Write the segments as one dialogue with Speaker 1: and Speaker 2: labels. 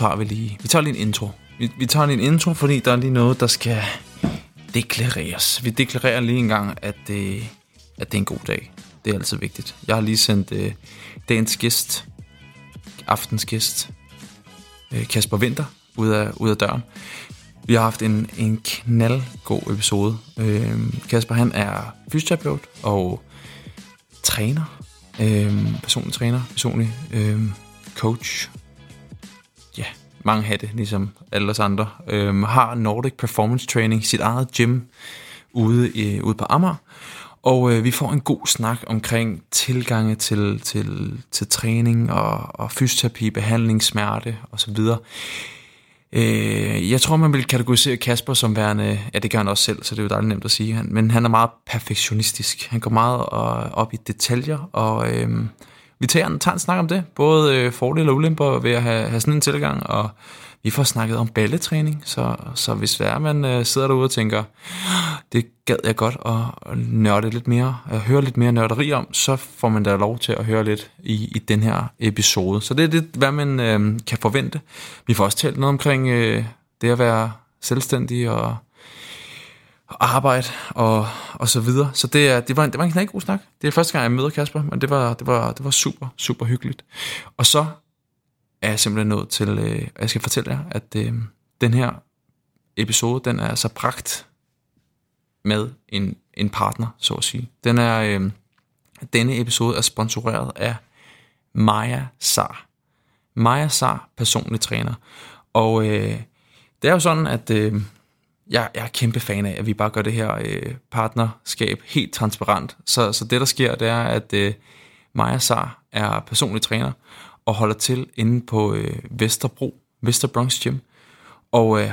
Speaker 1: tager vi lige, vi tager lige en intro. Vi, vi tager lige en intro, fordi der er lige noget, der skal deklareres. Vi deklarerer lige en gang, at det, at det er en god dag. Det er altid vigtigt. Jeg har lige sendt øh, dagens gæst, aftens gæst, øh, Kasper Vinter, ud af, ud af døren. Vi har haft en, en knaldgod episode. Øh, Kasper han er fysioterapeut og træner. Øh, personlig træner, personlig øh, coach. Mange hatte, ligesom alle os andre. øhm, har Nordic Performance Training, sit eget gym ude, i, ude på Amager. Og øh, vi får en god snak omkring tilgange til, til, til træning og, og fysioterapi, behandling, smerte osv. Øh, jeg tror, man vil kategorisere Kasper som værende, ja det gør han også selv, så det er jo dejligt nemt at sige, men han er meget perfektionistisk. Han går meget øh, op i detaljer, og øh, vi tager, tager en snak om det, både øh, fordele og ulemper ved at have, have sådan en tilgang, og vi får snakket om balletræning, så, så hvis det er, man øh, sidder derude og tænker, det gad jeg godt at, nørde lidt mere, at høre lidt mere nørderi om, så får man da lov til at høre lidt i, i den her episode. Så det er det, hvad man øh, kan forvente. Vi får også talt noget omkring øh, det at være selvstændig og arbejde og, og så videre. Så det, er, det, var, det var en knæk god snak. Det er første gang, jeg møder Kasper, men det var, det var, det var super, super hyggeligt. Og så er jeg simpelthen nået til, øh, jeg skal fortælle jer, at øh, den her episode, den er så bragt med en, en partner, så at sige. Den er, øh, denne episode er sponsoreret af Maja Sar. Maja Sar, personlig træner. Og øh, det er jo sådan, at øh, jeg, jeg er kæmpe fan af, at vi bare gør det her øh, partnerskab helt transparent. Så, så det, der sker, det er, at øh, Maja Sar er personlig træner, og holder til inde på øh, Vesterbro, Vesterbronx Gym, og øh,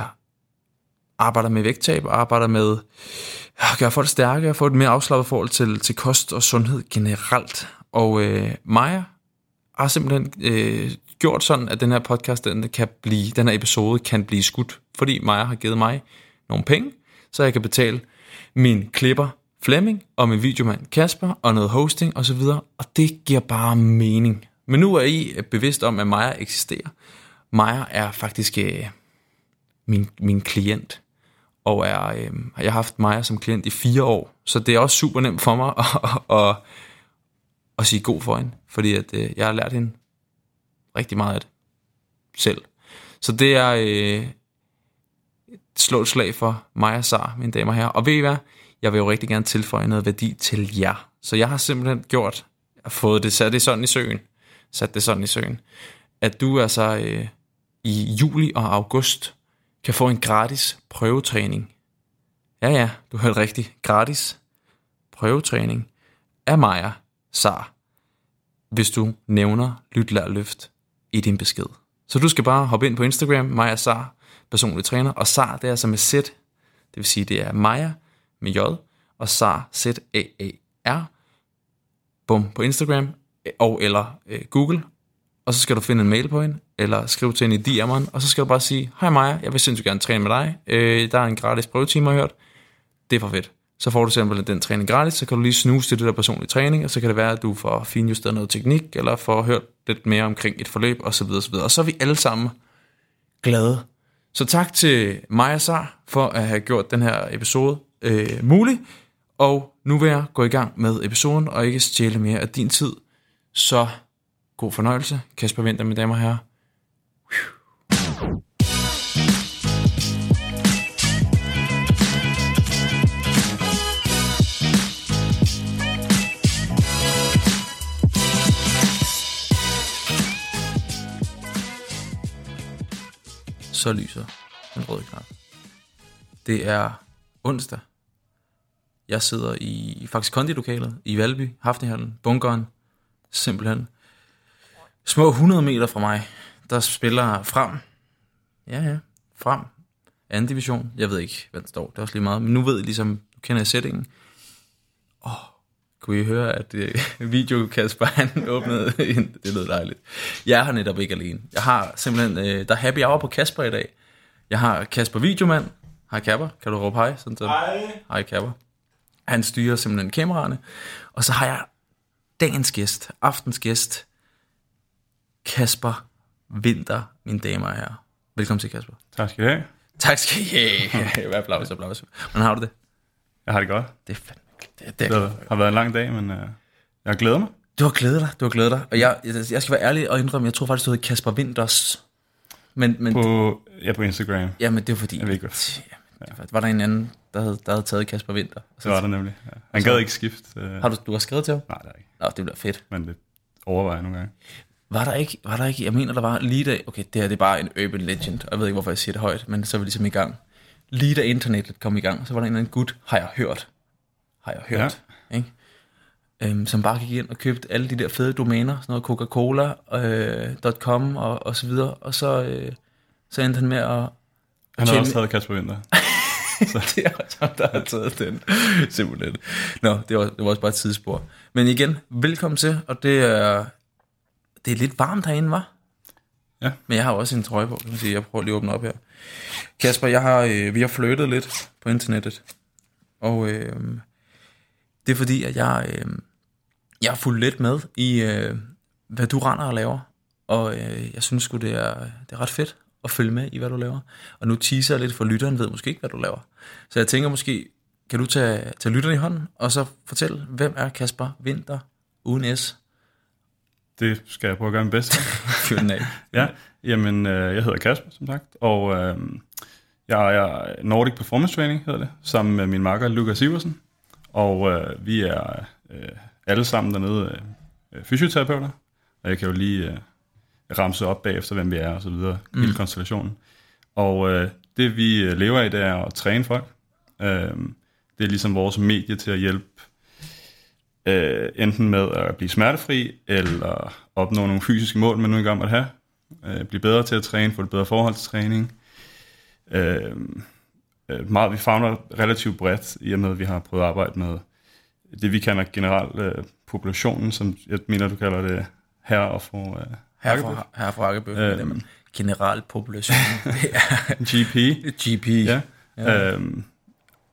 Speaker 1: arbejder med vægttab, arbejder med øh, at gøre folk stærke og få et mere afslappet forhold til, til kost og sundhed generelt. Og øh, Maja har simpelthen øh, gjort sådan, at den her podcast, den, kan blive, den her episode kan blive skudt, fordi Maja har givet mig nogle penge, så jeg kan betale min klipper Flemming og min videomand Kasper og noget hosting osv., og det giver bare mening. Men nu er I bevidst om, at Maja eksisterer. Maja er faktisk øh, min, min klient, og er, øh, jeg har haft Maja som klient i fire år, så det er også super nemt for mig at, at, at, at sige god for hende, fordi at, øh, jeg har lært hende rigtig meget af det selv. Så det er øh, slå et slag for Maja Sar, mine damer og herrer. Og ved I hvad? Jeg vil jo rigtig gerne tilføje noget værdi til jer. Så jeg har simpelthen gjort, fået det sat det sådan i søen, sat det sådan i søen, at du altså øh, i juli og august kan få en gratis prøvetræning. Ja, ja, du hørte rigtigt. Gratis prøvetræning af Maja Sar, hvis du nævner Lyt, Lær, Løft i din besked. Så du skal bare hoppe ind på Instagram, Maja Sar, personlig træner, og Sar, det er altså med Z, det vil sige, det er Maja med J, og Sar, Z-A-A-R, bum, på Instagram, øh, og eller øh, Google, og så skal du finde en mail på hende, eller skrive til hende i DM'eren, og så skal du bare sige, hej Maja, jeg vil sindssygt gerne træne med dig, øh, der er en gratis prøvetime, jeg har hørt, det er for fedt. Så får du simpelthen den træning gratis, så kan du lige snuse til det der personlige træning, og så kan det være, at du får finjusteret noget teknik, eller får hørt lidt mere omkring et forløb, osv. osv. Og så er vi alle sammen glade. Så tak til Maja Sar for at have gjort den her episode øh, mulig, og nu vil jeg gå i gang med episoden, og ikke stjæle mere af din tid. Så god fornøjelse. Kasper Vinter, mine damer og herrer. Så lyser den røde knap. Det er onsdag. Jeg sidder i faktisk kondilokalet i Valby, Hafnehallen, bunkeren, simpelthen. Små 100 meter fra mig, der spiller frem. Ja, ja, frem. Anden division. Jeg ved ikke, hvad den står. Det er også lige meget. Men nu ved ligesom, jeg ligesom, du kender settingen. Åh, oh, kunne I høre, at øh, video Kasper, han åbnede en, det lød dejligt. Jeg har netop ikke alene. Jeg har simpelthen, øh, der er happy hour på Kasper i dag. Jeg har Kasper Videomand. Hej Kasper, kan du råbe hej? Sådan så.
Speaker 2: Hej.
Speaker 1: Hej Kasper. Han styrer simpelthen kameraerne. Og så har jeg dagens gæst, aftens gæst, Kasper vinter, mine damer og herrer. Velkommen til, Kasper.
Speaker 2: Tak skal I have.
Speaker 1: Tak skal I have. applaus, applaus. Hvordan har du det?
Speaker 2: Jeg har det godt.
Speaker 1: Det er fandme det, det,
Speaker 2: Det har været en lang dag, men uh, jeg glæder mig.
Speaker 1: Du har glædet dig, du har glædet dig. Og jeg, jeg, skal være ærlig og indrømme, jeg tror faktisk, du hedder Kasper Winters. Men, men,
Speaker 2: På, ja, på Instagram.
Speaker 1: ja, men det var fordi...
Speaker 2: Jeg ved ikke, hvad-
Speaker 1: Ja, det var, var der en anden, der havde, der havde taget Kasper Winter?
Speaker 2: Så var der nemlig. Ja. Han gad ikke skifte. Uh,
Speaker 1: Har du, du har skrevet til ham?
Speaker 2: Nej, det er ikke.
Speaker 1: Nå, det bliver fedt.
Speaker 2: Men det overvejer nogle gange.
Speaker 1: Var der ikke, var der ikke, jeg mener, der var lige da, okay, det her det er bare en urban legend, og jeg ved ikke, hvorfor jeg siger det højt, men så er vi ligesom i gang. Lige da internettet kom i gang, så var der en eller anden gut, har jeg hørt, har jeg hørt, ja. ikke? Øhm, som bare gik ind og købte alle de der fede domæner, sådan noget Coca-Cola.com øh, og, og så videre, og så, øh, så endte han med at,
Speaker 2: Han har
Speaker 1: tjene-
Speaker 2: også taget Kasper Winter.
Speaker 1: det er også ham, der har taget den. Simpelthen. Nå, det var, det var også bare et tidsspor. Men igen, velkommen til, og det er, det er lidt varmt herinde, var?
Speaker 2: Ja.
Speaker 1: Men jeg har også en trøje på, kan man sige. Jeg prøver lige at åbne op her. Kasper, jeg har, øh, vi har flyttet lidt på internettet. Og øh, det er fordi, at jeg, øh, jeg har fulgt lidt med i, øh, hvad du render og laver. Og øh, jeg synes sgu, det er, det er ret fedt at følge med i, hvad du laver. Og nu teaser jeg lidt, for lytteren ved måske ikke, hvad du laver. Så jeg tænker måske, kan du tage, tage lytteren i hånden, og så fortælle, hvem er Kasper Vinter uden S?
Speaker 2: Det skal jeg prøve at gøre min bedste.
Speaker 1: Fyr den af.
Speaker 2: ja, jamen, øh, jeg hedder Kasper, som sagt. Og øh, jeg er Nordic Performance Training, hedder det, sammen med min makker Lukas Iversen. Og øh, vi er øh, alle sammen dernede øh, fysioterapeuter. Og jeg kan jo lige øh, ramse op bagefter, hvem vi er og så videre, mm. hele konstellationen. Og øh, det vi øh, lever i, det er at træne folk. Øh, det er ligesom vores medie til at hjælpe øh, enten med at blive smertefri, eller opnå nogle fysiske mål, man nu engang måtte have. Øh, blive bedre til at træne, få et bedre forhold til træning. Øh, øh, meget, vi fagner relativt bredt, i og med, at vi har prøvet at arbejde med det, vi kalder generelt øh, populationen, som jeg mener, du kalder det her og for øh,
Speaker 1: Herfra, herfra Hakkebøf.
Speaker 2: Øhm.
Speaker 1: Øhm. Generalpopulation. det er
Speaker 2: GP.
Speaker 1: GP.
Speaker 2: Ja.
Speaker 1: Ja.
Speaker 2: Øhm,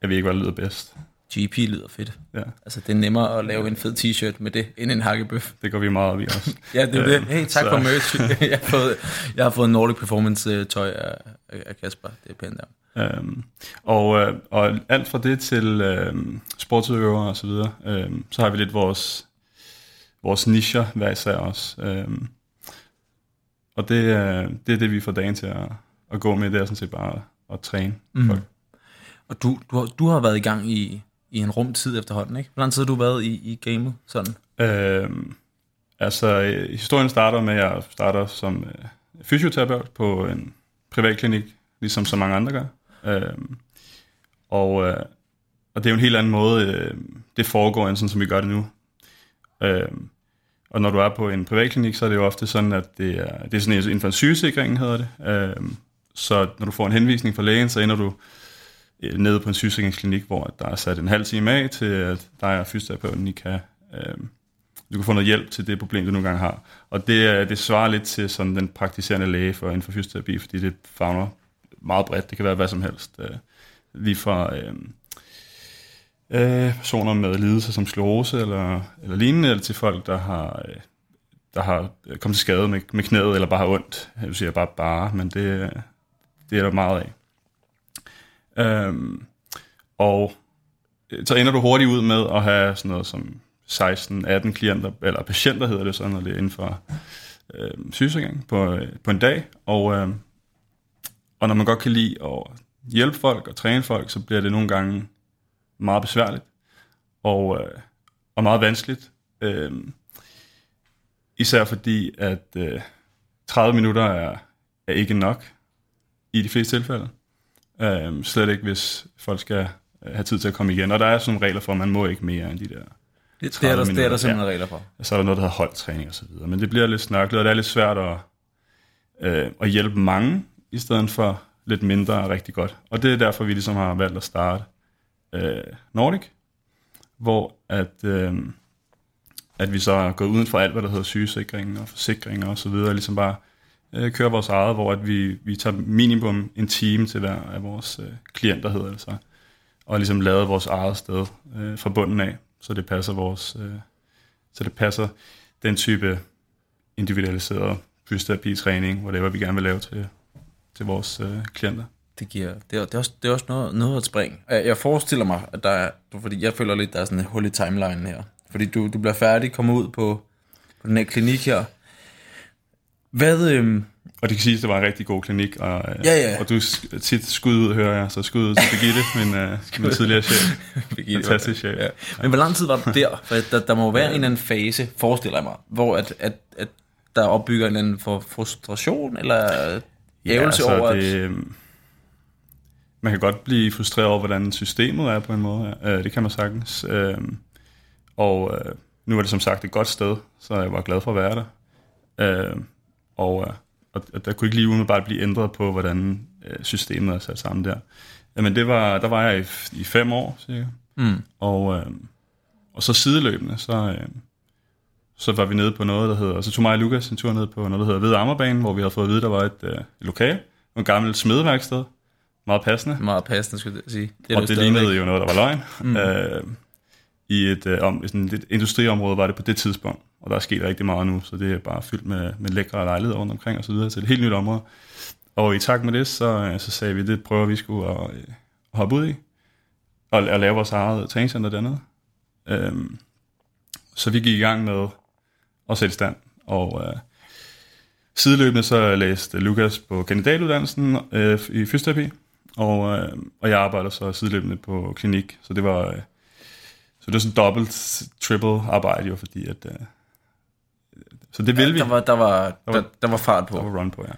Speaker 2: jeg ved ikke, hvad der lyder bedst.
Speaker 1: GP lyder fedt.
Speaker 2: Ja,
Speaker 1: Altså, det er nemmere at lave en fed t-shirt med det, end en hakkebøf.
Speaker 2: det går vi meget op i også.
Speaker 1: Ja, det er det.
Speaker 2: Øhm,
Speaker 1: Hey, tak
Speaker 2: så-
Speaker 1: for merch. jeg, har fået, jeg har fået Nordic Performance øh, af af Kasper. Det er pænt der.
Speaker 2: Øhm, og, øh, og alt fra det til øhm, sportsudøvere og så videre, øhm, så har vi lidt vores, vores nischer hver især også. Øhm, og det, er- det er det, vi får dagen til at, at gå med, det er sådan set bare at træne
Speaker 1: Mm.
Speaker 2: folk.
Speaker 1: Og du, du, har, du har været i gang i, i en rum tid efterhånden, ikke? Hvor lang tid har du været i, i gamet? Sådan.
Speaker 2: Øhm, altså, øh, historien starter med, at jeg starter som øh, fysioterapeut på en privatklinik, ligesom så mange andre gør. Øhm, og, øh, og det er jo en helt anden måde, øh, det foregår, end sådan, som vi gør det nu. Øh, og når du er på en privatklinik, så er det jo ofte sådan, at det er, det er sådan inden for en sygesikring, hedder det. Øh, så når du får en henvisning fra lægen, så ender du øh, nede på en sygesikringsklinik, hvor der er sat en halv time af til, at dig og fysioterapeuten I kan, øh, du kan få noget hjælp til det problem, du nogle gange har. Og det, det svarer lidt til sådan den praktiserende læge for inden for fysioterapi, fordi det fagner meget bredt. Det kan være hvad som helst. Øh, lige fra øh, øh, personer med lidelser som sklerose eller, eller lignende, eller til folk, der har, øh, der har øh, kommet til skade med, med knæet, eller bare har ondt. Jeg siger bare bare, men det, det er der meget af. Øhm, og øh, så ender du hurtigt ud med at have sådan noget som 16-18 klienter, eller patienter hedder det sådan, når det er inden for øhm, øh, sygesikring på, på en dag. Og, øh, og når man godt kan lide at hjælpe folk og træne folk, så bliver det nogle gange meget besværligt og, øh, og meget vanskeligt. Øh, især fordi, at øh, 30 minutter er, er ikke nok i de fleste tilfælde. Øh, slet ikke, hvis folk skal øh, have tid til at komme igen. Og der er sådan nogle regler for, at man må ikke mere end de der.
Speaker 1: Det, det, er
Speaker 2: 30
Speaker 1: der, det er der
Speaker 2: minutter,
Speaker 1: simpelthen regler for.
Speaker 2: Så er der noget, der hedder holdtræning og så videre. Men det bliver lidt snørklet, og det er lidt svært at, øh, at hjælpe mange, i stedet for lidt mindre er rigtig godt. Og det er derfor, vi ligesom har valgt at starte øh, Nordic, hvor at, øh, at vi så er gået uden for alt, hvad der hedder sygesikring og forsikring og så videre, ligesom bare øh, kører vores eget, hvor at vi, vi tager minimum en time til hver af vores øh, klienter, hedder det så, og ligesom lavet vores eget sted øh, fra bunden af, så det passer vores, øh, så det passer den type individualiseret fysioterapi-træning, whatever vi gerne vil lave til, til vores øh, klienter.
Speaker 1: Det giver, det er, det er også, det er også noget, noget at springe. Jeg forestiller mig, at der er, fordi jeg føler lidt, der er sådan en hul i timeline her. Fordi du, du bliver færdig, kommer ud på, på den her klinik her. Hvad, øhm,
Speaker 2: Og det kan siges, at det var en rigtig god klinik, og, øh,
Speaker 1: Ja, ja.
Speaker 2: og du er tit skud ud, hører jeg, så skud ud til Birgitte, min, øh, min tidligere chef.
Speaker 1: Birgitte,
Speaker 2: Fantastisk chef.
Speaker 1: Ja. Men hvor lang tid var du der? For der, der må jo være en eller anden fase, forestiller jeg mig, hvor at, at, at der opbygger en eller anden for frustration, eller ævelse ja, over,
Speaker 2: det,
Speaker 1: at...
Speaker 2: øh, man kan godt blive frustreret over, hvordan systemet er på en måde. Øh, det kan man sagtens. Øh, og øh, nu er det som sagt et godt sted, så jeg var glad for at være der. Øh, og, øh, og der kunne ikke lige umiddelbart blive ændret på, hvordan øh, systemet er sat sammen der. Jamen det var, der var jeg i, i fem år, cirka.
Speaker 1: Mm.
Speaker 2: Og, øh, og så sideløbende, så, øh, så var vi nede på noget, der hedder, og så tog mig og Lukas en tur ned på noget, der hedder Hvide Ammerbanen, hvor vi havde fået at vide, der var et, øh, et lokal, et gammelt smedeværksted, meget passende.
Speaker 1: Meget passende, skulle jeg sige.
Speaker 2: Det og det
Speaker 1: stadigvæk.
Speaker 2: lignede jo noget, der var løgn. Mm. Øh, I et, øh, om, sådan et industriområde var det på det tidspunkt, og der er sket rigtig meget nu, så det er bare fyldt med, med lækre lejligheder rundt omkring og så videre, så det er et helt nyt område. Og i takt med det, så, øh, så sagde vi, det prøver vi skulle at, øh, at hoppe ud i, og, og lave vores eget træningscenter dernede. Øhm, så vi gik i gang med at sætte i stand, og øh, sideløbende så læste Lukas på kandidatuddannelsen øh, i fysioterapi, og, øh, og jeg arbejder så sideløbende på klinik, så det var, øh, så det var sådan dobbelt, triple arbejde jo, fordi at, øh, så det vil vi.
Speaker 1: Der var, der, var,
Speaker 2: var-
Speaker 1: der, der var fart på.
Speaker 2: Der var run på, ja.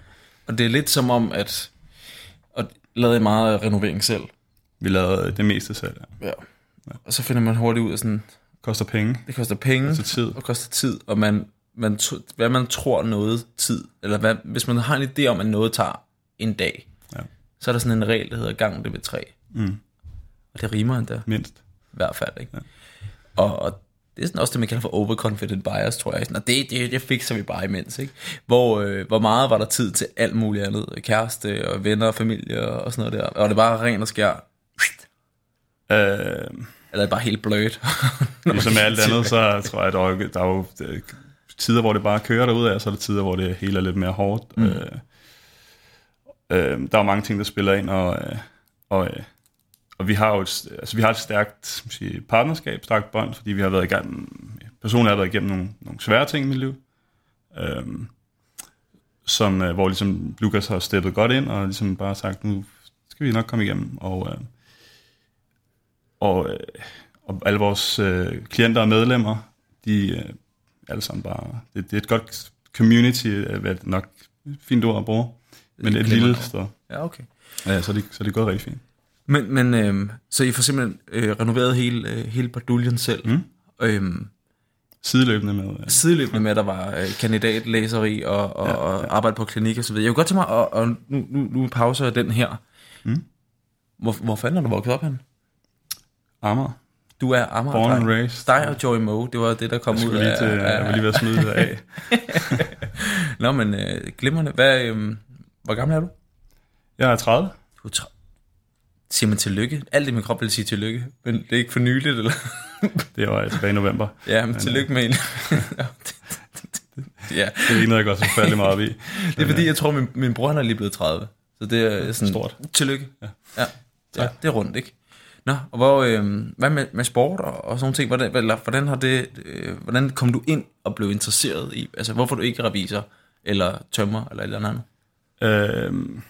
Speaker 1: Og det er lidt som om, at... Og lavede meget renovering selv.
Speaker 2: Vi lavede det meste selv, ja.
Speaker 1: Ja. Og så finder man hurtigt ud af sådan,
Speaker 2: Koster penge,
Speaker 1: det koster penge,
Speaker 2: koster tid.
Speaker 1: og koster tid, og man, man, hvad man tror noget tid, eller hvad, hvis man har en idé om, at noget tager en dag,
Speaker 2: Ja.
Speaker 1: så er der sådan en regel, der hedder gang det ved tre.
Speaker 2: Mm,
Speaker 1: Og det rimer endda, i
Speaker 2: mindst.
Speaker 1: hvert fald. Ikke? Ja. Og, og det er sådan også det, man kalder for overconfident bias, tror jeg. Sådan, og det, det, det fikser vi bare imens. Ikke? Hvor, øh, hvor meget var der tid til alt muligt andet? Kæreste og venner og familie og sådan noget der. Og det bare ren og skær.
Speaker 2: Øh,
Speaker 1: Eller er bare helt blødt?
Speaker 2: ligesom med alt andet, så tror jeg, at der er, der er jo øh, tider, hvor det bare kører derud af, og så er der tider, hvor det hele er lidt mere hårdt. Mm. Øh, øh, der er mange ting, der spiller ind, og, øh, og, og vi har jo et, altså, vi har et stærkt sige, partnerskab, stærkt bånd, fordi vi har været igennem, personligt har været igennem nogle, nogle svære ting i mit liv, øh, som, hvor ligesom Lukas har steppet godt ind, og ligesom bare sagt, nu skal vi nok komme igennem, og, øh, og, øh, og alle vores øh, klienter og medlemmer, de øh, alle sammen bare, det, det er et godt community, øh, hvad det nok fint ord at bruge, men et lille sted.
Speaker 1: ja, okay.
Speaker 2: Ja, så er det, så er det gået rigtig fint.
Speaker 1: Men, men øh, så I får simpelthen øh, renoveret hele, øh, hele baduljen selv.
Speaker 2: Mm.
Speaker 1: Øhm,
Speaker 2: Sideløbende med, øh,
Speaker 1: sideløbende med, at der var øh, kandidatlæseri og, og, ja, ja. og arbejde på klinik og så videre. Jeg kunne godt tænke mig, og, og nu, nu, nu pauser jeg den her.
Speaker 2: Mm.
Speaker 1: Hvor, hvor fanden er du vokset op hen?
Speaker 2: Amager.
Speaker 1: Du er Amager.
Speaker 2: Born and raised.
Speaker 1: Dig og Joey Moe, det var det, der kom ud af...
Speaker 2: til, jeg var lige ved at smide det af.
Speaker 1: Nå, men øh, glimrende. Hvad, øh, hvor gammel er du?
Speaker 2: Jeg er 30.
Speaker 1: Du er tra- Siger man tillykke? Alt i min krop vil sige tillykke, men det er ikke for nyligt, eller?
Speaker 2: Det var tilbage i november.
Speaker 1: ja, men tillykke med en. ja,
Speaker 2: Det er ikke noget, jeg går så forfærdelig meget op i.
Speaker 1: det er fordi, jeg tror, min, min bror han er lige blevet 30. Så det er sådan...
Speaker 2: Stort.
Speaker 1: Tillykke.
Speaker 2: Ja.
Speaker 1: Ja, ja det er rundt, ikke? Nå, og hvor, øh, hvad med, med sport og, og sådan nogle ting? Hvordan, eller, hvordan, har det, øh, hvordan kom du ind og blev interesseret i? Altså, hvorfor du ikke revisor, eller tømmer, eller et eller andet?
Speaker 2: Øhm,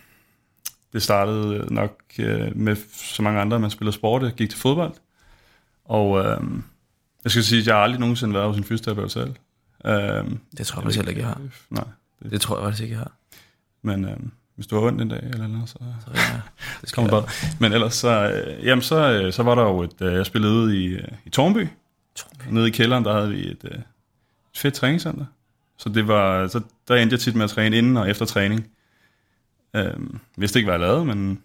Speaker 2: det startede nok øh, med så mange andre, man spiller sport, jeg gik til fodbold. Og øhm, jeg skal sige, at jeg har aldrig nogensinde været hos en fysioterapeut selv. Øhm,
Speaker 1: Det tror jeg faktisk heller ikke, jeg har.
Speaker 2: nej, det,
Speaker 1: Det tror jeg faktisk ikke, jeg har.
Speaker 2: men øhm, hvis du har ondt en dag eller noget, så
Speaker 1: Så, ja, det
Speaker 2: kommer bare. Men ellers så, øh, jamen så, øh, så var der jo et, øh, jeg spillede ude i, øh, i Tornby. Nede i kælderen, der havde vi et, øh, et fedt træningscenter. Så det var, så der endte jeg tit med at træne inden og efter træning. Øhm, vidste ikke, hvad jeg lavede, men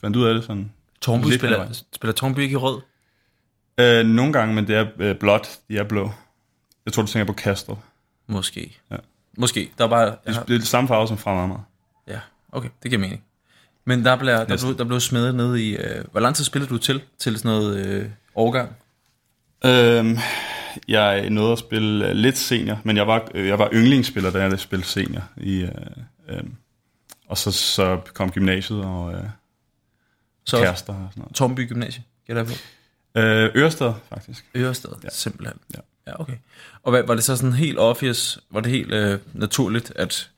Speaker 2: fandt ud af det sådan.
Speaker 1: Tornby
Speaker 2: Lidt
Speaker 1: spiller, spiller Tornby ikke i rød?
Speaker 2: Øh, nogle gange, men det er øh, blåt, de er blå. Jeg tror, du tænker på Castro.
Speaker 1: Måske.
Speaker 2: Ja.
Speaker 1: Måske. Der er bare...
Speaker 2: Det,
Speaker 1: har,
Speaker 2: det er det samme farve som fra Amager.
Speaker 1: ja, okay. Det giver mening. Men der blev, der blev, der blev smedet ned i... Øh, hvor lang tid spillede du til? Til sådan noget øh, årgang?
Speaker 2: Øhm, jeg nåede at spille øh, lidt senior, men jeg var, øh, jeg var yndlingsspiller, da jeg spillede senior. I, øh, øh, og så, så kom gymnasiet og øh,
Speaker 1: Så
Speaker 2: kærester og sådan noget.
Speaker 1: Tormby Gymnasie, gætter jeg på.
Speaker 2: Øh, Ørsted, faktisk.
Speaker 1: Ørested, ja.
Speaker 2: Ja.
Speaker 1: simpelthen.
Speaker 2: Ja.
Speaker 1: ja, okay. Og hvad, var det så sådan helt obvious, var det helt øh, naturligt, at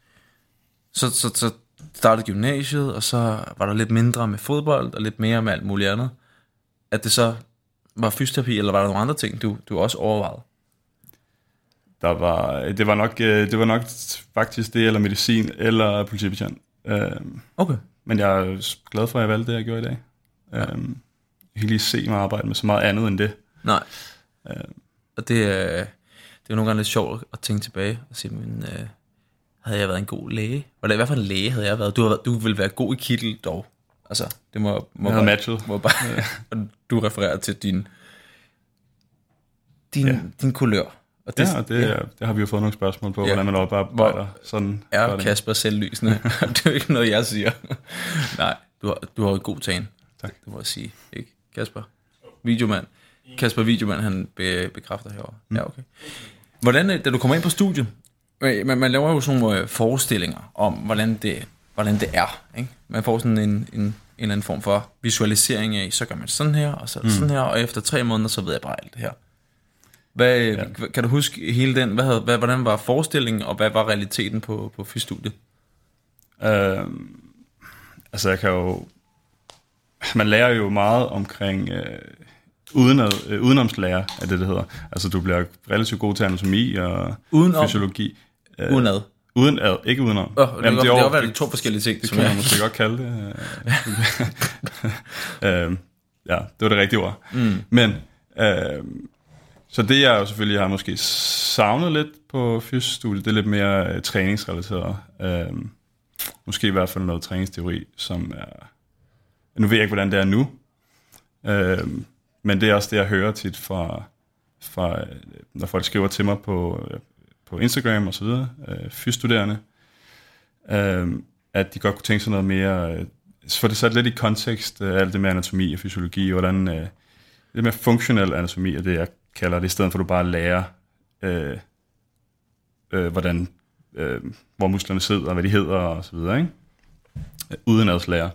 Speaker 1: så, så, så startede gymnasiet, og så var der lidt mindre med fodbold, og lidt mere med alt muligt andet, at det så var fysioterapi, eller var der nogle andre ting, du, du også overvejede?
Speaker 2: Der var, det, var nok, øh, det var nok faktisk det, eller medicin, eller politibetjent. Øh,
Speaker 1: Okay.
Speaker 2: men jeg er glad for, at jeg valgte det, jeg gjorde i dag. Øh, jeg kan lige se mig arbejde med så meget andet end det.
Speaker 1: Nej. Og det, øh, det er jo nogle gange lidt sjovt at tænke tilbage og sige, men øh, havde jeg været en god læge? Hvad, hvad for en læge havde jeg været? Du, har, du ville være god i kittel dog. Altså, det må, må
Speaker 2: Jeg
Speaker 1: bare-
Speaker 2: matchet.
Speaker 1: Må bare, og du refererer til din, din,
Speaker 2: Ja.
Speaker 1: din kulør. Og
Speaker 2: Det, ja, og det, ja. det har vi jo fået nogle spørgsmål på,
Speaker 1: Ja.
Speaker 2: hvordan man oparbejder sådan.
Speaker 1: er
Speaker 2: det.
Speaker 1: Kasper selvlysende. det er jo ikke noget, jeg siger. Nej, du har, du har jo god tan.
Speaker 2: Tak.
Speaker 1: Det må jeg sige. Ikke, Kasper? Videomand. Kasper Videomand, han be, bekræfter herovre. Mm. Ja, okay. Hvordan, øh, da du kommer ind på studiet, man, man laver jo sådan nogle øh, forestillinger om, hvordan det, hvordan det er. Ikke? Man får sådan en, en, en eller anden form for visualisering af, så gør man sådan her, og så mm. sådan her, og efter tre måneder, så ved jeg bare alt det her. Hvad, ja. Kan du huske hele den, hvad, havde, hvad, hvordan var forestillingen, og hvad var realiteten på, på fysstudiet?
Speaker 2: Øh, altså jeg kan jo... Man lærer jo meget omkring øh, uden, øh, udenomslære, er det, det hedder. Altså du bliver relativt god til anatomi og
Speaker 1: Udenom?
Speaker 2: fysiologi. Øh,
Speaker 1: Uden ad.
Speaker 2: uden ad, ikke udenom.
Speaker 1: Oh, det, Jamen, det,
Speaker 2: er
Speaker 1: det, det to forskellige ting,
Speaker 2: Det
Speaker 1: som
Speaker 2: kan
Speaker 1: jeg...
Speaker 2: man måske godt kalde det. øhm, ja, det var det rigtige ord. Mm. Men, øhm, så det jeg jo selvfølgelig har måske savnet lidt på fysiostudiet, det er lidt mere øh, træningsrelateret. Øhm, måske i hvert fald noget træningsteori, som er... Nu ved jeg ikke, hvordan det er nu. Øhm, men det er også det, jeg hører tit fra, fra øh, når folk skriver til mig på, øh, på Instagram og så videre, øh, fysstuderende, øh, at de godt kunne tænke sig noget mere, øh, for det sat lidt i kontekst, øh, alt det med anatomi og fysiologi, og hvordan øh, lidt mere funktionel anatomi er det, jeg kalder det, i stedet for at du bare lærer, øh, øh, hvordan, øh, hvor musklerne sidder, og hvad de hedder og så videre, ikke? Øh, Uden at lære.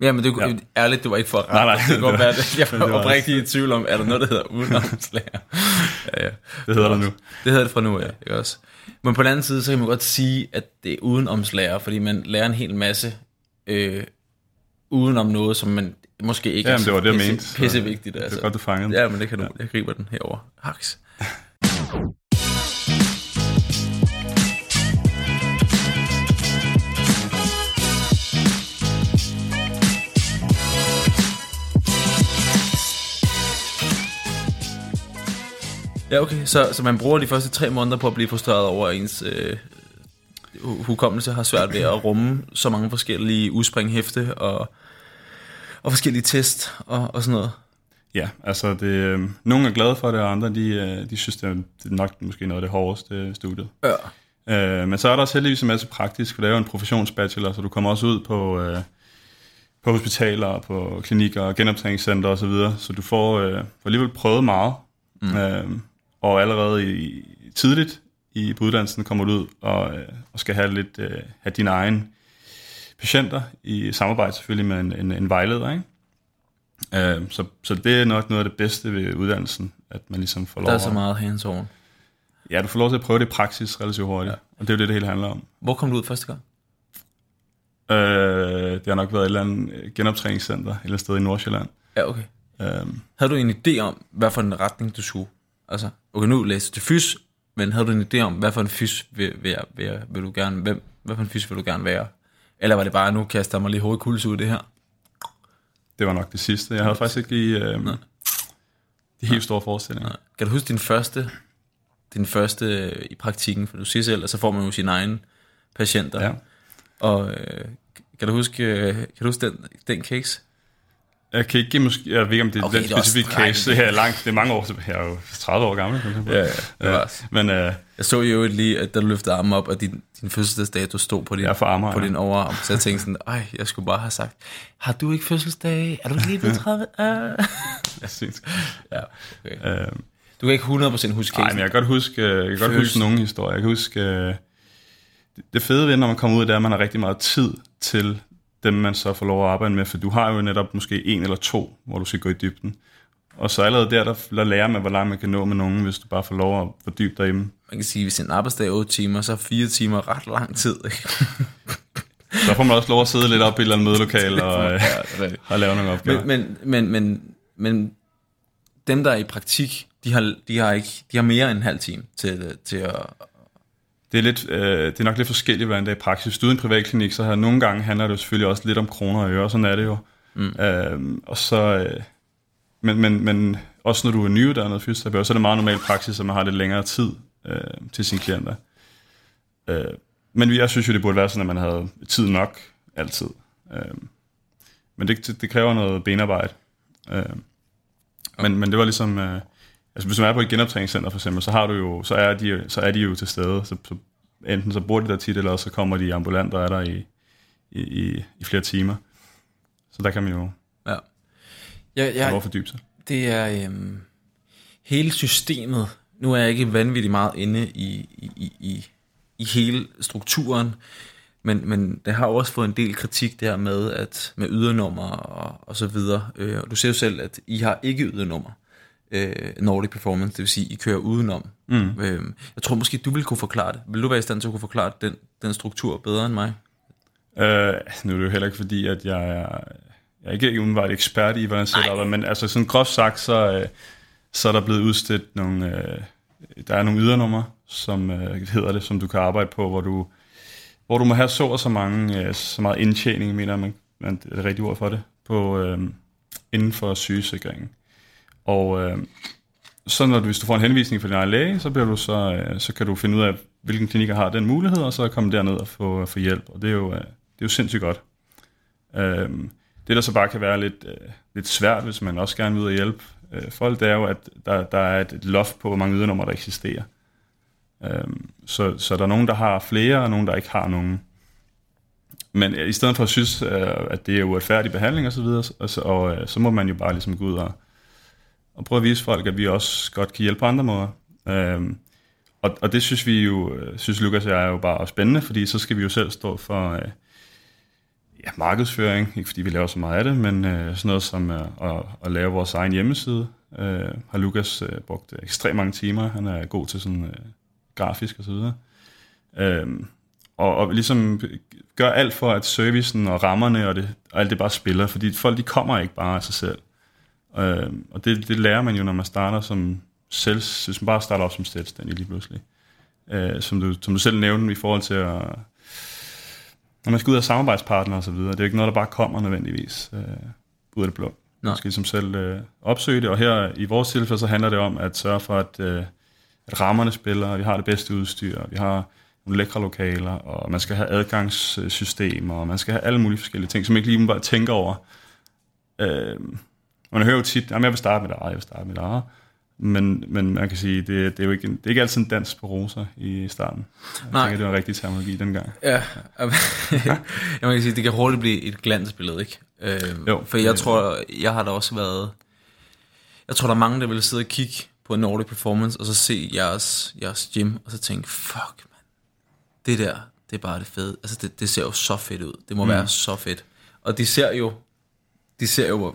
Speaker 1: Ja, men det er
Speaker 2: Ja.
Speaker 1: ja. ærligt, det var ikke for at
Speaker 2: Nej, nej.
Speaker 1: Det
Speaker 2: det
Speaker 1: være, det. Jeg
Speaker 2: det
Speaker 1: var oprigtigt i tvivl om, er der noget, der hedder udenomslærer? ja, ja.
Speaker 2: Det hedder det nu.
Speaker 1: Det hedder det fra nu af, ikke også? Men på den anden side, så kan man godt sige, at det er udenomslærer, fordi man lærer en hel masse øh, udenom noget, som man måske ikke
Speaker 2: Jamen, det var det, jeg
Speaker 1: pisse,
Speaker 2: mente,
Speaker 1: pisse vigtigt.
Speaker 2: Det
Speaker 1: Altså.
Speaker 2: er godt, du fangede den.
Speaker 1: Ja, men det kan du. Jeg griber den herover. Haks. Ja, okay. Så, så man bruger de første tre måneder på at blive frustreret over, at ens øh, hu- hukommelse har svært ved at rumme så mange forskellige udspringhæfte og, og forskellige test og, og sådan noget.
Speaker 2: Ja, altså det, øh, nogle er glade for det, og andre de, øh, de synes, det er, nok måske noget af det hårdeste studiet.
Speaker 1: Ja.
Speaker 2: Øh, men så er der også heldigvis en masse praktisk, for det er jo en professionsbachelor, så du kommer også ud på, øh, på hospitaler, på klinikker og genoptræningscenter osv., så, videre, så du får, øh, får alligevel prøvet meget. Mm. Øh, og allerede i, tidligt i på uddannelsen kommer du ud og, øh, og skal have lidt øh, have dine egne patienter i samarbejde selvfølgelig med en, en, en vejleder, ikke? Øh, så, så det er nok noget af det bedste ved uddannelsen, at man ligesom får lov
Speaker 1: Der er så meget hands on.
Speaker 2: Ja, du får lov til at prøve det i praksis relativt hurtigt, ja. og det er jo det, det hele handler om.
Speaker 1: Hvor kom du ud første gang?
Speaker 2: Øh, det har nok været et eller andet øh, genoptræningscenter et eller andet sted i Nordsjælland.
Speaker 1: Ja, okay.
Speaker 2: Øh,
Speaker 1: Havde du en idé om, hvad for en retning du skulle? Altså, okay, nu læser du fys, men havde du en idé om, hvad for en fys vil, vil, vil, vil du gerne, hvem, hvad for en fys vil du gerne være? Eller var det bare, nu kaster jeg mig lige hovedkuls ud det her?
Speaker 2: det var nok det sidste. Jeg havde faktisk ikke lige øh, de helt store forestillinger.
Speaker 1: Kan du huske din første, din første øh, i praktikken? For du siger selv, at så får man jo sine egne patienter.
Speaker 2: Ja.
Speaker 1: Og øh, kan du huske, øh, kan du huske den, den case?
Speaker 2: Jeg kan ikke måske, jeg ved ikke, om det er
Speaker 1: Okay,
Speaker 2: den specifikke
Speaker 1: nej,
Speaker 2: case.
Speaker 1: det-
Speaker 2: Det er langt, det er mange år tilbage. Jeg er jo 30 år gammel.
Speaker 1: Ja, ja, det var-
Speaker 2: Men øh,
Speaker 1: Jeg så jo lige, at du løftede armen op, og din, din fødselsdagsdato stod på din,
Speaker 2: Jeg er Amager,
Speaker 1: på
Speaker 2: ja.
Speaker 1: din overarm. Så jeg tænkte sådan, ej, jeg skulle bare have sagt, har du ikke fødselsdag? Er du ikke lige blevet 30? Uh.
Speaker 2: jeg synes,
Speaker 1: ja, okay.
Speaker 2: øh,
Speaker 1: Du kan ikke 100% huske
Speaker 2: Nej,
Speaker 1: casen.
Speaker 2: men jeg kan godt huske, jeg kan godt huske nogle historier. Jeg kan huske, øh, det- det fede ved, når man kommer ud, det er, at man har rigtig meget tid til dem, man så får lov at arbejde med, for du har jo netop måske en eller to, hvor du skal gå i dybden. Og så allerede der, der, der lærer man, hvor langt man kan nå med nogen, hvis du bare får lov at fordybe dig dem.
Speaker 1: Man kan sige, at hvis en arbejdsdag er 8 timer, så er 4 timer ret lang tid. Ikke?
Speaker 2: Så får man også lov at sidde lidt op i et eller andet mødelokale og, øh, og lave nogle opgaver.
Speaker 1: Men, men, men, men, men dem, der er i praktik, de har, de har, ikke, de har mere end en halv time til, til at...
Speaker 2: Det er, lidt, øh, det er nok lidt forskelligt, hvordan det er i praksis. Hvis du er i en privatklinik, så har nogle gange handler det jo selvfølgelig også lidt om kroner og øre, sådan er det jo. Mm. Øhm, og så, øh, men, men, men også når du er nyuddannet fysioterapeut, så er det meget normal praksis, at man har lidt længere tid øh, til sine klienter. Øh, men jeg synes jo, det burde være sådan, at man havde tid nok altid. Øh, men det, det kræver noget benarbejde. Øh, men, men det var ligesom... Øh, Altså hvis man er på et genoptræningscenter for eksempel, så, har du jo, så, er de, så er de jo til stede. Så, så enten så bor de der tit, eller så kommer de ambulant og er der i, i, i, i flere timer. Så der kan man jo
Speaker 1: Ja. Jeg,
Speaker 2: ja. lov
Speaker 1: jeg,
Speaker 2: at fordybe sig.
Speaker 1: det er øhm, hele systemet. Nu er jeg ikke vanvittigt meget inde i, i, i, i, hele strukturen, men, men det har også fået en del kritik der med, at med ydernummer og, og så videre. Øh, og du ser jo selv, at I har ikke ydernummer. Øh, Nordic Performance, det vil sige, I kører udenom. Mm. Øh, jeg tror måske, du vil kunne forklare det. Vil du være i stand til at kunne forklare den, den struktur bedre end mig?
Speaker 2: Øh, nu er det jo heller ikke fordi, at jeg er, jeg er ikke umiddelbart ekspert i, hvordan setup er, men altså sådan groft sagt, så, øh, så er der blevet udstedt nogle, øh, der er nogle ydernumre, som øh, hedder det, som du kan arbejde på, hvor du, hvor du må have så og så mange, øh, så meget indtjening, mener man, man det er det rigtige ord for det, på, øh, inden for sygesikringen. Og øh, så når du, hvis du får en henvisning fra din egen læge, så, bliver du så, øh, så kan du finde ud af, hvilken klinikker har den mulighed, og så komme derned og få, få hjælp. Og det er jo, øh, det er jo sindssygt godt. Øh, det, der så bare kan være lidt, øh, lidt svært, hvis man også gerne vil ud og hjælpe øh, folk, det er jo, at der, der er et loft på, hvor mange ydernummer, der eksisterer. Øh, så, så der er nogen, der har flere, og nogen, der ikke har nogen. Men øh, i stedet for at synes, øh, at det er uretfærdig behandling osv., og, så, og, så, og øh, så må man jo bare ligesom gå ud og, og prøve at vise folk, at vi også godt kan hjælpe på andre måder. Øhm, og, og det synes vi jo, øh, synes Lukas og jeg er jo bare spændende, fordi så skal vi jo selv stå for øh, ja, markedsføring, ikke fordi vi laver så meget af det, men øh, sådan noget som øh, at, at lave vores egen hjemmeside, øh, har Lukas øh, brugt ekstremt mange timer. Han er god til sådan øh, grafisk og så videre. Øhm, og, og ligesom gør alt for, at servicen og rammerne og, det, og alt det bare spiller, fordi folk de kommer ikke bare af sig selv. Øh, og det, det lærer man jo, når man starter som selv, hvis man bare starter op som selvstændig lige pludselig. Øh, som, du, som du selv nævnte i forhold til at, når man skal ud af samarbejdspartnere og så videre, det er jo ikke noget, der bare kommer nødvendigvis øh, ud af det blå.
Speaker 1: Nej.
Speaker 2: Man skal ligesom selv øh, opsøge det, og her i vores tilfælde, så handler det om at sørge for, at, øh, at rammerne spiller, vi har det bedste udstyr, vi har nogle lækre lokaler, og man skal have adgangssystemer, og man skal have alle mulige forskellige ting, som ikke lige bare tænker over. Øh, man hører jo tit, at jeg vil starte med det jeg vil starte med det men, men man kan sige, det, det er jo ikke, det er ikke altid en dans på roser i starten. Jeg
Speaker 1: Nej.
Speaker 2: tænker, det var en rigtig terminologi dengang.
Speaker 1: Ja, jeg kan sige, det kan hurtigt blive et glansbillede, ikke? Øh,
Speaker 2: Jo,
Speaker 1: for jeg tror, jeg har da også været... Jeg tror, der er mange, der vil sidde og kigge på Nordic Performance, og så se jeres, jeres gym, og så tænke, fuck, man, det der, det er bare det fede. Altså, det, det ser jo så fedt ud. Det må mm. være så fedt. Og de ser jo, de ser jo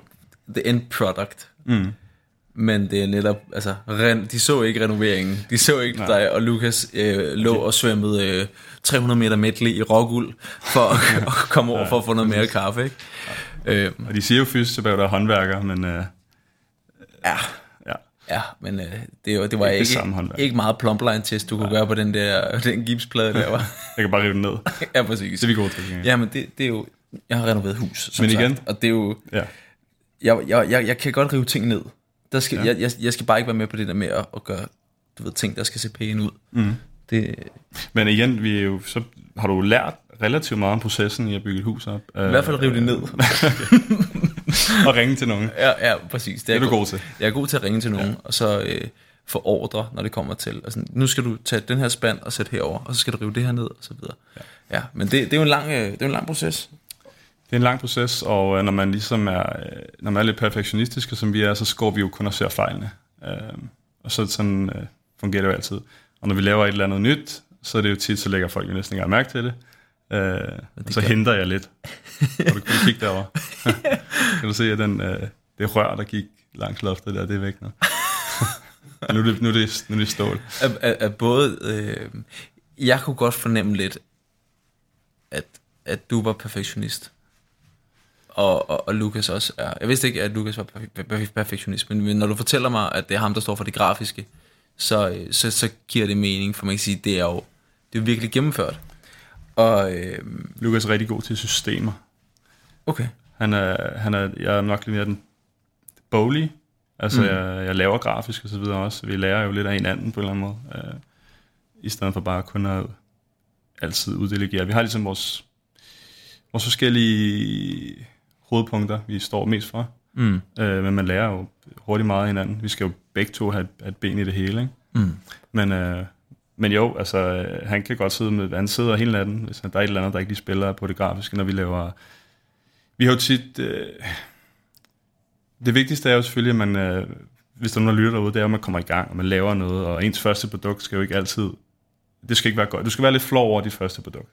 Speaker 1: the end product.
Speaker 2: Mm.
Speaker 1: Men det er netop, altså, ren, de så ikke renoveringen. De så ikke Nej. dig og Lukas øh, lå og svømmede øh, 300 meter medley i råguld for at, at komme over for at få noget mere kaffe, ikke? Øh,
Speaker 2: Og de siger jo fysioterapeuter er håndværker, men øh,
Speaker 1: ja,
Speaker 2: ja,
Speaker 1: ja, men øh, det, var- det var
Speaker 2: Ikke det
Speaker 1: ikke,
Speaker 2: håndværk.
Speaker 1: ikke meget plumpline test, du kunne gøre på den der den gipsplade der, var.
Speaker 2: jeg kan bare rive den ned.
Speaker 1: ja, præcis.
Speaker 2: Det er vi gode til. Ja.
Speaker 1: Ja, men det, det er jo, jeg har renoveret hus, som
Speaker 2: Men igen-
Speaker 1: sagt, og det er jo,
Speaker 2: ja.
Speaker 1: Jeg, jeg, jeg, jeg kan godt rive ting ned. Der skal, ja. jeg, jeg, jeg skal bare ikke være med på det der med at, at gøre du ved, ting, der skal se pæne ud. Mm. Det,
Speaker 2: Men igen, vi er jo, så har du lært relativt meget om processen i at bygge et hus op.
Speaker 1: I hvert fald rive det ned.
Speaker 2: og ringe til nogen.
Speaker 1: ja, ja, præcis. Det
Speaker 2: Det er du god til.
Speaker 1: Jeg er god til at ringe til nogen, ja. og så øh, få ordre, når det kommer til. Altså, nu skal du tage den her spand og sætte herover, og så skal du rive det her ned, og så videre. Ja, ja men det, det, er jo en lang, øh, det er en lang proces.
Speaker 2: Det er en lang proces, og øh, når man ligesom er, øh, når man er lidt perfektionistiske, som vi er, så skår vi jo kun og ser fejlene. Øh, Og så sådan øh, fungerer det jo altid. Og når vi laver et eller andet nyt, så er det jo tit, så lægger folk jo næsten ikke mærke til det. Øh, og så
Speaker 1: gør-
Speaker 2: henter jeg lidt. Og du kan kigge derover. kan du se, at den, øh, det rør, der gik langs loftet der, det er væk nu. nu, er det, nu, er det, nu er det stål.
Speaker 1: At, at, at både... Øh, jeg kunne godt fornemme lidt, at, at du var perfektionist. Og, og, og Lukas også er... Jeg vidste ikke, at Lukas var perfe- perfe- perfektionist, men, men når du fortæller mig, at det er ham, der står for det grafiske, så, øh, så, så giver det mening, for man kan sige, det er jo, det er jo virkelig gennemført. Og øh,
Speaker 2: Lukas er rigtig god til systemer.
Speaker 1: okay,
Speaker 2: Han er, han er, jeg er nok lidt mere den boglige. Altså, mm. jeg, jeg laver grafisk og så videre også. Vi lærer jo lidt af hinanden på en eller anden måde. Øh, I stedet for bare kun at altid uddelegere. Vi har ligesom vores, vores forskellige hovedpunkter, vi står mest for.
Speaker 1: mm,
Speaker 2: Øh, men man lærer jo hurtigt meget af hinanden. Vi skal jo begge to have, have et ben i det hele, ikke?
Speaker 1: mm,
Speaker 2: Men, øh, men jo, altså, han kan godt sidde med, han sidder hele natten, hvis der er et eller andet, der ikke lige spiller på det grafiske, når vi laver... Vi har jo tit... Øh, det vigtigste er jo selvfølgelig, at man, øh, hvis der er nogen, der lytter derude, det er, at man kommer i gang, og man laver noget, og ens første produkt skal jo ikke altid... Det skal ikke være godt. Du skal være lidt flov over dit første produkt.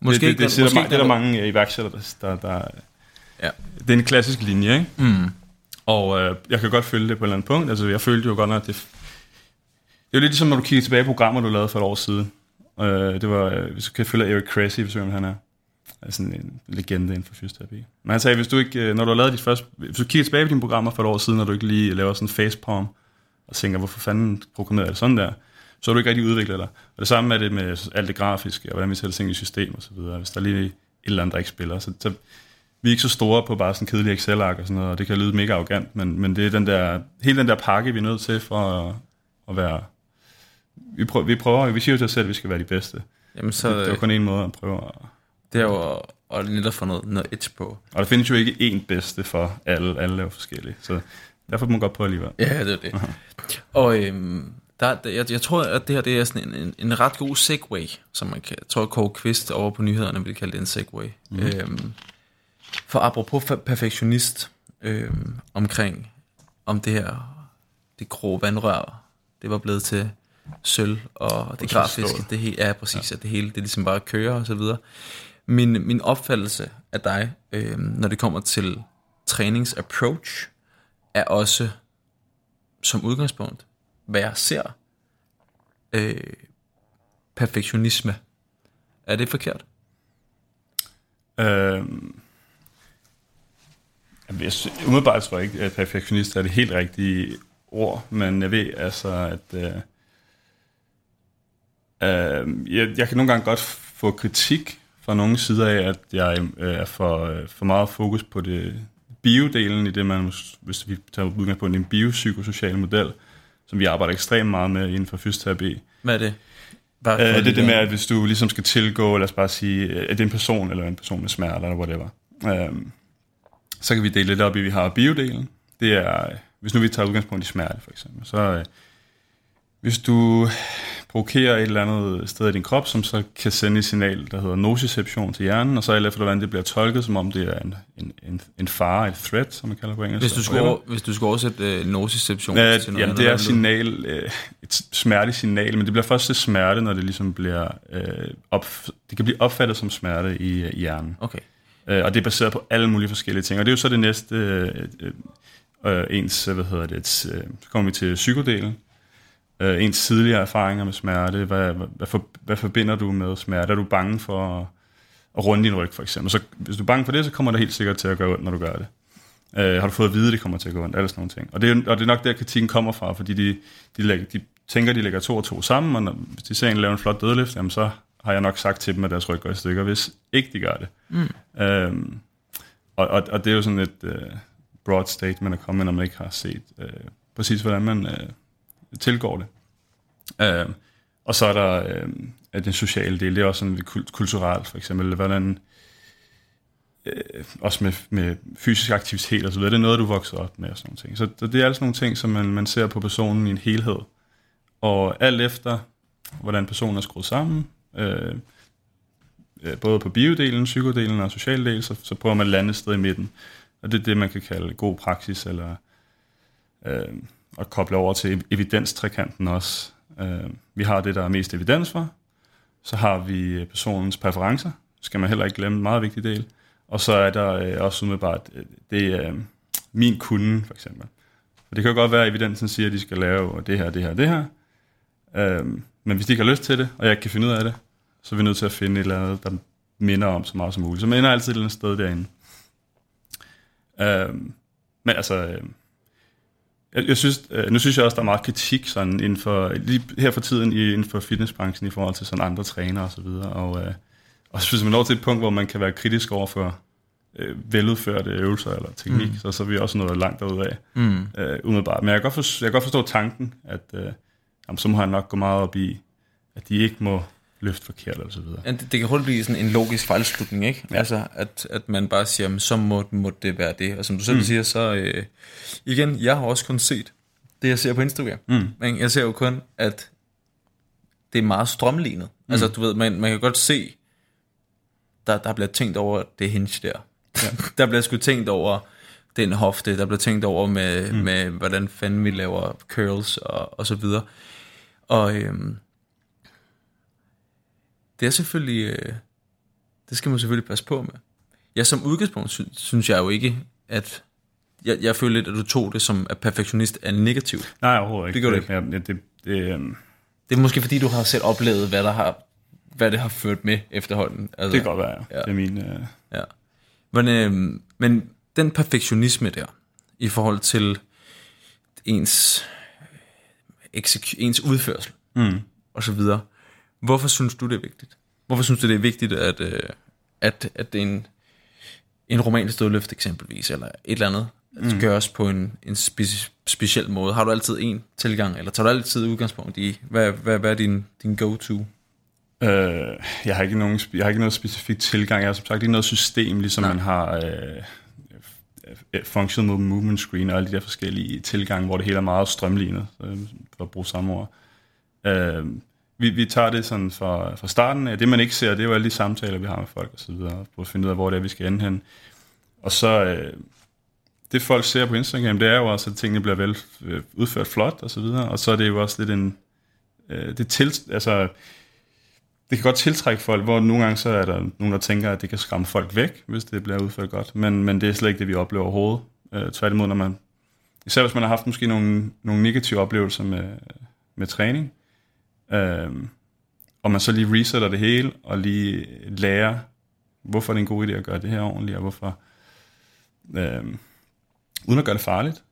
Speaker 1: måske
Speaker 2: det, det, det, det,
Speaker 1: måske
Speaker 2: det,
Speaker 1: ikke
Speaker 2: det er der mange iværksættere, der, der, der...
Speaker 1: Ja.
Speaker 2: Det er en klassisk linje, ikke?
Speaker 1: Mm,
Speaker 2: Og øh, jeg kan godt følge det på et eller andet punkt. Altså, jeg følte jo godt nok, at det... Det er jo lidt ligesom, når du kigger tilbage på programmer, du lavede for et år siden. Øh, det var, øh, hvis du kan følge Eric Cressy, hvis du han er. sådan en legende inden for fysioterapi. Men han sagde, hvis du ikke, øh, når du har lavet dit første, hvis du kigger tilbage på dine programmer for et år siden, og du ikke lige laver sådan en facepalm, og tænker, hvorfor fanden programmerede jeg det sådan der, så har du ikke rigtig udviklet dig. Og det samme er det med alt det grafiske, og hvordan vi sætter ting i system og så videre. Hvis der er lige et eller andet, der ikke spiller, så, så vi er ikke så store på bare sådan kedelige Excel-ark og sådan noget, og det kan lyde mega arrogant, men, men det er den der, hele den der pakke, vi er nødt til for at, at være... Vi prøver, vi prøver, vi siger jo til os selv, at vi skal være de bedste.
Speaker 1: jamen så...
Speaker 2: Det, det er jo kun en måde at prøve at...
Speaker 1: Det er jo at, at netop få noget, noget edge på.
Speaker 2: Og der findes jo ikke én bedste for alle, alle er forskellige, så derfor må man godt prøve alligevel.
Speaker 1: Ja, det er det. Og øhm, der, der, jeg, jeg tror, at det her det er sådan en, en, en ret god segway, som man kan... Jeg tror, Kåre Kvist over på nyhederne vil kalde det en segway. Mm. Øhm, for apropos perfektionist øhm, omkring, om det her, det grå vandrør, det var blevet til sølv, og det grafiske, det hele, er præcis, ja. at det hele, det ligesom bare kører og så videre. Min, min opfattelse af dig, øhm, når det kommer til træningsapproach, er også som udgangspunkt, hvad jeg ser, øh, perfektionisme. Er det forkert?
Speaker 2: Øhm, jeg, umiddelbart tror jeg ikke, at perfektionist er det helt rigtige ord, men jeg ved altså, at øh, øh, jeg, jeg kan nogle gange godt få kritik fra nogle sider af, at jeg øh, er for, øh, for meget fokus på det biodelen i det, man, hvis vi tager udgangspunkt i en biopsykosocial model, som vi arbejder ekstremt meget med inden for fysioterapi.
Speaker 1: Hvad er det? Hvad
Speaker 2: Øh, det er det med, at hvis du ligesom skal tilgå, lad os bare sige, øh, at det er en person, eller en person med smerte, eller whatever, øhm, så kan vi dele lidt op i, vi har biodelen. Det er, øh, hvis nu vi tager udgangspunkt i smerte, for eksempel, så øh, hvis du provokerer et eller andet sted i din krop, som så kan sende et signal, der hedder nociception til hjernen, og så alt efter, hvordan det bliver tolket, som om det er en, en, en, en fare, et threat, som man kalder på engelsk.
Speaker 1: hvis du skulle, over, hvis du skulle oversætte øh, nociception
Speaker 2: Ja,
Speaker 1: til noget
Speaker 2: jamen,
Speaker 1: andet,
Speaker 2: det er signal, øh, et smertesignal, men det bliver først til smerte, når det ligesom bliver øh, op, det kan blive opfattet som smerte i, i hjernen.
Speaker 1: Okay.
Speaker 2: Øh, og det er baseret på alle mulige forskellige ting. Og det er jo så det næste, øh, øh, ens, øh, hvad hedder det, et, øh, så kommer vi til psykodelen. Øh, ens tidligere erfaringer med smerte, hvad, hvad, hvad, for, hvad forbinder du med smerte? Er du bange for at, at runde din ryg, for eksempel? Så hvis du er bange for det, så kommer det helt sikkert til at gøre ondt, når du gør det. Øh, har du fået at vide, at det kommer til at gå ondt? Alle sådan nogle ting. Og det, er, og det er nok der, kritikken kommer fra, fordi de, de, lægger, de tænker, de lægger to og to sammen, og når, hvis de ser en lave en flot dødløft, jamen så har jeg nok sagt til dem, at deres ryg går i stykker, hvis ikke de gør det. Mm. Øhm, og, og, og det er jo sådan et øh, broad statement at komme med, når man ikke har set øh, præcis, hvordan man øh, tilgår det. Øh, og så er der øh, at den sociale del, det er også sådan lidt kult- kulturelt, for eksempel, hvordan øh, også med, med fysisk aktivitet og så videre, det er noget, du vokser op med og sådan nogle ting. Så det, det er altså nogle ting, som man, man ser på personen i en helhed. Og alt efter, hvordan personen er skruet sammen, Øh, øh, både på biodelen, psykodelen og socialdelen, så, så prøver man at lande et sted i midten. Og det er det, man kan kalde god praksis, eller øh, at koble over til evidenstrekanten også. Øh, vi har det, der er mest evidens for. Så har vi øh, personens præferencer, skal man heller ikke glemme, en meget vigtig del. Og så er der øh, også umiddelbart, øh, det er øh, min kunde, for eksempel. For det kan jo godt være, at evidensen siger, at de skal lave det her, det her, det her. Øh, men hvis de ikke har lyst til det, og jeg ikke kan finde ud af det, så er vi nødt til at finde et eller andet, der minder om så meget som muligt. Så man ender altid et eller andet sted derinde. Øh, men altså, øh, jeg, jeg synes, øh, nu synes jeg også, der er meget kritik sådan inden for, lige her for tiden i, inden for fitnessbranchen i forhold til sådan andre trænere og så videre. Og, øh, og så hvis man når til et punkt, hvor man kan være kritisk over for øh, veludførte øvelser eller teknik, mm. så, så er vi også noget langt af, mm. øh, umiddelbart. Men jeg kan, godt forstå, jeg kan godt forstå tanken, at øh, jamen, så må han nok gå meget op i, at de ikke må løfte forkert og så videre.
Speaker 1: Ja, det, det kan hurtigt blive sådan en logisk fejlslutning, ikke? Ja. Altså, at, at man bare siger, så må, må det være det. Og som du selv mm. siger, så øh, igen, jeg har også kun set det, jeg ser på Instagram. Mm. Men jeg ser jo kun, at det er meget strømlignet. Mm. Altså, du ved, man, man kan godt se, der, der bliver tænkt over det hinge der. Ja. der bliver sgu tænkt over den hofte, der bliver tænkt over med, mm. med hvordan fanden vi laver curls og, og så videre. Og øhm, det er selvfølgelig, øh, det skal man selvfølgelig passe på med. Ja, som udgangspunkt sy- synes jeg jo ikke, at jeg, jeg føler lidt, at du tog det som, at perfektionist er negativt.
Speaker 2: Nej, overhovedet ikke.
Speaker 1: Det gør det
Speaker 2: ikke. Det, det, det, øhm,
Speaker 1: det er måske fordi, du har selv oplevet, hvad der har hvad det har ført med efterhånden.
Speaker 2: Altså, det kan godt være, ja. ja. Det er min... Øh...
Speaker 1: Ja. Men, øh, men den perfektionisme der, i forhold til ens, ens udførsel, mm. og så videre, hvorfor synes du, det er vigtigt? Hvorfor synes du, det er vigtigt, at, øh, at, at en, en romansk dødløft eksempelvis, eller et eller andet, mm. gøres på en, en speci- speciel måde? Har du altid en tilgang, eller tager du altid udgangspunkt i, hvad, hvad, hvad er din, din go-to?
Speaker 2: Øh, jeg, har ikke nogen, jeg har ikke noget specifikt tilgang. Jeg har som sagt ikke noget system, ligesom Nej. man har øh, functional movement screen og alle de der forskellige tilgange, hvor det hele er meget strømlignet, øh, for at bruge samme ord. Øh, vi, vi tager det sådan fra, fra starten af. Det, man ikke ser, det er jo alle de samtaler, vi har med folk og så videre, for at finde ud af, hvor det er, vi skal ende hen. Og så, øh, det folk ser på Instagram, det er jo også, at tingene bliver vel øh, udført flot og så videre, og så er det jo også lidt en, øh, det til, altså, det kan godt tiltrække folk, hvor nogle gange så er der nogen, der tænker, at det kan skræmme folk væk, hvis det bliver udført godt. Men, men det er slet ikke det, vi oplever overhovedet. Øh, tværtimod, når man, især hvis man har haft måske nogle, nogle negative oplevelser med, med træning, øh, og man så lige resetter det hele, og lige lærer, hvorfor det er en god idé at gøre det her ordentligt, og hvorfor, øh, uden at gøre det farligt,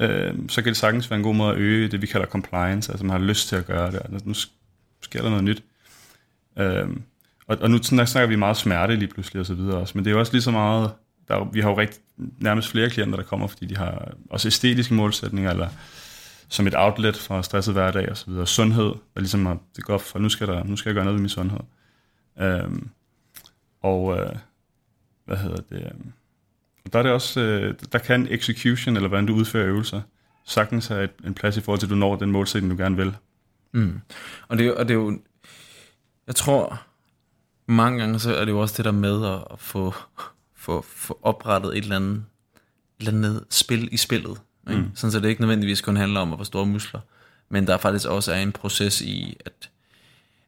Speaker 2: øh, så kan det sagtens være en god måde at øge det, vi kalder compliance, altså man har lyst til at gøre det, og nu sker der noget nyt. Øhm, og, og nu snakker vi meget smerte lige pludselig og så videre også, men det er jo også lige så meget, der, vi har jo rigt, nærmest flere klienter, der kommer, fordi de har også æstetiske målsætninger, eller som et outlet for stresset hverdag og så videre. Sundhed, der ligesom er, det går for, nu skal, der, nu skal jeg gøre noget ved min sundhed. Øhm, og øh, hvad hedder det? Øhm, og der er det også, øh, der kan execution, eller hvordan du udfører øvelser, sagtens have en plads i forhold til, at du når den målsætning, du gerne vil.
Speaker 1: Mm. Og, det, og det er jo jeg tror, mange gange så er det jo også det der med at få, få, få oprettet et eller andet, et eller andet spil i spillet. Ikke? Mm. Sådan så det ikke nødvendigvis kun handler om at få store muskler, men der faktisk også er en proces i, at,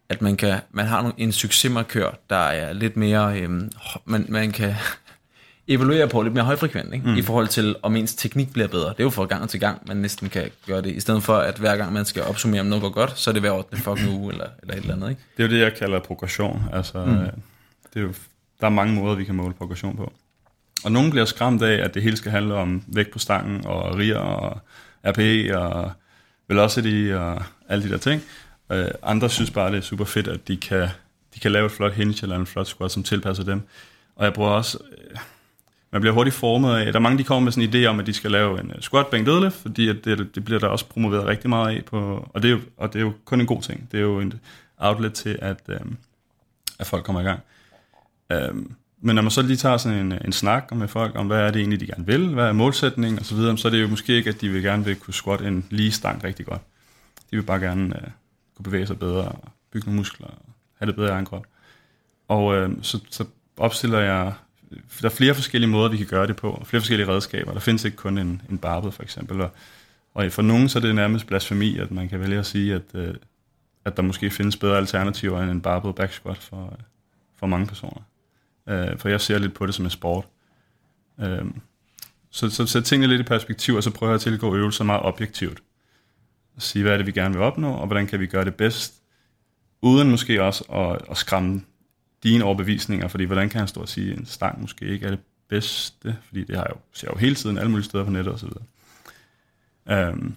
Speaker 1: at man, kan, man har en succesmarkør, der er lidt mere, øhm, man, man kan evaluere på lidt mere højfrekvent, ikke? Mm. i forhold til, om ens teknik bliver bedre. Det er jo fra gang til gang, man næsten kan gøre det. I stedet for, at hver gang man skal opsummere, om noget går godt, så er det hver 8. fucking uge, eller, eller et eller andet. Ikke?
Speaker 2: Det er jo det, jeg kalder progression. Altså, mm. det er jo, der er mange måder, vi kan måle progression på. Og nogen bliver skræmt af, at det hele skal handle om vægt på stangen, og riger, og RPE, og velocity, og alle de der ting. Øh, andre synes bare, det er super fedt, at de kan, de kan lave et flot hinge eller en flot squat, som tilpasser dem. Og jeg bruger også... Øh, man bliver hurtigt formet af, der er mange, de kommer med sådan en idé om, at de skal lave en øh, squat, bænk, deadlift, fordi at det, det bliver der også promoveret rigtig meget af, på, og, det er jo, og det er jo kun en god ting. Det er jo en outlet til, at, øh, at folk kommer i gang. Øh, men når man så lige tager sådan en, en snak med folk om, hvad er det egentlig, de gerne vil, hvad er målsætningen osv., så, videre, så er det jo måske ikke, at de vil gerne vil kunne squat en lige stang rigtig godt. De vil bare gerne øh, kunne bevæge sig bedre, og bygge nogle muskler, og have det bedre i egen krop. Og øh, så, så opstiller jeg der er flere forskellige måder, vi kan gøre det på, og flere forskellige redskaber. Der findes ikke kun en, en barbed for eksempel, og, Og for nogen så er det nærmest blasfemi, at man kan vælge at sige, at, øh, at der måske findes bedre alternativer end en barbell back squat for, øh, for mange personer. Øh, for jeg ser lidt på det som en sport. Øh, så, så sæt tingene lidt i perspektiv, og så prøver jeg at tilgå øvelser meget objektivt. Og sige, hvad er det, vi gerne vil opnå, og hvordan kan vi gøre det bedst, uden måske også at, at skræmme dine overbevisninger, fordi hvordan kan han stå og sige, at en stang måske ikke er det bedste, fordi det har jeg jo, ser jeg jo hele tiden alle mulige steder på nettet osv. Um,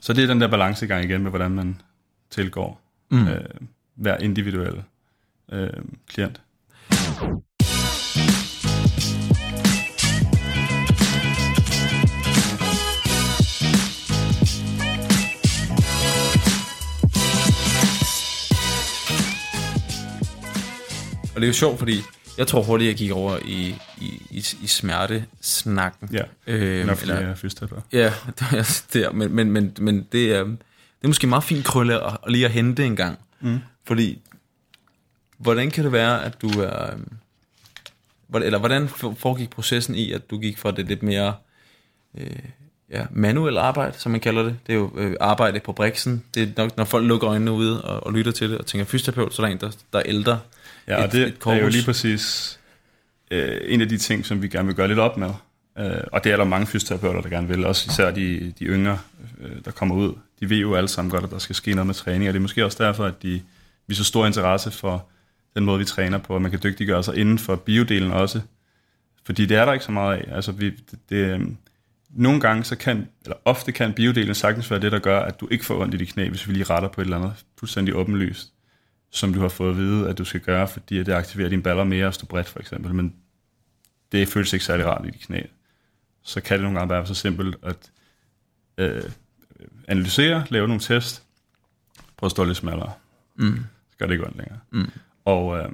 Speaker 2: så det er den der balancegang igen med, hvordan man tilgår mm. uh, hver individuel uh, klient.
Speaker 1: Og det er jo sjovt, fordi jeg tror hurtigt, jeg gik over i, i, i, i smertesnakken.
Speaker 2: Ja, øhm, eller, jeg er
Speaker 1: Ja, det er, men, men, men, men det, er, det er måske meget fint krølle at, at lige at hente en gang. Mm. Fordi, hvordan kan det være, at du er... Øhm, eller hvordan foregik processen i, at du gik fra det lidt mere øh, ja, manuel arbejde, som man kalder det. Det er jo øh, arbejde på briksen. Det er nok, når folk lukker øjnene ude og, og lytter til det og tænker fysioterapeut, så er der en, der, der er ældre
Speaker 2: Ja, og et, det et er jo lige præcis øh, en af de ting, som vi gerne vil gøre lidt op med. Øh, og det er der mange fysioterapeuter, der gerne vil. Også især de, de yngre, øh, der kommer ud. De ved jo alle sammen godt, at der skal ske noget med træning. Og det er måske også derfor, at de viser stor interesse for den måde, vi træner på. Og man kan dygtiggøre sig inden for biodelen også. Fordi det er der ikke så meget af. Altså, vi, det, det, nogle gange, så kan, eller ofte kan biodelen sagtens være det, der gør, at du ikke får ondt i dit knæ, hvis vi lige retter på et eller andet fuldstændig åbenlyst som du har fået at vide, at du skal gøre, fordi det aktiverer dine baller mere at stå bredt, for eksempel. Men det føles ikke særlig rart i dit knæ. Så kan det nogle gange være så simpelt at øh, analysere, lave nogle test, prøve at stå lidt smallere. Mm. Så gør det ikke ondt længere. Mm. Og øh,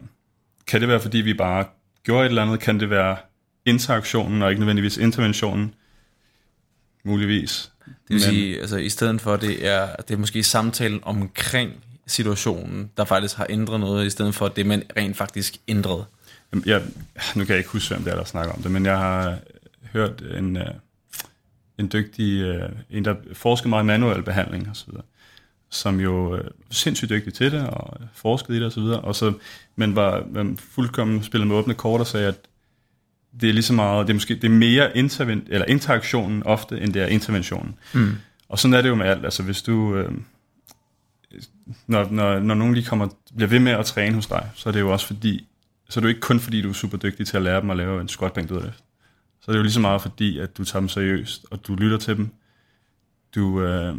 Speaker 2: kan det være, fordi vi bare gjorde et eller andet? Kan det være interaktionen, og ikke nødvendigvis interventionen? Muligvis.
Speaker 1: Det vil Men, sige, altså i stedet for, det er, det er måske samtalen omkring situationen, der faktisk har ændret noget, i stedet for det, man rent faktisk ændrede?
Speaker 2: Jeg, nu kan jeg ikke huske, hvem det er, der snakker om det, men jeg har hørt en, øh, en dygtig, øh, en der forsker meget i manuel behandling osv., som jo er sindssygt dygtig til det, og forskede i det osv., og så, men var fuldkommen spillet med åbne kort og sagde, at det er lige så meget, det er måske det er mere interven, eller interaktionen ofte, end det er interventionen. Mm. Og sådan er det jo med alt. Altså hvis du, øh, når, når, når nogen lige kommer, bliver ved med at træne hos dig, så er det jo også fordi, så er det jo ikke kun fordi, du er super dygtig til at lære dem at lave en squat bænk dødløft. Så er det jo lige så meget fordi, at du tager dem seriøst, og du lytter til dem. Du, øh,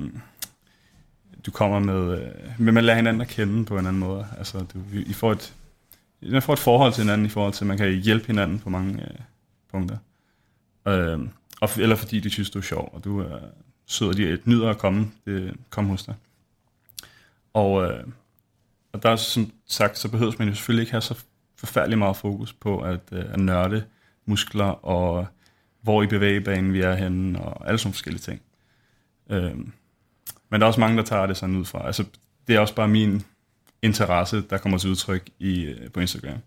Speaker 2: du kommer med, øh, med man lærer hinanden at kende på en anden måde. Altså, du, I får et, man får et forhold til hinanden i forhold til, at man kan hjælpe hinanden på mange øh, punkter. Øh, og, eller fordi de synes, du er sjov, og du er sød, og de nyder at komme, det, komme hos dig. Og, øh, og der er som sagt, så behøver man jo selvfølgelig ikke have så forfærdelig meget fokus på at, øh, at nørde muskler og hvor i bevægebanen vi er henne og alle sådan forskellige ting. Øh, men der er også mange, der tager det sådan ud fra. Altså, det er også bare min interesse, der kommer til udtryk i, øh, på Instagram.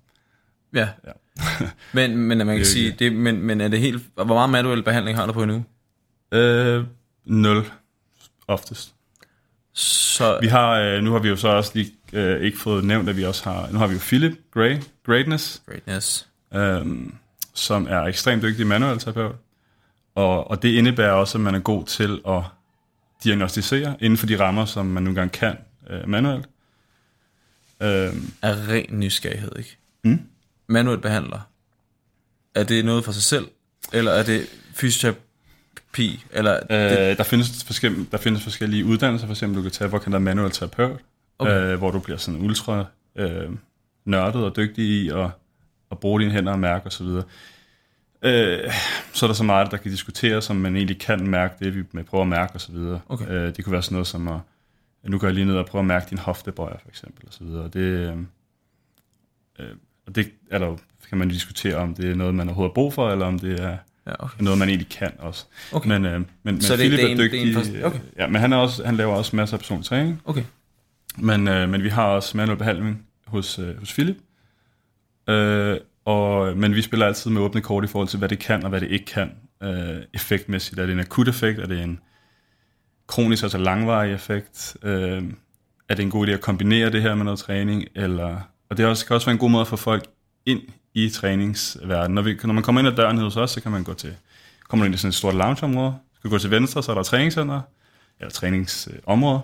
Speaker 1: Ja. ja. men, men man kan sige, det, men, men er det helt, hvor meget manuel behandling har du på nu?
Speaker 2: Øh, nul, oftest. Så... Vi har, øh, nu har vi jo så også lige øh, ikke fået nævnt, at vi også har, nu har vi jo Philip Gray, Greatness,
Speaker 1: Greatness.
Speaker 2: Øhm, som er ekstremt dygtig manuel terapeut. Og, og det indebærer også, at man er god til at diagnostisere inden for de rammer, som man nogle gange kan øh, manuelt.
Speaker 1: Øhm. Er ren nysgerrighed, ikke? Mm? Manuelt behandler. Er det noget for sig selv, eller er det fysioterapeut, Pi? Eller
Speaker 2: øh, det... der, findes forskellige, der findes forskellige uddannelser, for eksempel du kan tage, hvor kan der manuel terapeut, okay. øh, hvor du bliver sådan ultra øh, nørdet og dygtig i at, at bruge dine hænder og mærke osv. Øh, så er der så meget, der kan diskuteres, som man egentlig kan mærke det, vi prøver at mærke osv. Okay. Øh, det kunne være sådan noget som at, nu går jeg lige ned og prøver at mærke din hoftebøjer for eksempel osv. Det, øh, øh, og det er der kan man diskutere, om det er noget, man overhovedet har brug for, eller om det er Ja, okay. Noget, man egentlig kan også. Okay. Men, øh, men, men så Philip det, er, er dygtig. Det er en okay. Ja, men han, er også, han laver også masser af personlig træning.
Speaker 1: Okay.
Speaker 2: Men, øh, men vi har også manuel behandling hos, øh, hos Philip. Øh, og, men vi spiller altid med åbne kort i forhold til, hvad det kan og hvad det ikke kan. Øh, effektmæssigt. Er det en akut effekt? Er det en kronisk, altså langvarig effekt? Øh, er det en god idé at kombinere det her med noget træning? Eller, og det også, kan også være en god måde at få folk ind i træningsverdenen. Når, vi, når man kommer ind ad døren hos os, så kan man gå til, kommer ind i sådan et stort loungeområde, skal gå til venstre, så er der træningscenter, eller træningsområde,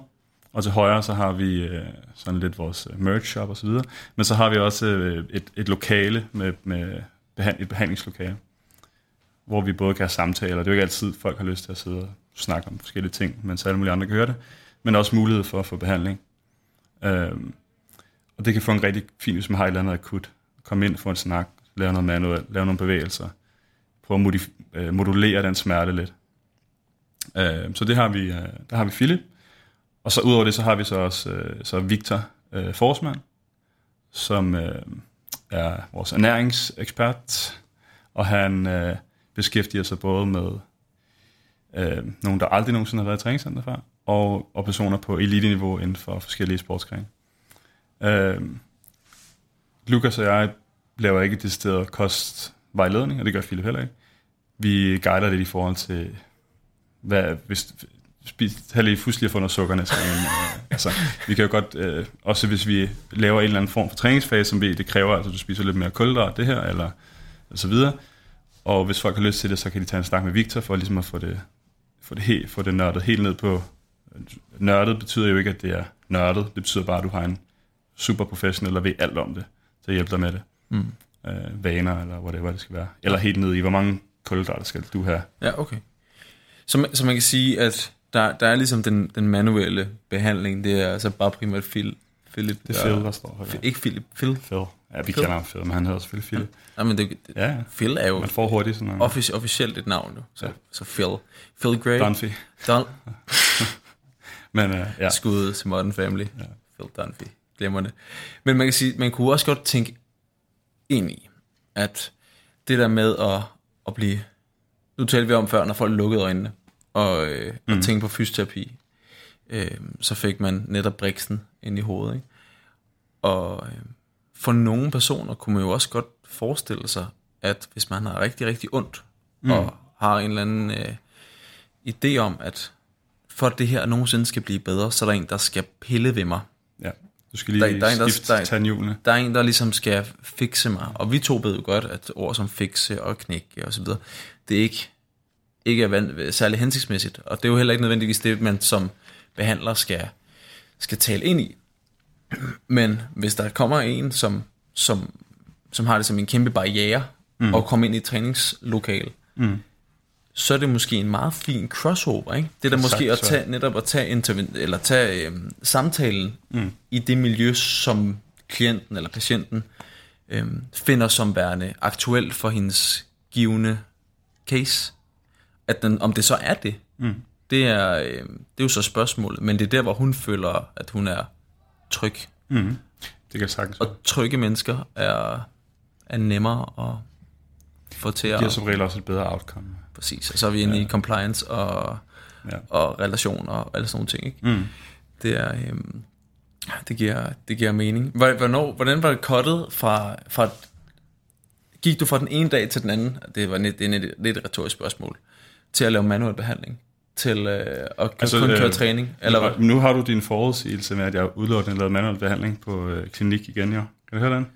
Speaker 2: og til højre, så har vi øh, sådan lidt vores øh, merch shop og så videre. Men så har vi også øh, et, et lokale med, med behand, et behandlingslokale, hvor vi både kan have samtaler. Det er jo ikke altid, folk har lyst til at sidde og snakke om forskellige ting, mens alle mulige andre kan høre det. Men også mulighed for at få behandling. Øhm, og det kan få en rigtig fint, hvis man har et eller andet akut. Kom ind, få en snak, lave noget manuelt, lave nogle bevægelser. Prøve at modif- øh, modulere den smerte lidt. Øhm, så det har vi, øh, der har vi Philip, og så udover det, så har vi så også øh, så Victor øh, Forsman, som øh, er vores ernæringsekspert, og han øh, beskæftiger sig både med øh, nogen, der aldrig nogensinde har været i træningscenter før, og, og personer på elite-niveau inden for forskellige sportsgrene. Øh, Lukas og jeg laver ikke decideret kostvejledning, og det gør Philip heller ikke. Vi guider lidt i forhold til, hvad, hvis, spis, have lige fuldstændig få noget sukker Så, øh, altså, vi kan jo godt, øh, også hvis vi laver en eller anden form for træningsfase, som vi, det kræver, altså du spiser lidt mere kulhydrat, det her, eller og så videre. Og hvis folk har lyst til det, så kan de tage en snak med Victor, for ligesom at få det, få det, helt, få det nørdet helt ned på... Nørdet betyder jo ikke, at det er nørdet. Det betyder bare, at du har en super professionel, der ved alt om det, til at hjælpe dig med det. Mm. Øh, vaner, eller whatever det skal være. Eller helt ned i, hvor mange kulhydrater skal du have.
Speaker 1: Ja, okay. Så, så man kan sige, at der, der er ligesom den, den manuelle behandling, det er altså bare primært Phil, Philip.
Speaker 2: Det er Phil, der står her.
Speaker 1: Ikke Philip, Phil.
Speaker 2: Phil. Ja, vi Phil. kender ham Phil, men han hedder selvfølgelig Philip.
Speaker 1: Ja, men det, det, ja, ja. Phil er jo
Speaker 2: Man får hurtigt sådan
Speaker 1: offic- officielt et navn, jo. Så, ja. så Phil. Phil Gray.
Speaker 2: Dunphy.
Speaker 1: Don
Speaker 2: men uh, ja.
Speaker 1: Skud til Modern Family. Ja. Phil Dunphy. Glemmer det. Men man kan sige, man kunne også godt tænke ind i, at det der med at, at blive... Nu talte vi om før, når folk lukkede øjnene og, øh, mm. og tænke på fysioterapi, øh, så fik man netop briksen ind i hovedet. Ikke? Og øh, for nogle personer kunne man jo også godt forestille sig, at hvis man har rigtig, rigtig ondt, mm. og har en eller anden øh, idé om, at for at det her nogensinde skal blive bedre, så er der en, der skal pille ved mig.
Speaker 2: Ja, du skal lige der, der er en, der, skifte der,
Speaker 1: Der er en, der ligesom skal fikse mig. Og vi to ved jo godt, at ord som fikse og knække og så videre, det er ikke ikke er særlig hensigtsmæssigt. Og det er jo heller ikke nødvendigvis det, man som behandler skal, skal tale ind i. Men hvis der kommer en, som, som, som har det som en kæmpe barriere, mm. og kommer ind i et træningslokal, mm. så er det måske en meget fin crossover. Ikke? Det er der måske at tage, netop at tage, interven- eller tage øhm, samtalen mm. i det miljø, som klienten eller patienten øhm, finder som værende aktuelt for hendes givende case at den, om det så er det, mm. det, er, øh, det er jo så spørgsmålet. Men det er der, hvor hun føler, at hun er tryg.
Speaker 2: Mm. Det kan sagtens
Speaker 1: Og trygge mennesker er, er nemmere at få til at...
Speaker 2: Det giver som regel også et bedre outcome.
Speaker 1: Præcis, og så er vi inde ja. i compliance og, ja. og relation og alle sådan nogle ting. Ikke? Mm. Det er... Øhm, det giver, det giver mening. Hvornår, hvordan var det kottet fra, fra... Gik du fra den ene dag til den anden? Det var lidt, det er et, lidt et retorisk spørgsmål til at lave manuel behandling, til øh, at altså, kun køre øh, træning?
Speaker 2: Eller hvad? Nu har du din forudsigelse med, at jeg udelukkende lavet manuel behandling på øh, klinik igen, jo. Kan du høre den?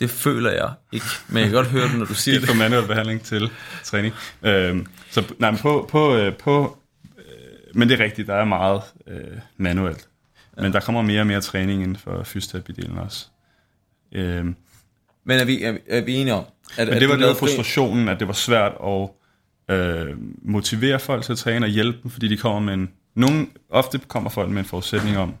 Speaker 1: Det føler jeg ikke, men jeg kan godt høre det, når du siger
Speaker 2: det. Fra manuel behandling til træning. Øh, så nej, men på, på, øh, på øh, men det er rigtigt, der er meget øh, manuelt. Ja. Men der kommer mere og mere træning inden for fysioterapidelen også. Øh,
Speaker 1: men er vi, er, er vi enige om,
Speaker 2: at, men det var, det var frustrationen, at det var svært at øh, motivere folk til at træne og hjælpe dem, fordi de kommer med en... Nogle, ofte kommer folk med en forudsætning om,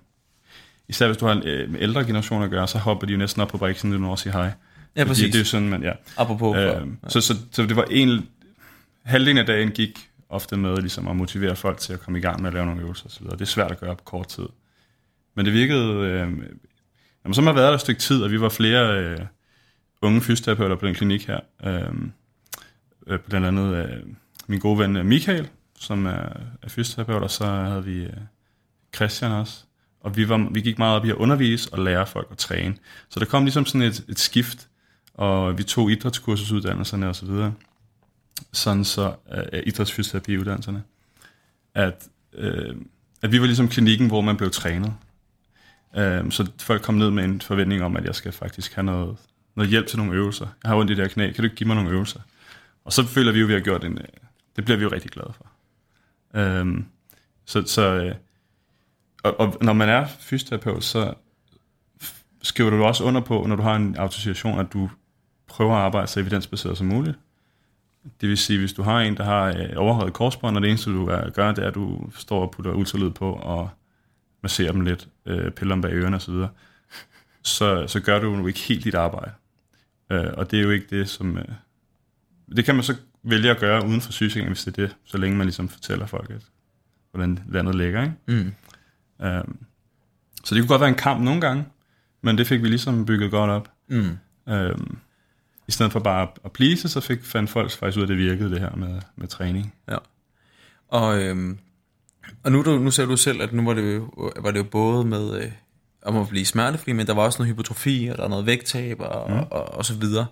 Speaker 2: især hvis du har en øh, ældre generation at gøre, så hopper de jo næsten op på briksen, når du siger hej.
Speaker 1: Ja, præcis.
Speaker 2: det er jo sådan, man, ja.
Speaker 1: Apropos. Øh, ja.
Speaker 2: så, så, så, det var en... Halvdelen af dagen gik ofte med ligesom at motivere folk til at komme i gang med at lave nogle øvelser osv. Det er svært at gøre på kort tid. Men det virkede... Øh, jamen, så har været der et stykke tid, og vi var flere øh, unge fysioterapeuter på den klinik her. Øh, øh, blandt andet øh, min gode ven øh, Michael, som er, er fysioterapeut, og så havde vi øh, Christian også. Og vi, var, vi gik meget op i at undervise og lære folk at træne. Så der kom ligesom sådan et, et skift, og vi tog idrætskursusuddannelserne og så videre. Sådan så, øh, idrætsfysioterapiuddannelserne. At øh, at vi var ligesom klinikken, hvor man blev trænet. Øh, så folk kom ned med en forventning om, at jeg skal faktisk have noget, noget hjælp til nogle øvelser. Jeg har ondt i det her knæ, kan du ikke give mig nogle øvelser? Og så føler vi jo, at vi har gjort en... Øh, det bliver vi jo rigtig glade for. Øhm, så, så øh, og, og når man er fysioterapeut, så skriver du også under på, når du har en autorisation, at du prøver at arbejde så evidensbaseret som muligt. Det vil sige, hvis du har en, der har øh, overhøjet korsbånd, og det eneste, du er, gør, det er, at du står og putter ultralyd på og masserer dem lidt, øh, piller dem bag ørerne osv., så, så, så gør du jo ikke helt dit arbejde. Øh, og det er jo ikke det, som... Øh, det kan man så vælge at gøre uden for sygesikringen, hvis det er det, så længe man ligesom fortæller folk, at, hvordan landet ligger. Ikke?
Speaker 1: Mm.
Speaker 2: Øh, så det kunne godt være en kamp nogle gange, men det fik vi ligesom bygget godt op.
Speaker 1: Mm.
Speaker 2: Øh, i stedet for bare at please, så fik, fandt folk faktisk ud af, at det virkede, det her med, med træning.
Speaker 1: Ja. Og, øhm, og nu, du, nu ser du selv, at nu var det jo, var det jo både med øh, om at blive smertefri, men der var også noget hypotrofi, og der er noget vægttab, og, mm. og, og, og så videre.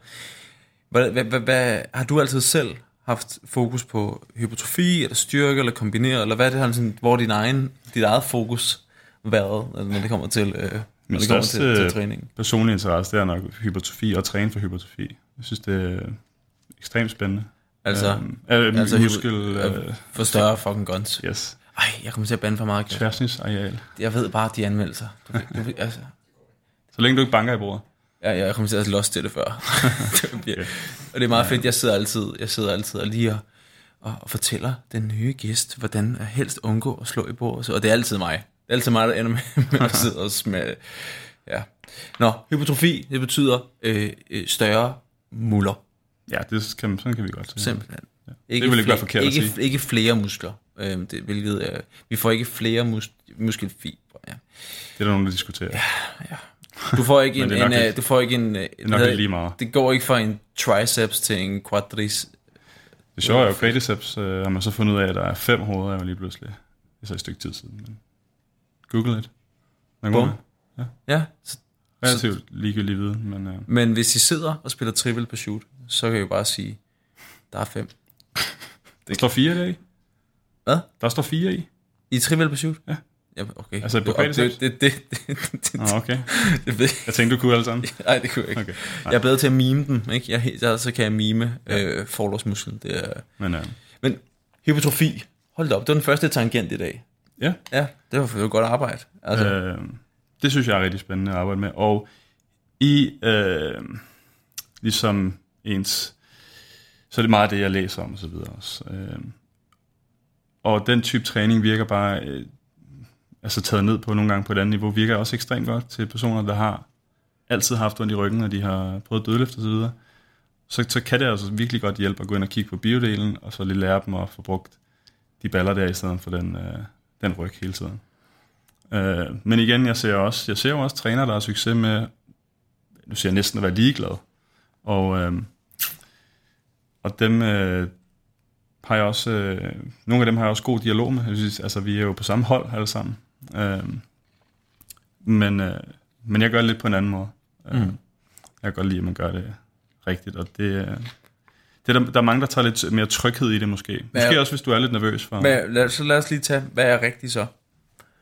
Speaker 1: Hvad, hvad, hvad, hvad, har du altid selv haft fokus på hypotrofi, eller styrke, eller kombinere, eller hvad er det, sådan, hvor din egen, dit eget fokus været, når det kommer til, øh,
Speaker 2: Min
Speaker 1: det kommer til, til træning?
Speaker 2: personlige interesse, det er nok hypertrofi og træne for hypertrofi. Jeg synes, det er ekstremt spændende.
Speaker 1: Altså,
Speaker 2: Øhm, øh,
Speaker 1: altså
Speaker 2: muskel,
Speaker 1: hypo-
Speaker 2: øh,
Speaker 1: for større fucking guns.
Speaker 2: yes.
Speaker 1: Ej, jeg kommer til at bande for meget.
Speaker 2: Tværsnitsareal.
Speaker 1: Jeg ved bare, de anmeldelser. Du, du, altså,
Speaker 2: Så længe du ikke banker i bordet.
Speaker 1: Jeg, jeg kommer til at lost til det før. det og det er meget fedt, jeg sidder altid, jeg sidder altid og lige og, og, og fortæller den nye gæst, hvordan jeg helst undgå at slå i bordet. Og det er altid mig. Det er altid mig, der ender med, med at sidde og smage. Ja. Nå, hypotrofi, det betyder øh, øh, større muller.
Speaker 2: Ja, det kan, sådan kan vi godt sige.
Speaker 1: Simpelthen.
Speaker 2: Ja.
Speaker 1: Ikke
Speaker 2: Det vil ikke
Speaker 1: flere,
Speaker 2: være forkert at
Speaker 1: ikke,
Speaker 2: sige.
Speaker 1: ikke flere muskler. Øh, det, hvilket, øh, vi får ikke flere mus, muskelfibre. Ja.
Speaker 2: Det er der nogen, der diskuterer. Ja,
Speaker 1: Du får ikke en,
Speaker 2: det
Speaker 1: en, øh,
Speaker 2: lidt-
Speaker 1: du får ikke en, øh,
Speaker 2: det er nok lidt lige meget.
Speaker 1: det går ikke fra en triceps til en quadriceps.
Speaker 2: Det sjove er jo, quadriceps øh, har man så fundet ud af, at der er fem hoveder jo lige pludselig. Det er så et stykke tid siden. Men Google lidt. Man
Speaker 1: Bum.
Speaker 2: må
Speaker 1: Ja, så,
Speaker 2: relativt ligegyldig viden, men øh,
Speaker 1: men hvis I sidder og spiller trivial pursuit, så kan jeg jo bare sige, der er fem.
Speaker 2: der står fire der i.
Speaker 1: Hvad?
Speaker 2: Der står fire i.
Speaker 1: I trivial pursuit?
Speaker 2: Ja.
Speaker 1: Ja, okay.
Speaker 2: Altså, på
Speaker 1: det, det, det, det, det, det,
Speaker 2: okay.
Speaker 1: det, ved
Speaker 2: Jeg tænkte, du kunne alle sammen.
Speaker 1: Nej, det kunne jeg ikke.
Speaker 2: Okay.
Speaker 1: Jeg er bedre til at mime dem, ikke? Jeg, jeg, så kan jeg mime øh, forlovsmusklen. Det er...
Speaker 2: Men øh,
Speaker 1: Men hypotrofi, hold da op, det var den første tangent i dag.
Speaker 2: ja,
Speaker 1: Ja, det var for godt arbejde. Altså, øh,
Speaker 2: det synes jeg er rigtig spændende at arbejde med. Og i øh, ligesom ens, så er det meget det, jeg læser om og så videre også. Øh, og den type træning virker bare, øh, altså taget ned på nogle gange på et andet niveau, virker også ekstremt godt til personer, der har altid haft ondt i ryggen, og de har prøvet dødløft og så videre. Så, så kan det altså virkelig godt hjælpe at gå ind og kigge på biodelen, og så lige lære dem at få brugt de baller der, i stedet for den, øh, den ryg hele tiden. Øh, men igen, jeg ser også, jeg ser jo også trænere, der har succes med, nu siger jeg næsten at være ligeglad. Og, øh, og dem øh, har jeg også, øh, nogle af dem har jeg også god dialog med. Jeg synes, altså, vi er jo på samme hold alle sammen. Øh, men, øh, men jeg gør det lidt på en anden måde. Øh,
Speaker 1: Mm.
Speaker 2: Jeg kan godt lide, at man gør det rigtigt, og det, øh, det er der, der er mange, der tager lidt mere tryghed i det måske.
Speaker 1: Hvad-
Speaker 2: Måske også, hvis du er lidt nervøs for...
Speaker 1: Hvad, lad, så lad os lige tage, hvad er rigtigt så?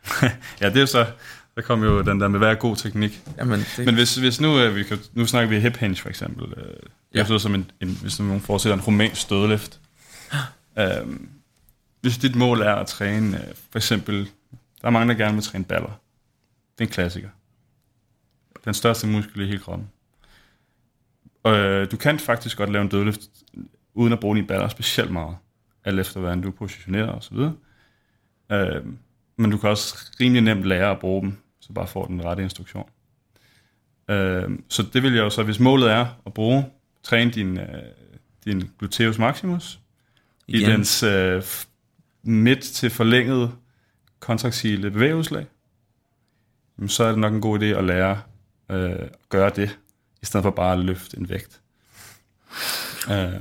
Speaker 2: Ja, det er så, der kom jo den der med, hvad er god teknik.
Speaker 1: Jamen, det,
Speaker 2: Men hvis, hvis nu, øh, vi kan, nu snakker vi hip hinge for eksempel. Øh, det er
Speaker 1: Ja.
Speaker 2: ja. så som en, en, hvis nogen forestiller en romansk stødløft. øhm, hvis dit mål er at træne, øh, for eksempel, der er mange, der gerne vil træne baller. Det er en klassiker. Den største muskel i hele kroppen. Og øh, du kan faktisk godt lave en dødløft, uden at bruge dine baller specielt meget. Alt efter, hvordan du er positioneret og så videre. Øh, men du kan også rimelig nemt lære at bruge dem, så bare får den rette instruktion. Øh, så det vil jeg jo så, hvis målet er at bruge, træne din, øh, din gluteus maximus i
Speaker 1: Igen.
Speaker 2: dens øh, midt til forlænget kontraktile bevægelseslag, jamen, så er det nok en god idé at lære øh, at gøre det, i stedet for bare at løfte en vægt. Øh,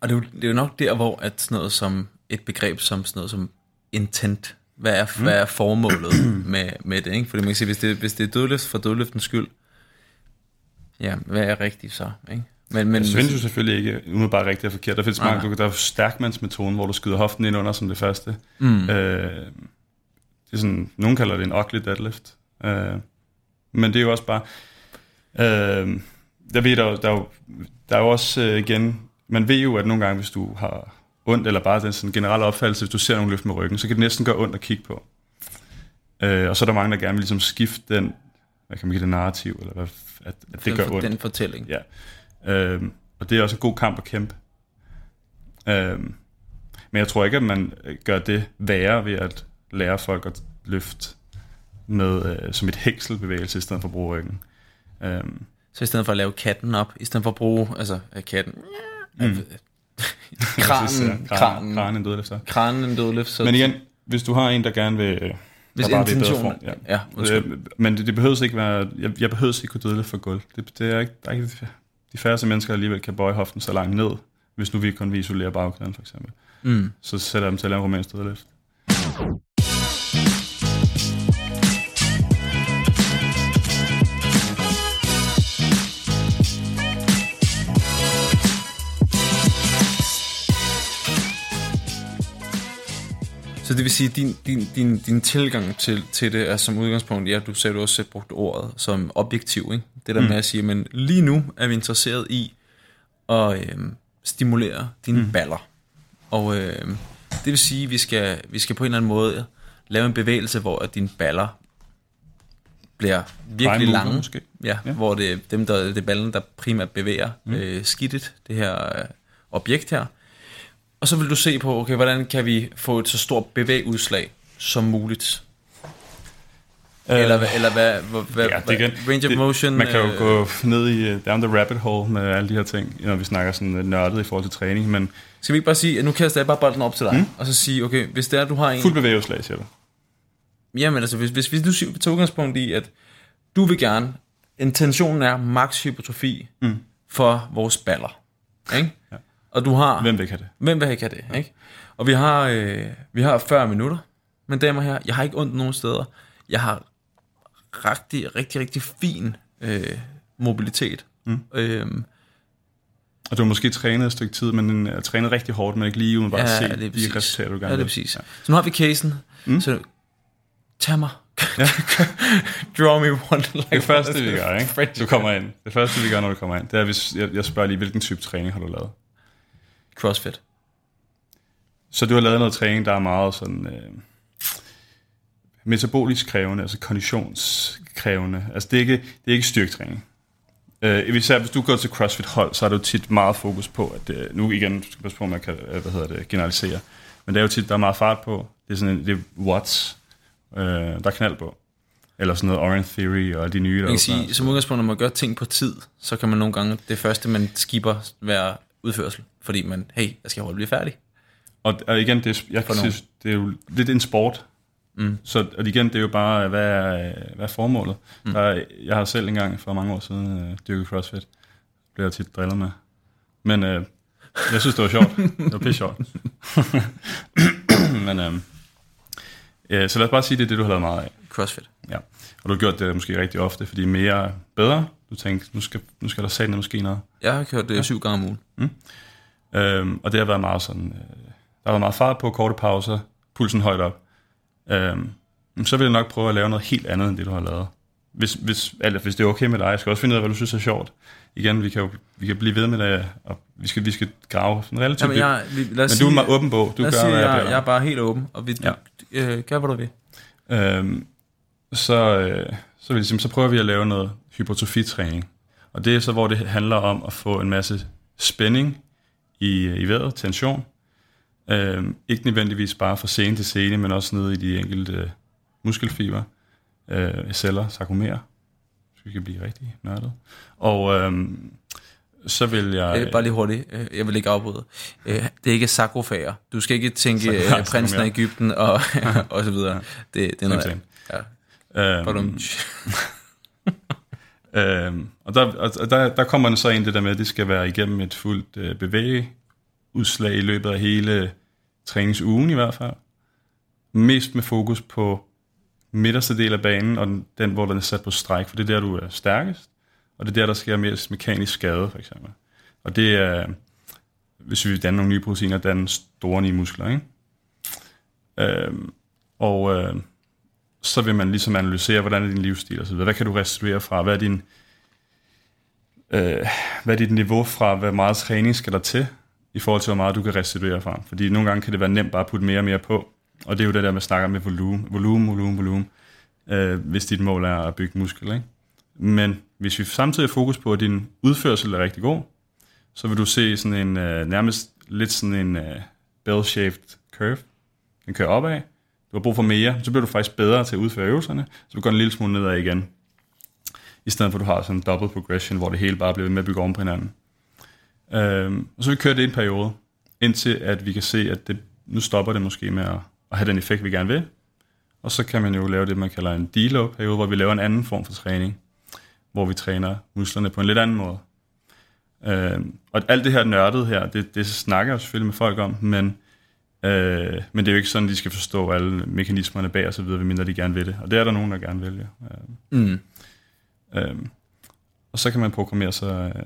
Speaker 1: Og det er, jo, det er jo nok der, hvor at sådan noget som et begreb som sådan noget som intent, hvad er, mm. hvad er formålet med, med det, ikke? Fordi man kan sige, hvis det, hvis det er dødløft for dødløftens skyld, ja, hvad er rigtigt så, ikke? Men, men,
Speaker 2: Jeg synes jo selvfølgelig ikke umiddelbart rigtigt og forkert. Der findes mange, du, der er stærkmandsmetoden, hvor du skyder hoften ind under som det første.
Speaker 1: mm,
Speaker 2: Øh, er sådan, nogen kalder det en ugly deadlift. Øh, men det er jo også bare... Øh, der, ved der, der, er jo, der er jo også øh, igen... Man ved jo, at nogle gange, hvis du har ondt, eller bare den sådan generelle opfattelse, hvis du ser nogen løft med ryggen, så kan det næsten gøre ondt at kigge på. Øh, og så er der mange, der gerne vil ligesom skifte den, hvad kan man kalde det, narrativ, eller hvad, at, at det
Speaker 1: den,
Speaker 2: gør
Speaker 1: for-
Speaker 2: ondt.
Speaker 1: den fortælling.
Speaker 2: Ja. Øhm, og det er også en god kamp at kæmpe. Øhm, men jeg tror ikke, at man øh, gør det værre ved at lære folk at løfte med, øh, som et hækselbevægelse, i stedet for at bruge ryggen. Øhm,
Speaker 1: Så i stedet for at lave katten op, i stedet for at bruge, altså katten,
Speaker 2: Mm.
Speaker 1: kranen, kranen,
Speaker 2: kranen en dødløfter.
Speaker 1: kranen en dødløft, så
Speaker 2: Men igen, hvis du har en, der gerne vil... øh,
Speaker 1: hvis
Speaker 2: der bare vil i bedre form,
Speaker 1: ja, ja.
Speaker 2: Øh, men det, det behøver ikke være... Jeg, jeg behøver ikke kunne dødløfte for gulv. Det, det er ikke, der er ikke de færreste mennesker alligevel kan bøje hoften så langt ned, hvis nu vi kun vil isolere bagkæden for eksempel.
Speaker 1: Mm.
Speaker 2: så sætter jeg dem til at lave en romansk dødløft.
Speaker 1: Så det vil sige, at din, din, din, din tilgang til, til det er som udgangspunkt, ja, du sagde du også selv brugte ordet som objektiv, ikke? Det der mm. med at sige, men lige nu er vi interesseret i at øh, stimulere dine mm. baller. Og øh, det vil sige, at vi skal, vi skal på en eller anden måde lave en bevægelse, hvor at dine baller bliver virkelig lange.
Speaker 2: måske.
Speaker 1: Ja, ja, hvor det dem, der, det er ballen, der primært bevæger mm. øh, skidtet, det her øh, objekt her. Og så vil du se på, okay, hvordan kan vi få et så stort bevægudslag som muligt? Øh, eller, eller hvad, hvad, hvad,
Speaker 2: ja, det igen,
Speaker 1: range of
Speaker 2: det,
Speaker 1: motion?
Speaker 2: Man kan jo
Speaker 1: øh,
Speaker 2: gå ned i uh, down the rabbit hole med alle de her ting, når vi snakker sådan uh, nørdet i forhold til træning, men
Speaker 1: Skal vi ikke bare sige, at nu kaster jeg bare bolden op til dig, mm. og så sige, okay, hvis det er, du har en...
Speaker 2: fuld bevægelseslag, siger du.
Speaker 1: Jamen altså, hvis, hvis vi nu tager udgangspunkt i, at du vil gerne, intentionen er max hypertrofi mm. for vores baller, ikke? Ja. Og du har...
Speaker 2: Hvem vil ikke have det?
Speaker 1: Hvem vil ikke have det, ikke? Og vi har, øh, vi har 40 minutter, men damer her, jeg har ikke ondt nogen steder. Jeg har rigtig, rigtig, rigtig fin øh, mobilitet. Mm. Øhm,
Speaker 2: Og du har måske trænet et stykke tid, men uh, trænet rigtig hårdt, men ikke lige uden bare at se
Speaker 1: det er
Speaker 2: de resultater, du gerne
Speaker 1: Ja, det er præcis. Ja. Så nu har vi casen, mm. så tag mig. Ja. Draw me one like
Speaker 2: Det første, vi gør, ikke? Du kommer ind. Det første, vi gør, når du kommer ind, det er, hvis jeg, jeg spørger lige, hvilken type træning har du lavet?
Speaker 1: Crossfit.
Speaker 2: Så du har lavet noget træning, der er meget sådan øh, metabolisk krævende, altså konditionskrævende. Altså det er ikke, det er ikke styrketræning. Øh, især hvis du går til CrossFit hold, så er der jo tit meget fokus på, at øh, nu igen, du skal passe på, at man kan hvad hedder det, generalisere, men det er jo tit, der er meget fart på. Det er sådan en, det er watts, øh, der er knald på. Eller sådan noget Orange Theory og de nye, der
Speaker 1: Jeg kan sige, som udgangspunkt, når man gør ting på tid, så kan man nogle gange, det første man skipper, være udførsel. Fordi man, hey, jeg skal holde blive færdig.
Speaker 2: Og, og igen, det er, jeg
Speaker 1: nogen.
Speaker 2: synes, det er jo lidt en sport. Mm. Så og igen, det er jo bare, hvad er, hvad er formålet? Mm. Der er, jeg har selv engang for mange år siden øh, dyrket CrossFit. Blev jeg tit drillet med. Men øh, jeg synes, det var sjovt. det var pisse sjovt. Men øh, ja, så lad os bare sige, det er det, du har lavet meget af.
Speaker 1: Crossfit.
Speaker 2: Ja. Og du har gjort det måske rigtig ofte, fordi mere er bedre. Du tænkte, nu skal, nu skal der satme måske noget.
Speaker 1: Jeg har kørt det ja. syv gange om ugen.
Speaker 2: Øhm, og det har været meget sådan, øh, der været meget fart på, korte pauser, pulsen højt op. Øhm, så vil jeg nok prøve at lave noget helt andet, end det du har lavet. Hvis, hvis, eller hvis det er okay med dig, jeg skal også finde ud af, hvad du synes er sjovt. Igen, vi kan jo vi kan blive ved med det, og vi skal, vi skal grave sådan relativt
Speaker 1: Jamen, jeg, vi, lad
Speaker 2: Men
Speaker 1: sige,
Speaker 2: du er meget åben bog. Du gør,
Speaker 1: sige,
Speaker 2: hvad jeg,
Speaker 1: jeg, jeg er bare helt åben, og vi,
Speaker 2: Ja.
Speaker 1: øh, gør, hvad du vil.
Speaker 2: Øhm, så, øh, så, vil jeg sige, så prøver vi at lave noget hypertrofitræning. Og det er så, hvor det handler om at få en masse spænding i, i vejret, tension. Øhm, ikke nødvendigvis bare fra scene til scene, men også nede i de enkelte øh, muskelfiber, øh, celler, sarkomerer, så vi kan blive rigtig nørdet. Og øhm, så vil jeg...
Speaker 1: Øh, bare lige hurtigt, øh, jeg vil ikke afbryde. Øh, det er ikke sarkofager. Du skal ikke tænke øh, prinsen af Ægypten og, og så videre. Det, det er noget andet. Ja.
Speaker 2: øhm,
Speaker 1: Øh,
Speaker 2: Øhm, og der, og der, der kommer den så ind det der med, at det skal være igennem et fuldt øh, bevægeudslag i løbet af hele træningsugen i hvert fald. Mest med fokus på midterste del af banen, og den, den hvor den er sat på stræk, for det er der, du er stærkest, og det er der, der sker mest mekanisk skade, for eksempel. Og det er, hvis vi danner nogle nye proteiner, danner store nye muskler, ikke? Øh, og øh, så vil man ligesom analysere, hvordan er din livsstil og så videre. Hvad kan du restituere fra? Hvad er din, øh, hvad er dit niveau fra, hvad meget træning skal der til, i forhold til, hvor meget du kan restituere fra. Fordi nogle gange kan det være nemt bare at putte mere og mere på. Og det er jo det der med snakker med volumen, volumen, volumen, volumen, øh, hvis dit mål er at bygge muskel. Ikke? Men hvis vi samtidig har fokus på, at din udførsel er rigtig god, så vil du se sådan en øh, nærmest lidt sådan en øh, bell-shaped curve. Den kører opad. Du har brug for mere, så bliver du faktisk bedre til at udføre øvelserne, så du går en lille smule nedad igen. I stedet for, at du har sådan en double progression, hvor det hele bare bliver med at bygge oven på hinanden. Øhm, og så vi kører det en periode, indtil at vi kan se, at det, nu stopper det måske med at, at have den effekt, vi gerne vil. Og så kan man jo lave det, man kalder en deload-periode, hvor vi laver en anden form for træning, hvor vi træner musklerne på en lidt anden måde. Øhm, og alt det her nørdet her, det, det snakker jeg selvfølgelig med folk om, men, øh, men det er jo ikke sådan, de skal forstå alle mekanismerne bag og så videre, mindre de gerne vil det. Og det er der nogen, der gerne vil. Ja.
Speaker 1: Mm.
Speaker 2: Øhm, og så kan man programmere sig øh,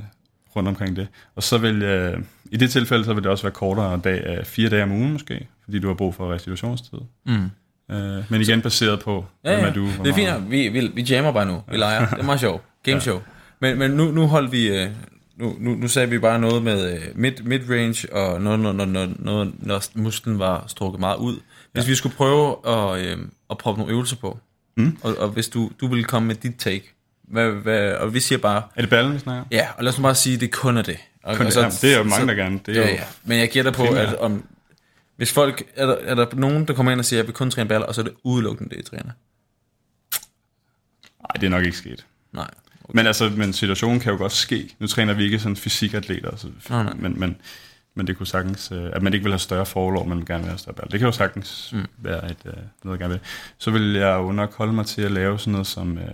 Speaker 2: rundt omkring det. Og så vil, øh, i det tilfælde, så vil det også være kortere dag, øh, fire dage om ugen måske, fordi du har brug for restitutionstid.
Speaker 1: Mm.
Speaker 2: Øh, men igen baseret på,
Speaker 1: Ja,
Speaker 2: hvem
Speaker 1: ja.
Speaker 2: er du?
Speaker 1: det er fint. Vi, vi, vi jammer bare nu. Vi leger. Det er meget sjovt. Game show. Men, men nu, nu holdt vi... Nu, nu, nu sagde vi bare noget med øh, mid, mid-range, og noget, når, når, når, når, når musklen var strukket meget ud. Hvis vi skulle prøve at, øh, at proppe nogle øvelser på,
Speaker 2: Mm.
Speaker 1: og, og hvis du, du ville komme med dit take, hvad, hvad, og vi siger bare,
Speaker 2: Er det ballen, vi snakker?
Speaker 1: ja, og lad os nu bare sige, at det kun er det. Og,
Speaker 2: Kun
Speaker 1: og
Speaker 2: det, jamen, det er jo mange, der gerne. Det er
Speaker 1: Ja,
Speaker 2: jo,
Speaker 1: ja. Men jeg gætter på,
Speaker 2: primært.
Speaker 1: at om, hvis folk, er der, er der nogen, der kommer ind og siger, at jeg vil kun træne baller, og så er det udelukkende det, I træner?
Speaker 2: Nej, det er nok ikke sket.
Speaker 1: Nej.
Speaker 2: Men altså, men situationen kan jo godt ske. Nu træner vi ikke sådan fysikatleter, så,
Speaker 1: Nej, nej.
Speaker 2: Men, men, men det kunne sagtens, øh, at man ikke vil have større forlov, men gerne vil have større baller. Det kan jo sagtens
Speaker 1: Mm.
Speaker 2: være et, øh, noget, jeg gerne vil. Så vil jeg jo nok holde mig til at lave sådan noget som øh,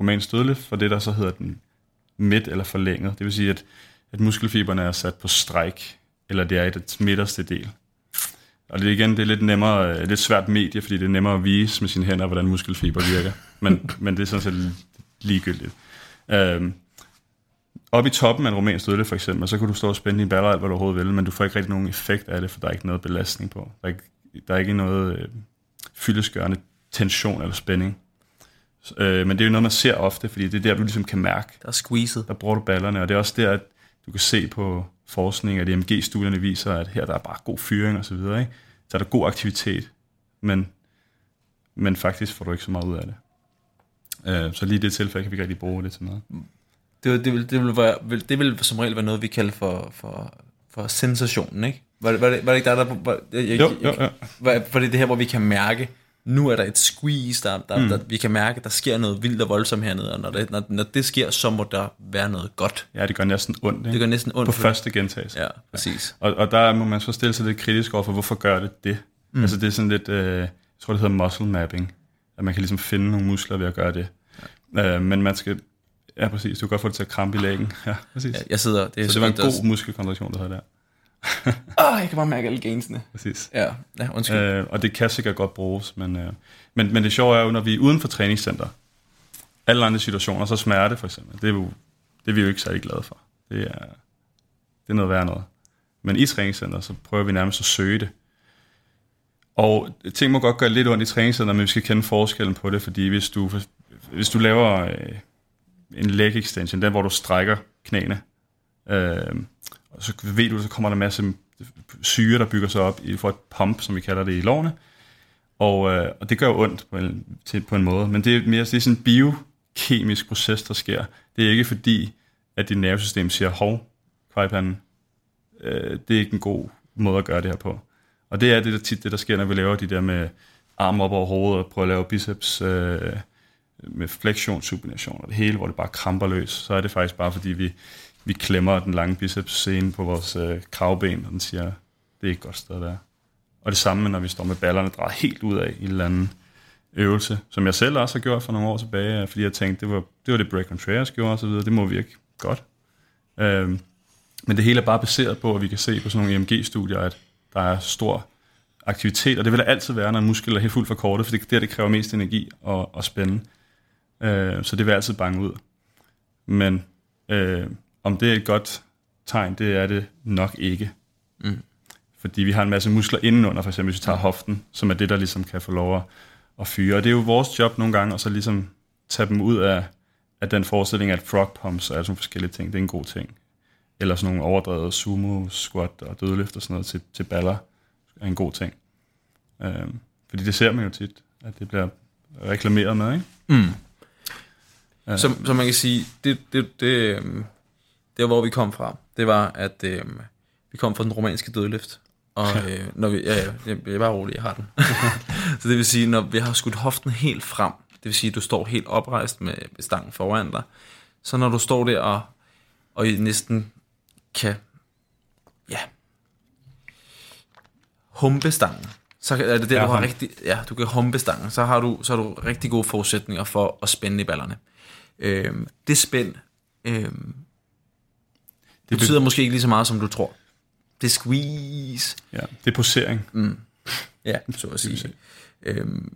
Speaker 2: romansk dødløft, for det der så hedder den midt eller forlænget. Det vil sige, at, at muskelfiberne er sat på stræk, eller det er i det midterste del. Og det igen, det er lidt nemmere, øh, lidt svært medie, fordi det er nemmere at vise med sine hænder, hvordan muskelfiber virker. Men, men det er sådan set ligegyldigt. Øhm, op i toppen af en romansk dødløft for eksempel, så kan du stå og spænde dine baller alt, hvad du overhovedet vil, men du får ikke rigtig nogen effekt af det, for der er ikke noget belastning på. Der er ikke, der er ikke noget øh, fyldesgørende tension eller spænding. Øh, men det er jo noget, man ser ofte, fordi det er der, du ligesom kan mærke,
Speaker 1: Der er squeezed.
Speaker 2: der bruger du ballerne, og det er også der, at du kan se på forskning, at EMG-studierne viser, at her der er bare god fyring og så videre, ikke? Så er der god aktivitet, men, men faktisk får du ikke så meget ud af det. Øh, så lige i det tilfælde kan vi ikke rigtig bruge det til noget.
Speaker 1: Det, vil- det, vil, det, vil være, det vil som regel være noget, vi kalder for, for, for sensationen, ikke? Var var det, var det ikke der, der... Var, jeg, jeg,
Speaker 2: Jo, jo, jo.
Speaker 1: Var, for det det her, hvor vi kan mærke, nu er der et squeeze, der, der,
Speaker 2: Mm.
Speaker 1: der, vi kan mærke, at der sker noget vildt og voldsomt hernede, og når det, når, når det sker, så må der være noget godt.
Speaker 2: Ja, det gør næsten ondt, ikke?
Speaker 1: Det gør næsten ondt.
Speaker 2: på
Speaker 1: for-
Speaker 2: første gentagelse.
Speaker 1: Ja, præcis.
Speaker 2: Og, og der må man så stille sig lidt kritisk over for, hvorfor gør det det? Mm. Altså det er sådan lidt, øh, jeg tror det hedder muscle mapping, at man kan ligesom finde nogle muskler ved at gøre det. Ja. Øh, men man skal, ja præcis, du kan godt få det til at krampe i lægen. Ja, præcis.
Speaker 1: Ja, jeg sidder... Det er
Speaker 2: så det var en god muskelkontraktion, der havde der.
Speaker 1: Åh, jeg kan bare mærke alle gainsene.
Speaker 2: Præcis.
Speaker 1: Ja, ja undskyld.
Speaker 2: Øh, og det kan sikkert godt bruges, men, øh, men, men det sjove er jo, når vi er uden for træningscenter, alle andre situationer, så smerte for eksempel, det er, jo, det er vi jo ikke særlig glade for. Det er, det er noget værd noget. Men i træningscenter, så prøver vi nærmest at søge det. Og ting må godt gøre lidt ondt i træningscenteret, men vi skal kende forskellen på det, fordi hvis du, hvis du laver øh, en leg extension, den hvor du strækker knæene, øh, og så ved du, så kommer der en masse syre, der bygger sig op i for et pump, som vi kalder det i lårene. Og, øh, og det gør jo ondt på en, til, på en måde, men det er mere det er sådan en biokemisk proces, der sker. Det er ikke fordi, at dit nervesystem siger, hov, kvejpanden, øh, det er ikke en god måde at gøre det her på. Og det er det der tit det, der sker, når vi laver de der med arm op over hovedet og prøver at lave biceps øh, med flexion, og det hele, hvor det bare kramper løs. Så er det faktisk bare, fordi vi, vi klemmer den lange biceps scene på vores øh, kravben, og den siger, det er ikke et godt sted at være. Og det samme, når vi står med ballerne drejet helt ud af i en eller anden øvelse, som jeg selv også har gjort for nogle år tilbage, øh, fordi jeg tænkte, det var det, var det Break Contreras gjorde osv., det må virke godt. Øhm, men det hele er bare baseret på, at vi kan se på sådan nogle EMG-studier, at der er stor aktivitet, og det vil der altid være, når en muskel er helt fuldt forkortet, for det er der, det kræver mest energi og, og spænde. Øh, så det vil altid bange ud. Men øh, om det er et godt tegn, det er det nok ikke. Mm. Fordi vi har en masse muskler indenunder, for eksempel hvis vi tager hoften, som er det, der ligesom kan få lov at, at fyre. Og det er jo vores job nogle gange, at så ligesom tage dem ud af, af den forestilling, at frog pumps og alle sådan forskellige ting, det er en god ting. Eller sådan nogle overdrevet sumo, squat og dødløft og sådan noget til, til baller er en god ting. Øhm, fordi det ser man jo tit, at det bliver reklameret med, ikke?
Speaker 1: Mm. Så, så man kan sige, det, det, det, øhm, det hvor vi kom fra, det var, at øh, vi kom fra den romanske dødløft. Og øh, når vi, ja, ja, jeg er bare rolig, jeg har den. så det vil sige, når vi har skudt hoften helt frem, det vil sige, at du står helt oprejst med stangen foran dig, så når du står der og, og næsten kan, ja, humpe stangen, så er det der, ja, du har rigtig, ja, du kan humpe stangen, så har du, så har du rigtig gode forudsætninger for at spænde i ballerne. Øhm, det spænd, øhm, det betyder det, måske ikke lige så meget, som du tror. Det er squeeze.
Speaker 2: Ja, det er posering.
Speaker 1: Mm. Ja, så at sige. Øhm,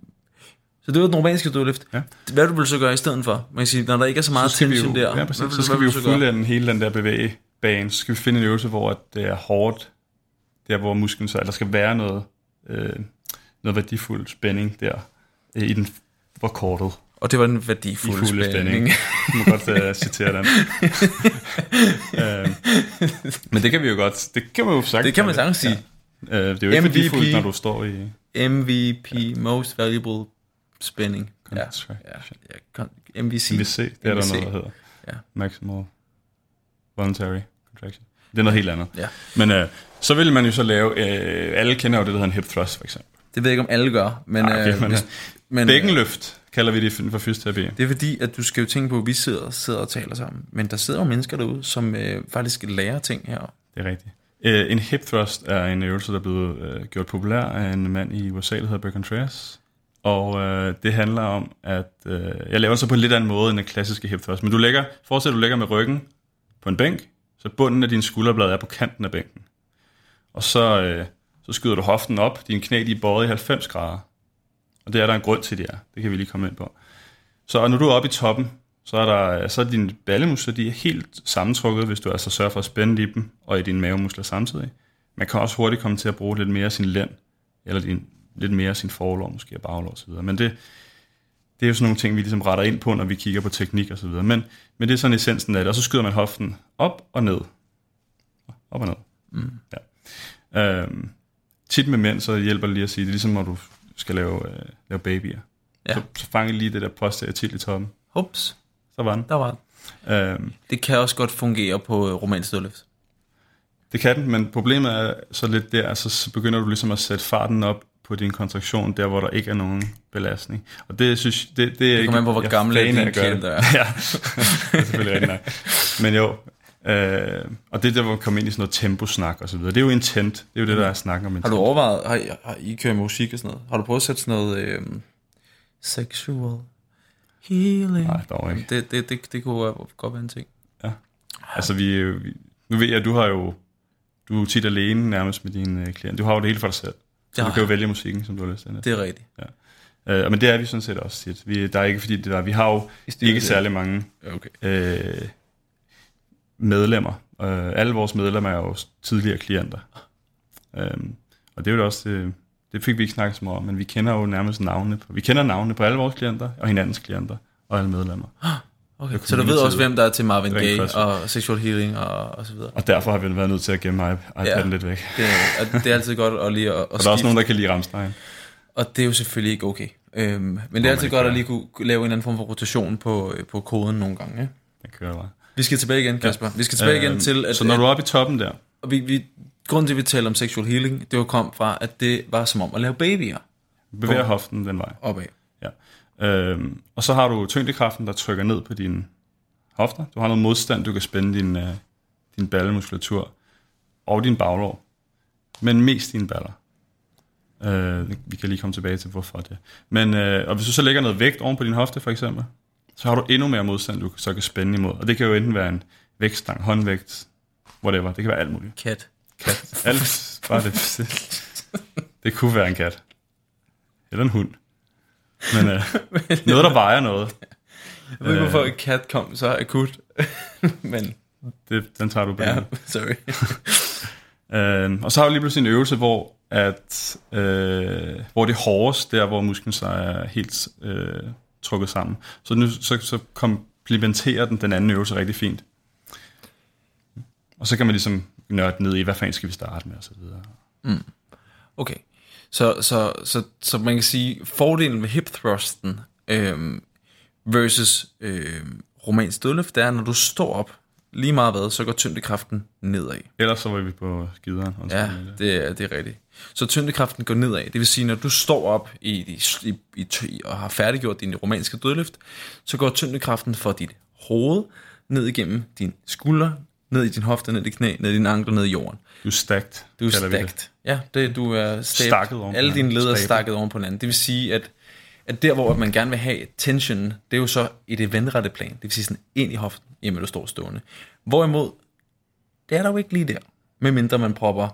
Speaker 1: så det var den romanske dødløft. Ja. Hvad du vil så gøre i stedet for? Man kan sige, når der ikke er så meget så tension
Speaker 2: jo,
Speaker 1: der.
Speaker 2: Ja, præcis, så skal vi jo fulde den hele den der bevægebane. Så skal vi finde en øvelse, hvor det er hårdt. Der, hvor musklen så, der skal være noget, øh, noget værdifuld spænding der øh, i den forkortet.
Speaker 1: Og det var en værdifuld spænding. spænding.
Speaker 2: Du må godt uh, citere den. uh, men det kan vi jo godt, det kan man jo sagt.
Speaker 1: Det kan man sagtens sige.
Speaker 2: Ja. Uh, det er jo ikke MVP, værdifuldt, når du står i...
Speaker 1: MVP, Most Valuable Spænding. Ja, ja, ja, MVC.
Speaker 2: MVC, det er MVC. der noget, der hedder. Ja. Maximal Voluntary Contraction. Det er noget helt andet.
Speaker 1: Ja.
Speaker 2: Men uh, så vil man jo så lave, uh, alle kender jo det, der hedder en hip thrust, for eksempel.
Speaker 1: Det ved jeg ikke, om alle gør, men... Ah, okay, uh, men, hvis,
Speaker 2: men bækkenløft kalder vi det for fysioterapi.
Speaker 1: Det er fordi, at du skal jo tænke på, at vi sidder, sidder og taler sammen, men der sidder jo mennesker derude, som øh, faktisk lærer ting her.
Speaker 2: Det er rigtigt. Uh, en hip thrust er en øvelse, der er blevet uh, gjort populær af en mand i USA, der hedder Berg Contreras. Og uh, det handler om, at uh, jeg laver så på en lidt anden måde end en klassiske hip thrust. Men du lægger, forestil du lægger med ryggen på en bænk, så bunden af din skulderblad er på kanten af bænken. Og så, øh, så skyder du hoften op, dine knæ de er bøjet i 90 grader. Og det er der en grund til, det er. Det kan vi lige komme ind på. Så når du er oppe i toppen, så er, der, øh, så er dine ballemuskler de er helt sammentrukket, hvis du altså sørger for at spænde i dem, og i dine mavemuskler samtidig. Man kan også hurtigt komme til at bruge lidt mere sin lænd, eller din, lidt mere sin forlov, måske og baglov osv. Men det, det er jo sådan nogle ting, vi ligesom retter ind på, når vi kigger på teknik og så videre. Men, men det er sådan essensen af det. Og så skyder man hoften op og ned. Op og ned. Mm. Ja. Øhm, tit med mænd, så hjælper det lige at sige, det er ligesom, når du skal lave, øh, lave babyer. Ja. Så, så fanger lige det der post til i toppen.
Speaker 1: Ups.
Speaker 2: Så var den.
Speaker 1: Der var den. Øhm, det kan også godt fungere på øh, romansk dødløft.
Speaker 2: Det kan den, men problemet er så lidt der, så begynder du ligesom at sætte farten op på din kontraktion, der hvor der ikke er nogen belastning. Og det synes det, det,
Speaker 1: det er kommer på, hvor gamle din klient er.
Speaker 2: ja, det er selvfølgelig rigtigt nok. Men jo, Øh, og det der, hvor man kommer ind i sådan noget temposnak og så videre. Det er jo intent. Det er jo det, der er snak om
Speaker 1: intent. Har du overvejet, har I, har I kørt musik og sådan noget? Har du prøvet at sætte sådan noget øh, sexual healing?
Speaker 2: Nej, dog ikke.
Speaker 1: Det, det, det, det kunne godt være en ting.
Speaker 2: Ja. Altså vi, vi nu ved jeg, du har jo, du er tit alene nærmest med dine øh, klienter. Du har jo det hele for dig selv. Så ja. du kan jo vælge musikken, som du har lyst til.
Speaker 1: Det er rigtigt.
Speaker 2: Ja. Øh, men det er vi sådan set også tit. Vi, der er ikke fordi, det der, vi har jo ikke det. særlig mange
Speaker 1: okay.
Speaker 2: øh, medlemmer. Øh, alle vores medlemmer er jo tidligere klienter. Øh, og det er jo også, det, det fik vi ikke snakket så meget om, men vi kender jo nærmest navnene på, vi kender navnene på alle vores klienter, og hinandens klienter, og alle medlemmer.
Speaker 1: Okay. Så du ved også, hvem der er til Marvin Gaye og Sexual Healing og, og så videre.
Speaker 2: Og derfor har vi været nødt til at gemme iPad'en ja, lidt væk.
Speaker 1: Det, det er altid godt at lige at, at
Speaker 2: Og der er også nogen, der kan lide Ramstein.
Speaker 1: Og det er jo selvfølgelig ikke okay. Øhm, men det er altid godt at lige kunne lave en anden form for rotation på, på koden nogle gange. Ja?
Speaker 2: Det kører bare.
Speaker 1: Vi skal tilbage igen, Kasper. Vi skal tilbage igen øhm, til...
Speaker 2: At, så når du er oppe i toppen der...
Speaker 1: Og vi, vi, grunden til, at vi taler om sexual healing, det var kom fra, at det var som om at lave babyer.
Speaker 2: Bevæger hoften den vej.
Speaker 1: Opad.
Speaker 2: Øhm, og så har du tyngdekraften, der trykker ned på dine hofter. Du har noget modstand, du kan spænde din, uh, din ballemuskulatur og din baglov. Men mest dine baller. Uh, vi kan lige komme tilbage til, hvorfor det. Men, uh, og hvis du så lægger noget vægt oven på din hofte, for eksempel, så har du endnu mere modstand, du så kan spænde imod. Og det kan jo enten være en vægtstang, håndvægt, whatever. Det kan være alt muligt.
Speaker 1: Kat.
Speaker 2: Kat. Alt. Bare det. Det kunne være en kat. Eller en hund. Men øh, noget, der vejer noget.
Speaker 1: Jeg ved ikke, hvorfor en kat kom så akut. Men
Speaker 2: det, den tager du på.
Speaker 1: Ja, sorry.
Speaker 2: Øh, og så har vi lige pludselig en øvelse, hvor, at, øh, hvor det er hårdest, der hvor musklen så er helt øh, trukket sammen. Så nu så, så komplementerer den den anden øvelse rigtig fint. Og så kan man ligesom nørde ned i, hvad fanden skal vi starte med, og så videre.
Speaker 1: Okay. Så, så, så, så man kan sige, fordelen ved hip thrusten øhm, versus øhm, romansk dødløft, det er, når du står op, lige meget hvad, så går tyngdekraften nedad.
Speaker 2: Ellers så var vi på skideren.
Speaker 1: Ja,
Speaker 2: det.
Speaker 1: er, det er rigtigt. Så tyngdekraften går nedad. Det vil sige, når du står op i, i, i, i, og har færdiggjort din romanske dødløft, så går tyngdekraften fra dit hoved ned igennem din skulder, ned i din hofte, ned i knæ, ned i din ankler, ned i jorden.
Speaker 2: Du er stacked,
Speaker 1: Du er stacked. Ja, det, du er stablet.
Speaker 2: Stakket oven
Speaker 1: Alle dine led er stakket oven på hinanden. Det vil sige, at, at der, hvor man gerne vil have tension, det er jo så i det vendrette plan. Det vil sige sådan ind i hoften, jamen du står stående. Hvorimod, det er der jo ikke lige der. Medmindre man propper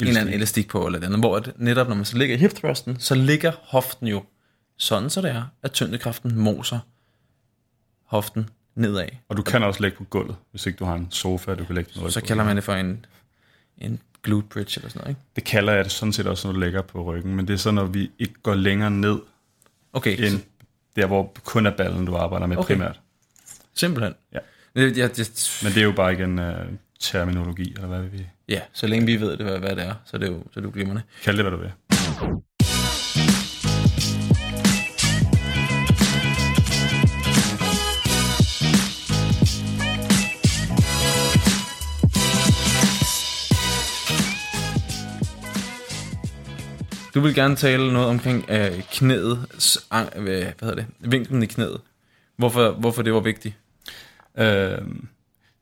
Speaker 1: en eller anden elastik på, eller det andet. Hvor at netop, når man så ligger i hip thrusten, så ligger hoften jo sådan, så det er, at tyngdekraften moser hoften nedad.
Speaker 2: Og du kan også ligge på gulvet, hvis ikke du har en sofa, du kan lægge noget
Speaker 1: Så kalder man det for en, en glute bridge eller sådan noget, ikke?
Speaker 2: Det kalder jeg det sådan set også, når du ligger på ryggen, men det er så, når vi ikke går længere ned,
Speaker 1: Okay,
Speaker 2: end der, hvor kun er ballen, du arbejder med
Speaker 1: Okay.
Speaker 2: primært.
Speaker 1: simpelthen.
Speaker 2: Ja.
Speaker 1: Det, ja, det,
Speaker 2: Men det er jo bare igen uh, terminologi, eller hvad vi
Speaker 1: ja, så længe vi ved det, hvad, hvad det er, så er det jo, så er det jo glimrende.
Speaker 2: kalde det, hvad du vil.
Speaker 1: Du vil gerne tale noget omkring øh, knæet, hvad, øh, hvad hedder det, vinklen i knæet. Hvorfor, hvorfor det var vigtigt?
Speaker 2: Øh,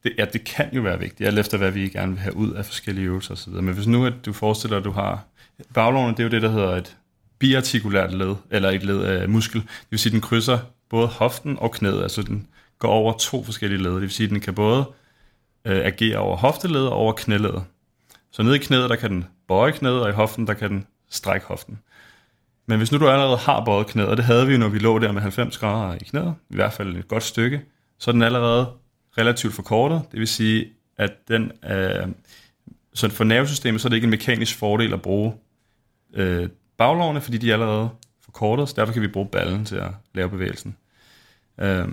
Speaker 2: det, ja, det kan jo være vigtigt, alt efter hvad vi gerne vil have ud af forskellige øvelser osv. Men hvis nu at du forestiller, at du har... Baglårene, det er jo det, der hedder et biartikulært led, eller et led af muskel. Det vil sige, at den krydser både hoften og knæet, altså den går over to forskellige led. Det vil sige, at den kan både øh, agere over hofteledet og over knæledet. Så nede i knæet, der kan den bøje knæet, og i hoften, der kan den stræk hoften. Men hvis nu du allerede har bøjet knæet, og det havde vi jo, når vi lå der med 90 grader i knæet, i hvert fald et godt stykke, så er den allerede relativt forkortet. Det vil sige, at den, øh, så for nervesystemet, så er det ikke en mekanisk fordel at bruge øh, baglårene, fordi de er allerede forkortet, så derfor kan vi bruge ballen til at lave bevægelsen. Øh,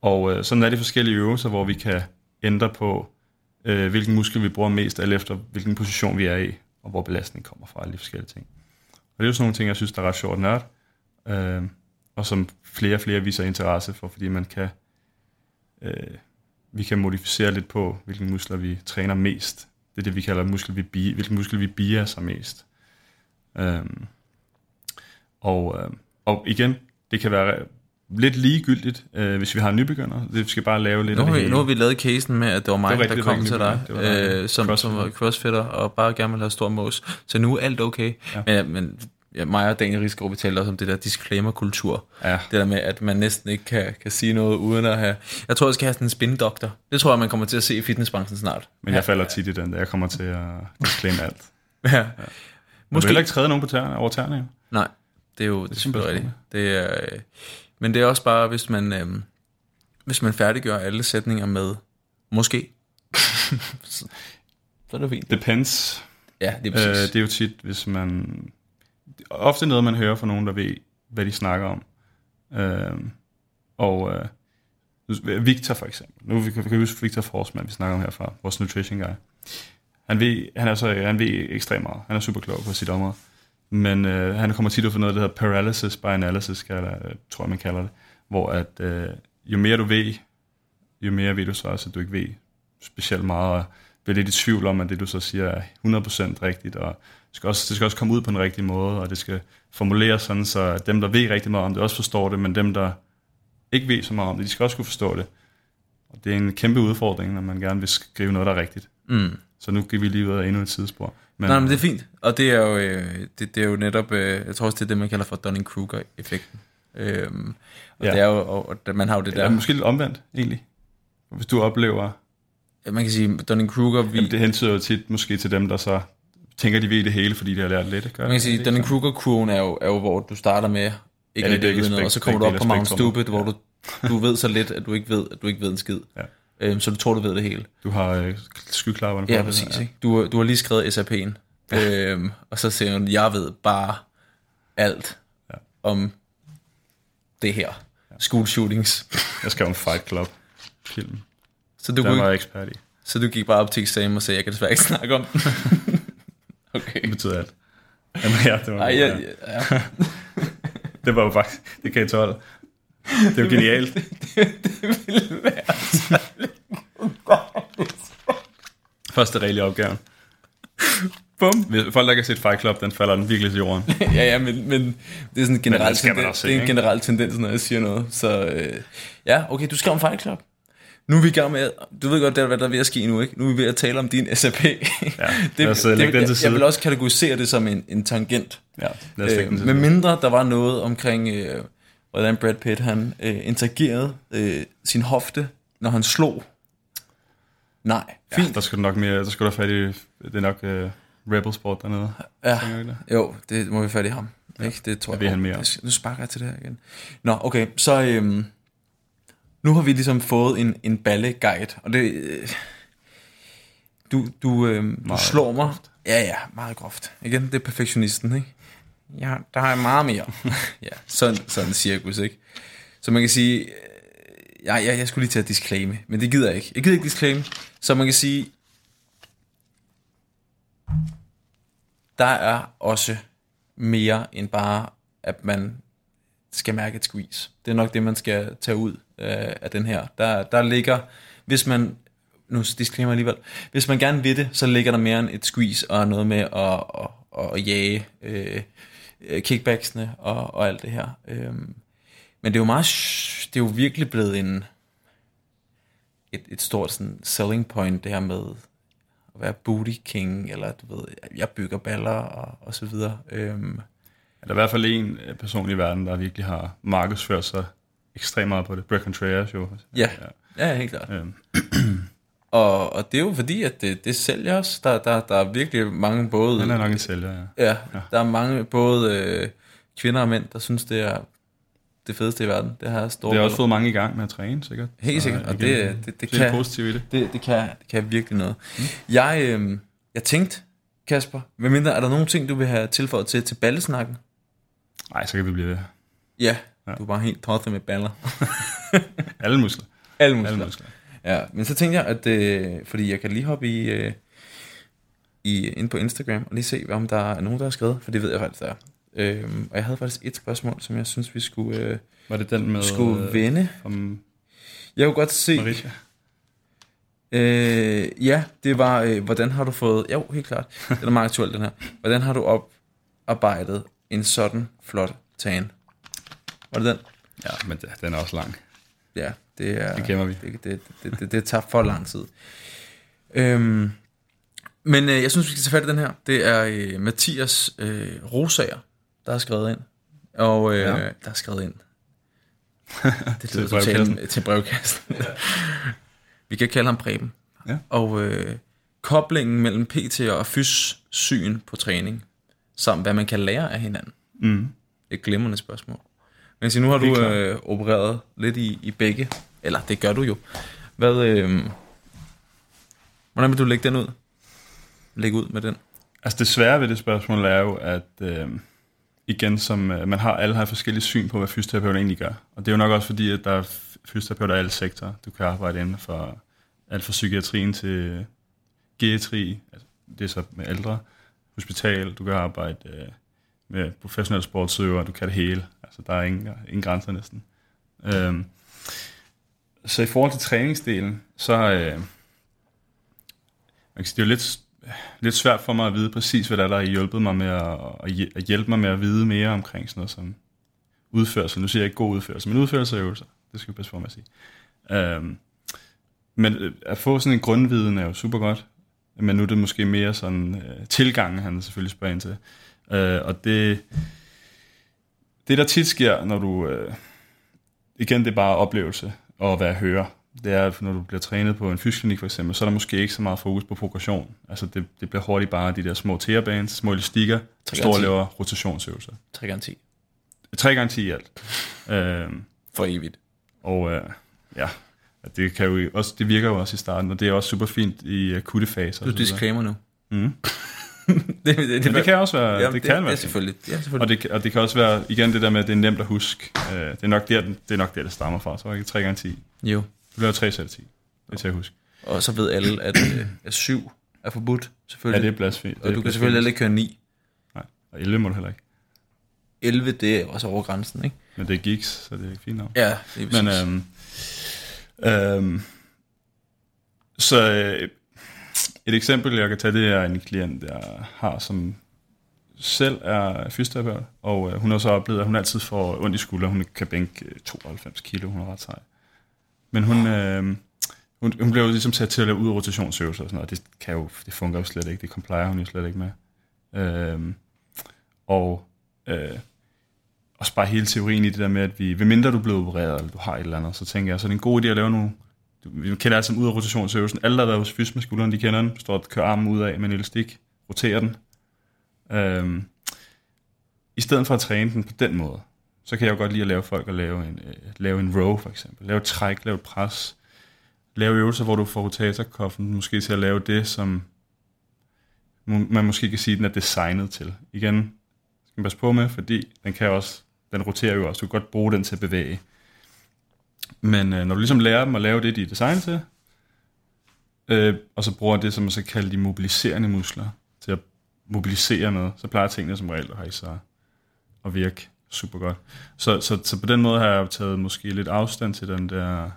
Speaker 2: og øh, sådan er det forskellige øvelser, hvor vi kan ændre på, øh, hvilken muskel vi bruger mest, alt efter hvilken position vi er i, og hvor belastningen kommer fra, alle de forskellige ting. Og det er jo sådan nogle ting, jeg synes, der er ret sjovt at øh, og som flere og flere viser interesse for, fordi man kan, øh, vi kan modificere lidt på, hvilke muskler vi træner mest. Det er det, vi kalder muskel, vi bi, hvilken muskel vi bier sig mest. Øh, og, øh, og igen, det kan være lidt ligegyldigt, øh, hvis vi har en nybegynder. Det skal bare lave lidt
Speaker 1: Nu
Speaker 2: af det
Speaker 1: vi, nu har vi lavet casen med, at det var mig,
Speaker 2: Det var
Speaker 1: der
Speaker 2: rigtigt,
Speaker 1: kom
Speaker 2: det
Speaker 1: til dig,
Speaker 2: dig.
Speaker 1: øh, som, som var crossfitter, og bare gerne vil have stor mås. Så nu er alt okay.
Speaker 2: Ja.
Speaker 1: Men, men ja, mig og Daniel Rigsgaard, vi talte også om det der disclaimer-kultur.
Speaker 2: Ja,
Speaker 1: Det der med, at man næsten ikke kan, kan sige noget uden at have... Jeg tror, jeg skal have sådan en spindoktor. Det tror jeg, man kommer til at se i fitnessbranchen snart.
Speaker 2: men jeg falder tit i den, der jeg kommer til at disclaim alt.
Speaker 1: Ja.
Speaker 2: Måske... Du heller ikke træde nogen på tæerne, over tæerne, jo.
Speaker 1: Nej, det er jo det er
Speaker 2: simpelthen
Speaker 1: rigtigt. Det er, øh, men det er også bare, hvis man, øh, hvis man færdiggør alle sætninger med måske, så, så er det fint.
Speaker 2: Depends.
Speaker 1: Ja, det er
Speaker 2: Øh,
Speaker 1: præcis.
Speaker 2: det er jo tit, hvis man... Ofte noget, man hører fra nogen, der ved, hvad de snakker om. Øh, og øh, Victor for eksempel. Nu vi kan vi kan huske Victor Forsman, vi snakker om herfra, vores nutrition guy. Han ved, han er så, han ved ekstremt meget. Han er super klog på sit område. Men øh, han kommer tit ud for noget, der hedder paralysis by analysis, kalder, øh, tror jeg, man kalder det. Hvor at, øh, jo mere du ved, jo mere ved du så også, at du ikke ved specielt meget, og bliver lidt i tvivl om, at det du så siger er 100% rigtigt, og det skal, også, det skal også komme ud på en rigtig måde, og det skal formuleres sådan, så dem, der ved rigtig meget om det, også forstår det, men dem, der ikke ved så meget om det, de skal også kunne forstå det. Og det er en kæmpe udfordring, når man gerne vil skrive noget, der er rigtigt.
Speaker 1: Mm.
Speaker 2: Så nu giver vi lige ud af endnu et tidsspor. Men,
Speaker 1: Nej, men det er fint. Og det er jo, øh, det, det er jo netop, øh, jeg tror også, det er det, man kalder for Dunning-Kruger-effekten. Øhm, og
Speaker 2: Ja.
Speaker 1: det er jo, og, og man har jo det
Speaker 2: det er
Speaker 1: der,
Speaker 2: måske lidt omvendt, egentlig. Hvis du oplever,
Speaker 1: man kan sige, Dunning-Kruger, vi,
Speaker 2: jamen, det hentyder jo tit måske til dem, der så tænker, de ved det hele, fordi de har lært lidt. Gør
Speaker 1: man kan sige, Dunning-Kruger-kurven er jo, er jo, hvor du starter med ikke
Speaker 2: Ja, det
Speaker 1: vide noget, og så kommer du op på Mount. Stupid, hvor du, du ved så lidt, at du ikke ved, at du ikke ved en skid.
Speaker 2: Ja.
Speaker 1: Øh, så du tror, du ved det hele.
Speaker 2: Du har øh, skyklapperne på.
Speaker 1: Ja, præcis. Ikke? Du, du har lige skrevet SAP'en, øhm, og så siger hun, jeg ved bare alt
Speaker 2: Ja.
Speaker 1: om det her. School shootings.
Speaker 2: Jeg skrev en Fight Club film.
Speaker 1: Så du,
Speaker 2: Den var ekspert i.
Speaker 1: så du gik bare op til eksamen og sagde, jeg kan desværre ikke snakke om den. okay.
Speaker 2: Det betyder alt. Jamen, ja, det var,
Speaker 1: Ej, ja, ja, ja.
Speaker 2: det var jo faktisk, det kan jeg 12. Det er jo genialt.
Speaker 1: det ville være så
Speaker 2: Første regel i opgaven.
Speaker 1: Bum.
Speaker 2: Hvis folk, der ikke har set Fight Club, den falder den virkelig til jorden.
Speaker 1: ja, ja, men, men det er sådan en generel, tendens,
Speaker 2: se,
Speaker 1: det er en generel tendens, når jeg siger noget. Så øh, ja, okay, du skrev om Fight Club. Nu er vi i gang med, du ved godt, det er, hvad der er ved at ske nu, ikke? Nu er vi ved at tale om din SAP. Ja,
Speaker 2: lad os, øh, lægge den til
Speaker 1: jeg,
Speaker 2: side.
Speaker 1: jeg vil også kategorisere det som en, en tangent.
Speaker 2: Ja, lad os
Speaker 1: Øh, med mindre der var noget omkring, øh, hvordan Brad Pitt han øh, interagerede øh, sin hofte, når han slog. Nej,
Speaker 2: Ja, der skal du nok mere, der skal du have fat i, det er nok uh, Rebel Sport dernede.
Speaker 1: Ja,
Speaker 2: det?
Speaker 1: jo, det må vi fat i ham. Ikke? Det tror jeg.
Speaker 2: vil han mere
Speaker 1: det- Nu sparker jeg til det her igen. Nå, okay, så øhm, nu har vi ligesom fået en, en balleguide, og det... Øh, du du, øhm, du slår mig. Ja, ja, meget groft. Igen, det er perfektionisten, ikke? Ja, der har jeg meget mere. ja, sådan, sådan cirkus, ikke? Så man kan sige, øh, ja, ja, jeg skulle lige til at disclaime, men det gider jeg ikke. Jeg gider ikke disclaime, så man kan sige, der er også mere end bare, at man skal mærke et squeeze. Det er nok det, man skal tage ud øh, af den her. Der, der ligger, hvis man, nu disclaimer alligevel, hvis man gerne vil det, så ligger der mere end et squeeze og noget med at, at, at jage øh, øh, kickbacksene og, og alt det her. Øhm, men det er jo meget, det er jo virkelig blevet en, et, et stort sådan selling point, det her med at være booty king, eller du ved, jeg bygger baller og, og så videre. Øhm,
Speaker 2: Der er i hvert fald en øh, person i verden, der virkelig har markedsført sig ekstremt meget på det. Brett Contreras jo.
Speaker 1: ja, ja, helt klart.
Speaker 2: Øhm,
Speaker 1: Og, og det er jo fordi, at det, det sælger os. Der, der, der er virkelig mange både...
Speaker 2: han er nok en sælger, ja.
Speaker 1: Ja, der er mange både øh, kvinder og mænd, der synes, det er det fedeste i verden. Det her store
Speaker 2: Det har også fået mange i gang med at træne, sikkert.
Speaker 1: Helt sikkert, og
Speaker 2: igen,
Speaker 1: det- det- det
Speaker 2: det
Speaker 1: kan-
Speaker 2: positivt i det.
Speaker 1: Det, det, kan, det kan virkelig noget. Mm. Jeg, øh, jeg tænkte, Kasper, hvad mindre, er der nogle ting, du vil have tilføjet til, til ballesnakken?
Speaker 2: Nej, så kan vi blive ved.
Speaker 1: Ja,
Speaker 2: Ja.
Speaker 1: du er bare helt tosset med baller.
Speaker 2: Alle muskler.
Speaker 1: Alle muskler.
Speaker 2: Alle muskler.
Speaker 1: Ja, men så tænkte jeg, at øh, fordi jeg kan lige hoppe i, øh, i ind på Instagram og lige se, om der er nogen, der har skrevet, for det ved jeg faktisk, der er. Øhm, og jeg havde faktisk et spørgsmål, som jeg synes, vi skulle, øh,
Speaker 2: Var det den med...
Speaker 1: skulle
Speaker 2: øh,
Speaker 1: vende.
Speaker 2: Om
Speaker 1: Jeg kunne godt se,
Speaker 2: Marisha?
Speaker 1: øh, ja, det var, øh, hvordan har du fået, jo, helt klart, den er meget aktuel, den her. Hvordan har du oparbejdet en sådan flot tan? Var det den?
Speaker 2: Ja, men den er også lang.
Speaker 1: Ja, det er...
Speaker 2: Det gemmer vi.
Speaker 1: Det, det, det, det, det tager for lang tid. Øhm, men øh, jeg synes, vi skal tage fat i den her. Det er øh, Mathias øh, Rosager, der har skrevet ind. Og øh,
Speaker 2: Ja.
Speaker 1: der har skrevet ind. Det
Speaker 2: Til
Speaker 1: lyder
Speaker 2: brevkassen.
Speaker 1: totalt til brevkassen. vi kan kalde ham Preben.
Speaker 2: Ja.
Speaker 1: Og øh, koblingen mellem PT og fys syn på træning, samt hvad man kan lære af hinanden.
Speaker 2: Mm.
Speaker 1: Et glimrende spørgsmål. Men så nu har du øh, opereret lidt i, i begge. Eller det gør du jo. Hvad, øh, hvordan vil du lægge den ud? Lægge ud med den.
Speaker 2: Altså det svære ved det spørgsmål er jo, at øh, igen, som øh, man har, alle har forskellige syn på, hvad fysioterapeuter egentlig gør. Og det er jo nok også fordi, at der er fysioterapeuter i alle sektorer. Du kan arbejde inden for alt fra psykiatrien til øh, geriatri, altså det er så med ældre, hospital, du kan arbejde øh, med professionelle sportsøvere, du kan det hele. Altså der er ingen, ingen grænser næsten. Øh, så i forhold til træningsdelen, så øh, man kan sige, det er jo lidt, lidt svært for mig at vide præcis, hvad der er, der har hjulpet mig med at, at hjælpe mig med at vide mere omkring sådan noget som udførelse. Nu siger jeg ikke god udførelse, men udførelse og øvelser. Det skal vi passe på med at sige. Øhm, øh, men at få sådan en grundviden er jo super godt, men nu er det måske mere sådan øh, tilgangen, han selvfølgelig spørger ind til. Øh, og det, det, der tit sker, når du... Øh, igen, det er bare oplevelse og hvad jeg hører. Det er, at når du bliver trænet på en fysioklinik for eksempel, så er der måske ikke så meget fokus på progression. Altså det, det bliver hurtigt bare de der små tearbands, små elastikker, der står og laver rotationsøvelser.
Speaker 1: 3 gange 10
Speaker 2: 3 gange 10 i alt. Øhm,
Speaker 1: for evigt.
Speaker 2: og øh, ja, det, kan jo også, det virker jo også i starten, og det er også super fint i akutte faser.
Speaker 1: Du disclaimer nu.
Speaker 2: Mm.
Speaker 1: det, det, det,
Speaker 2: Men det kan også være,
Speaker 1: Jamen,
Speaker 2: det kan
Speaker 1: det,
Speaker 2: være
Speaker 1: det, selvfølgelig. Ja,
Speaker 2: Og
Speaker 1: selvfølgelig.
Speaker 2: det, og det kan også være, igen det der med, at det er nemt at huske. Øh, det, er nok der, det er nok der, det stammer fra. Så er det ikke 3 gange 10. Det
Speaker 1: Jo.
Speaker 2: bliver 3 sæt 10. Det er til at huske.
Speaker 1: Og så ved alle, at, øh, at 7 er forbudt,
Speaker 2: Ja,
Speaker 1: selvfølgelig.
Speaker 2: det er blasfemi.
Speaker 1: og du kan selvfølgelig heller ikke køre 9.
Speaker 2: Nej, og 11 må du heller ikke.
Speaker 1: 11, det er også over grænsen, ikke?
Speaker 2: Men det er geeks, så det er ikke fint nok.
Speaker 1: Ja, det er
Speaker 2: Men øhm, øhm, så øh, et eksempel, jeg kan tage, det er en klient, jeg har, som selv er fysioterapeut, og øh, hun har så oplevet, at hun altid får ondt i skulderen. Hun kan bænke øh, 92 kilo, hun er ret sej. Men hun, øh, hun, hun blev jo ligesom sat til at lave ud rotationsøvelser og sådan noget, og det, kan jo, det fungerer jo slet ikke, det complier hun jo slet ikke med. Øh, og øh, også bare hele teorien i det der med, at vi, ved mindre du er blevet opereret, eller du har et eller andet, så tænker jeg, så er det en god idé at lave nogle, du, vi kender alt sammen ud af rotationsøvelsen, alle der har været hos fys med skulderen, de kender den, du står og kører armen ud af med en elastik, roterer den. Øhm, I stedet for at træne den på den måde, så kan jeg jo godt lide at lave folk at lave en, øh, lave en row for eksempel, lave et træk, lave et pres, lave øvelser, hvor du får rotatorkoffen måske til at lave det, som man måske kan sige, den er designet til. Igen, skal man passe på med, fordi den kan også, den roterer jo også, du kan godt bruge den til at bevæge. Men øh, når du ligesom lærer dem at lave det, de er designet til, øh, og så bruger det, som man så kalder de mobiliserende muskler, til at mobilisere noget, så plejer tingene som regel at have sig at virke super godt. Så, så, så på den måde har jeg taget måske lidt afstand til den der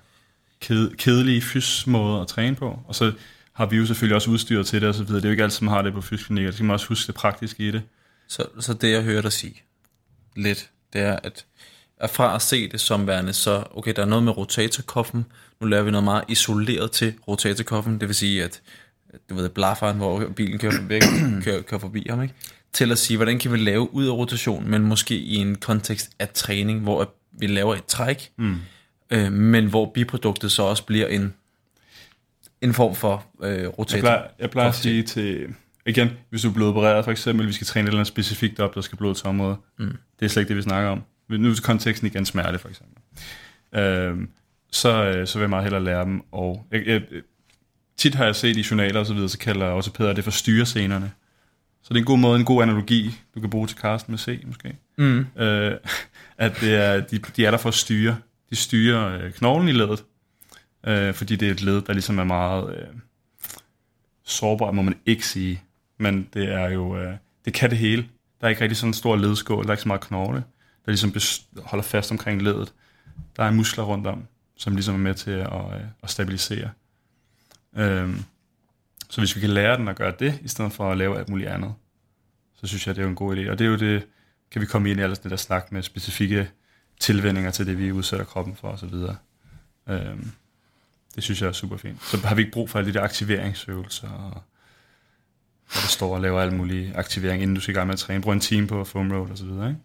Speaker 2: ked, kedelige fys-måde at træne på, og så har vi jo selvfølgelig også udstyret til det og så videre. Det er jo ikke alt, som har det på fysklinikker. Det skal man også huske det praktiske i det.
Speaker 1: Så, så det, jeg hører dig sige lidt, det er, at, at fra at se det som værende, så okay, der er noget med rotatorkoffen, nu laver vi noget meget isoleret til rotatorkoffen, det vil sige, at du ved, blafferen, hvor bilen kører forbi, kører, kører forbi ham, ikke? til at sige, hvordan kan vi lave ud af rotation, men måske i en kontekst af træning, hvor vi laver et træk, mm. øh, men hvor biproduktet så også bliver en, en form for øh, rotator.
Speaker 2: Jeg plejer, jeg plejer at sige til, igen, hvis du er blevet opereret for eksempel, vi skal træne et eller andet specifikt op, der skal blod til området. Mm. Det er slet ikke det, vi snakker om. Nu er konteksten igen smerte for eksempel. Øhm, så, øh, så vil jeg meget hellere lære dem. Og jeg, jeg, tit har jeg set i journaler og så videre, så kalder ortopæder det for styrescenerne. Så det er en god måde, en god analogi, du kan bruge til Carsten med C måske.
Speaker 1: Mm.
Speaker 2: Øh, at det er, de, de er der for at styre. De styrer øh, knoglen i ledet, øh, fordi det er et led, der ligesom er meget øh, sårbart, må man ikke sige. Men det er jo, øh, det kan det hele. Der er ikke rigtig sådan en stor ledskål, der er ikke så meget knogle, der ligesom holder fast omkring ledet. Der er muskler rundt om, som ligesom er med til at, øh, at stabilisere. Øhm, så hvis vi kan lære den at gøre det, i stedet for at lave alt muligt andet, så synes jeg, det er jo en god idé. Og det er jo det, kan vi komme ind i alles det der snak med specifikke tilvændinger til det, vi udsætter kroppen for osv. Øhm, det synes jeg er super fint. Så har vi ikke brug for alle de der aktiveringsøvelser, og hvor der står og laver alle mulige aktivering, inden du skal i gang med at træne. Brug en time på foam roll og så videre, ikke?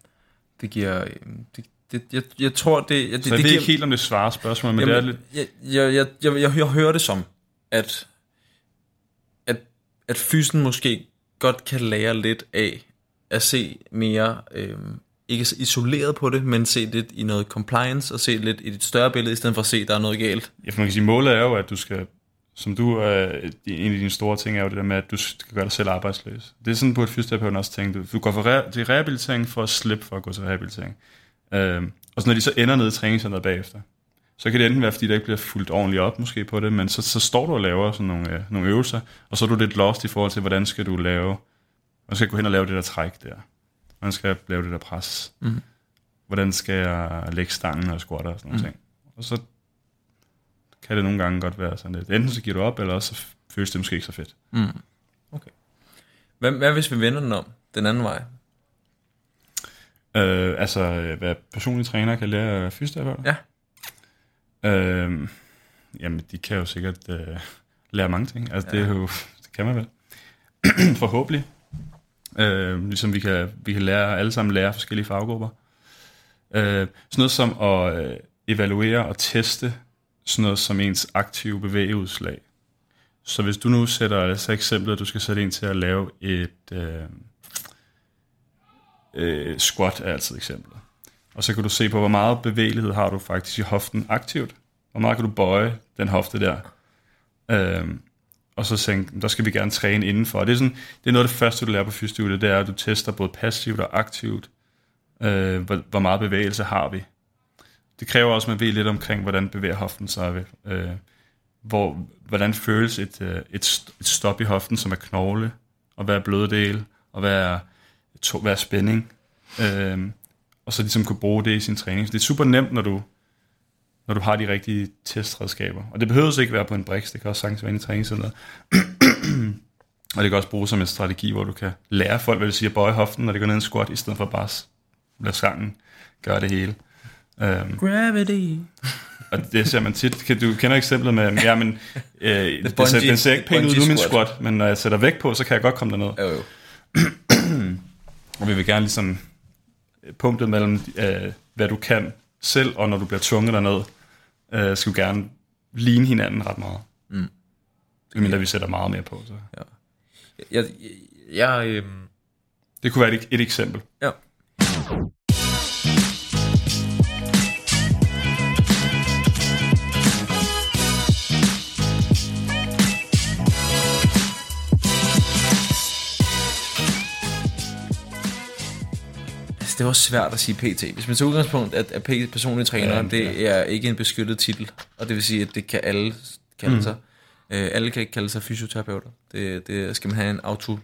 Speaker 1: Det giver... øh, Det, det, jeg, jeg tror, det... Jeg, det,
Speaker 2: Så jeg
Speaker 1: det
Speaker 2: ved
Speaker 1: giver,
Speaker 2: ikke helt, om det svarer spørgsmål, men
Speaker 1: Jamen,
Speaker 2: det er lidt...
Speaker 1: Jeg, jeg, jeg, jeg, jeg, jeg hører det som, at, at, at fysen måske godt kan lære lidt af at se mere, øhm, ikke så isoleret på det, men se lidt i noget compliance, og se lidt i et større billede, i stedet for at se, at der er noget galt.
Speaker 2: Ja, for man kan sige, målet er jo, at du skal, som du, øh, en af dine store ting er jo det der med, at du skal gøre dig selv arbejdsløs. Det er sådan, burde fysioterapeuten også tænke. Du, du går for re- til rehabilitering for at slippe for at gå til rehabilitering. Øhm, og så når de så ender nede i træningscenteret bagefter, så kan det enten være, fordi der ikke bliver fuldt ordentligt op måske på det, men så, så står du og laver sådan nogle, øh, nogle øvelser, og så er du lidt lost i forhold til, hvordan skal du lave, hvordan skal gå hen og lave det der træk der? Hvordan skal jeg lave det der pres?
Speaker 1: Mhm.
Speaker 2: Hvordan skal jeg lægge stangen og squatter og sådan nogle ting? Og så kan det nogle gange godt være sådan lidt. Enten så giver du op, eller også så føles det måske ikke så fedt.
Speaker 1: Mm. Okay. Hvad, hvad hvis vi vender den om, den anden vej?
Speaker 2: Øh, altså, øh, hvad personlige træner kan lære af fysioterapeuter?
Speaker 1: Ja.
Speaker 2: Øh, jamen, de kan jo sikkert øh, lære mange ting. Altså, ja. det, er jo, det kan man vel. Forhåbentlig. Øh, ligesom vi kan, vi kan lære, alle sammen lære forskellige faggrupper. Øh, sådan noget som at øh, evaluere og teste sådan noget som ens aktive bevægeudslag. Så hvis du nu sætter, altså eksemplet, at du skal sætte en til at lave et øh, øh, squat, er altid eksemplet. Og så kan du se på, hvor meget bevægelighed har du faktisk i hoften aktivt. Hvor meget kan du bøje den hofte der. Øh, og så tænke, der skal vi gerne træne indenfor. Og det er, sådan, det er noget af det første, du lærer på fysiostudiet, det er, at du tester både passivt og aktivt, øh, hvor, hvor meget bevægelse har vi. Det kræver også, at man ved lidt omkring, hvordan bevæger hoften sig. Øh, hvor, hvordan føles et, øh, et, et stop i hoften, som er knogle, og hvad er bløddel, og hvad er, to, hvad er spænding. Øh, og så ligesom kunne bruge det i sin træning. Så det er super nemt, når du, når du har de rigtige testredskaber. Og det behøver ikke være på en briks, det kan også sagtens være i træningscenteret. og det kan også bruges som en strategi, hvor du kan lære folk, hvad det siger, bøje hoften, når det går ned en squat, i stedet for bare lade sangen gøre det hele.
Speaker 1: Um, Gravity.
Speaker 2: og det ser man tit. Kan, du kender eksemplet med, ja, men øh, det, ser, den ser ikke pænt ud nu min squat, men når jeg sætter vægt på, så kan jeg godt komme derned.
Speaker 1: Jo, jo.
Speaker 2: og vi vil gerne ligesom punktet mellem, øh, hvad du kan selv, og når du bliver tvunget derned, øh, skal du gerne ligne hinanden ret meget. Mm. Mindre vi sætter meget mere på. Så.
Speaker 1: Ja. Jeg, jeg, jeg, øh...
Speaker 2: Det kunne være et, et eksempel.
Speaker 1: Ja. Det er også svært at sige PT. Hvis man tager udgangspunkt, at, at PT personlig træner, ja, det ja. er ikke en beskyttet titel. Og det vil sige, at det kan alle kalde mm. sig. Uh, alle kan ikke kalde sig fysioterapeuter. Det, det skal man have en auto...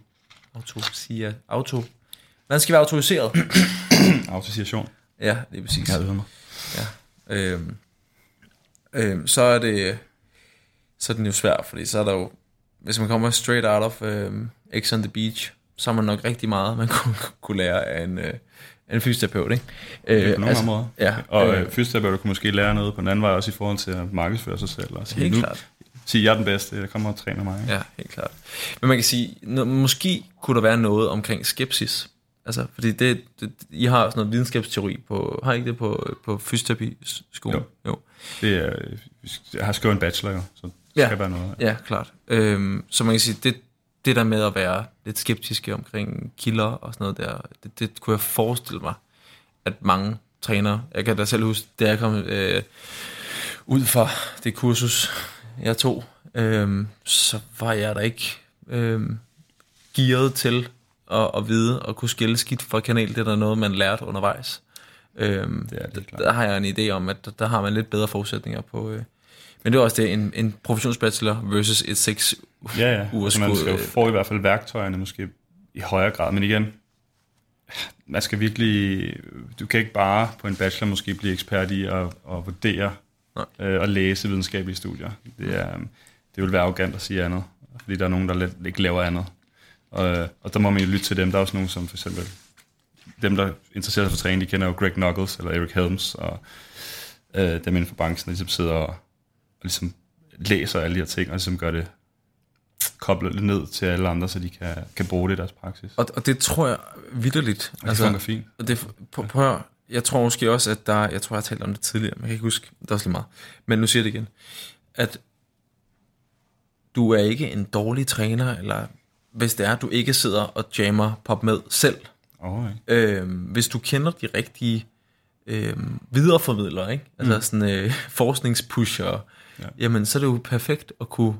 Speaker 1: Auto... Siger, auto... Man skal være autoriseret.
Speaker 2: Autorisation.
Speaker 1: Ja, det er præcis.
Speaker 2: Ja, det mig.
Speaker 1: Ja. Øhm, øhm, så er det så er den jo svært, fordi så er der jo, hvis man kommer straight out of um, X on the Beach, så er man nok rigtig meget, man kunne, kunne lære af en, uh, en fysioterapeut, ikke?
Speaker 2: Øh, på nogle altså, måder.
Speaker 1: Ja,
Speaker 2: og øh, fysioterapeuter kunne måske lære noget på den anden vej, også i forhold til at markedsføre sig selv. Og sige,
Speaker 1: helt nu, klart.
Speaker 2: Sige, jeg er den bedste, jeg kommer og træner mig.
Speaker 1: Ja, helt klart. Men man kan sige, no, måske kunne der være noget omkring skepsis. Altså, fordi det, det, I har sådan noget videnskabsteori på, har I ikke det på, på fysioterapi-skolen?
Speaker 2: Jo. jo. Det er, jeg har skrevet en bachelor jo, så det ja. skal være noget.
Speaker 1: Ja, klart. Øhm, så man kan sige, det, det der med at være lidt skeptiske omkring kilder og sådan noget der, det, det kunne jeg forestille mig, at mange trænere, jeg kan da selv huske, da jeg kom øh, ud fra det kursus, jeg tog, øh, så var jeg da ikke øh, gearet til at, at vide og kunne skille skidt fra kanal. Det er der noget, man lærte undervejs. Øh, det er det, der har jeg en idé om, at der, der har man lidt bedre forudsætninger på, øh, men det er også det, en, en professionsbachelor versus et 6
Speaker 2: ja, ja. ugers altså man skal jo få i hvert fald værktøjerne måske i højere grad. Men igen, man skal virkelig, du kan ikke bare på en bachelor måske blive ekspert i at, at vurdere Nej. øh, og læse videnskabelige studier. Det, er, det vil være arrogant at sige andet, fordi der er nogen, der ikke laver andet. Og, og der må man jo lytte til dem. Der er også nogen, som for eksempel, dem der interesserer sig for træning, de kender jo Greg Knuckles eller Eric Helms, og øh, dem inden for branchen, der ligesom sidder og ligesom læser alle de her ting, og ligesom gør det, kobler det ned til alle andre, så de kan, kan bruge det i deres praksis.
Speaker 1: Og, og det tror jeg vidderligt.
Speaker 2: Og det altså, fungerer fint.
Speaker 1: Og det, prøv, prøv, jeg tror måske også, at der, jeg tror, jeg har talt om det tidligere, men jeg kan ikke huske, det er også lige meget. Men nu siger jeg det igen, at du er ikke en dårlig træner, eller hvis det er, at du ikke sidder og jammer pop med selv.
Speaker 2: Oh,
Speaker 1: øhm, hvis du kender de rigtige øhm, videreformidlere, ikke? altså mm. sådan øh, forskningspusher, ja. jamen så er det jo perfekt at kunne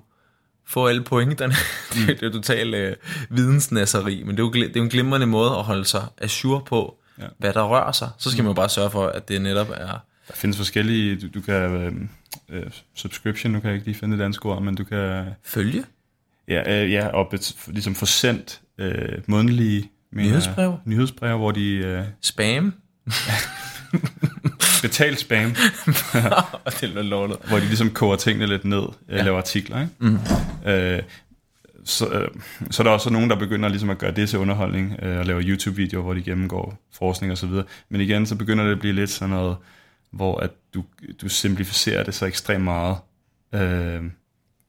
Speaker 1: få alle pointerne. Mm. det er jo totalt øh, vidensnasseri, men det er, jo, det er jo en glimrende måde at holde sig assur på, ja. hvad der rører sig. Så skal mm. man jo bare sørge for, at det netop er...
Speaker 2: Der findes forskellige, du, du kan, øh, øh, subscription, nu kan jeg ikke lige finde det danske ord, men du kan...
Speaker 1: Følge?
Speaker 2: Ja, øh, ja og bet, ligesom få sendt øh, mundtlige...
Speaker 1: Nyhedsbrev?
Speaker 2: Nyhedsbrev, hvor de... Øh,
Speaker 1: Spam?
Speaker 2: Betalt spam.
Speaker 1: det er lortet.
Speaker 2: Hvor de ligesom koger tingene lidt ned, ja. laver artikler. Ikke? Mm. Øh, så, øh, så er der også nogen, der begynder ligesom at gøre det til underholdning, øh, og laver YouTube-videoer, hvor de gennemgår forskning og så videre. Men igen, så begynder det at blive lidt sådan noget, hvor at du, du simplificerer det så ekstremt meget, øh,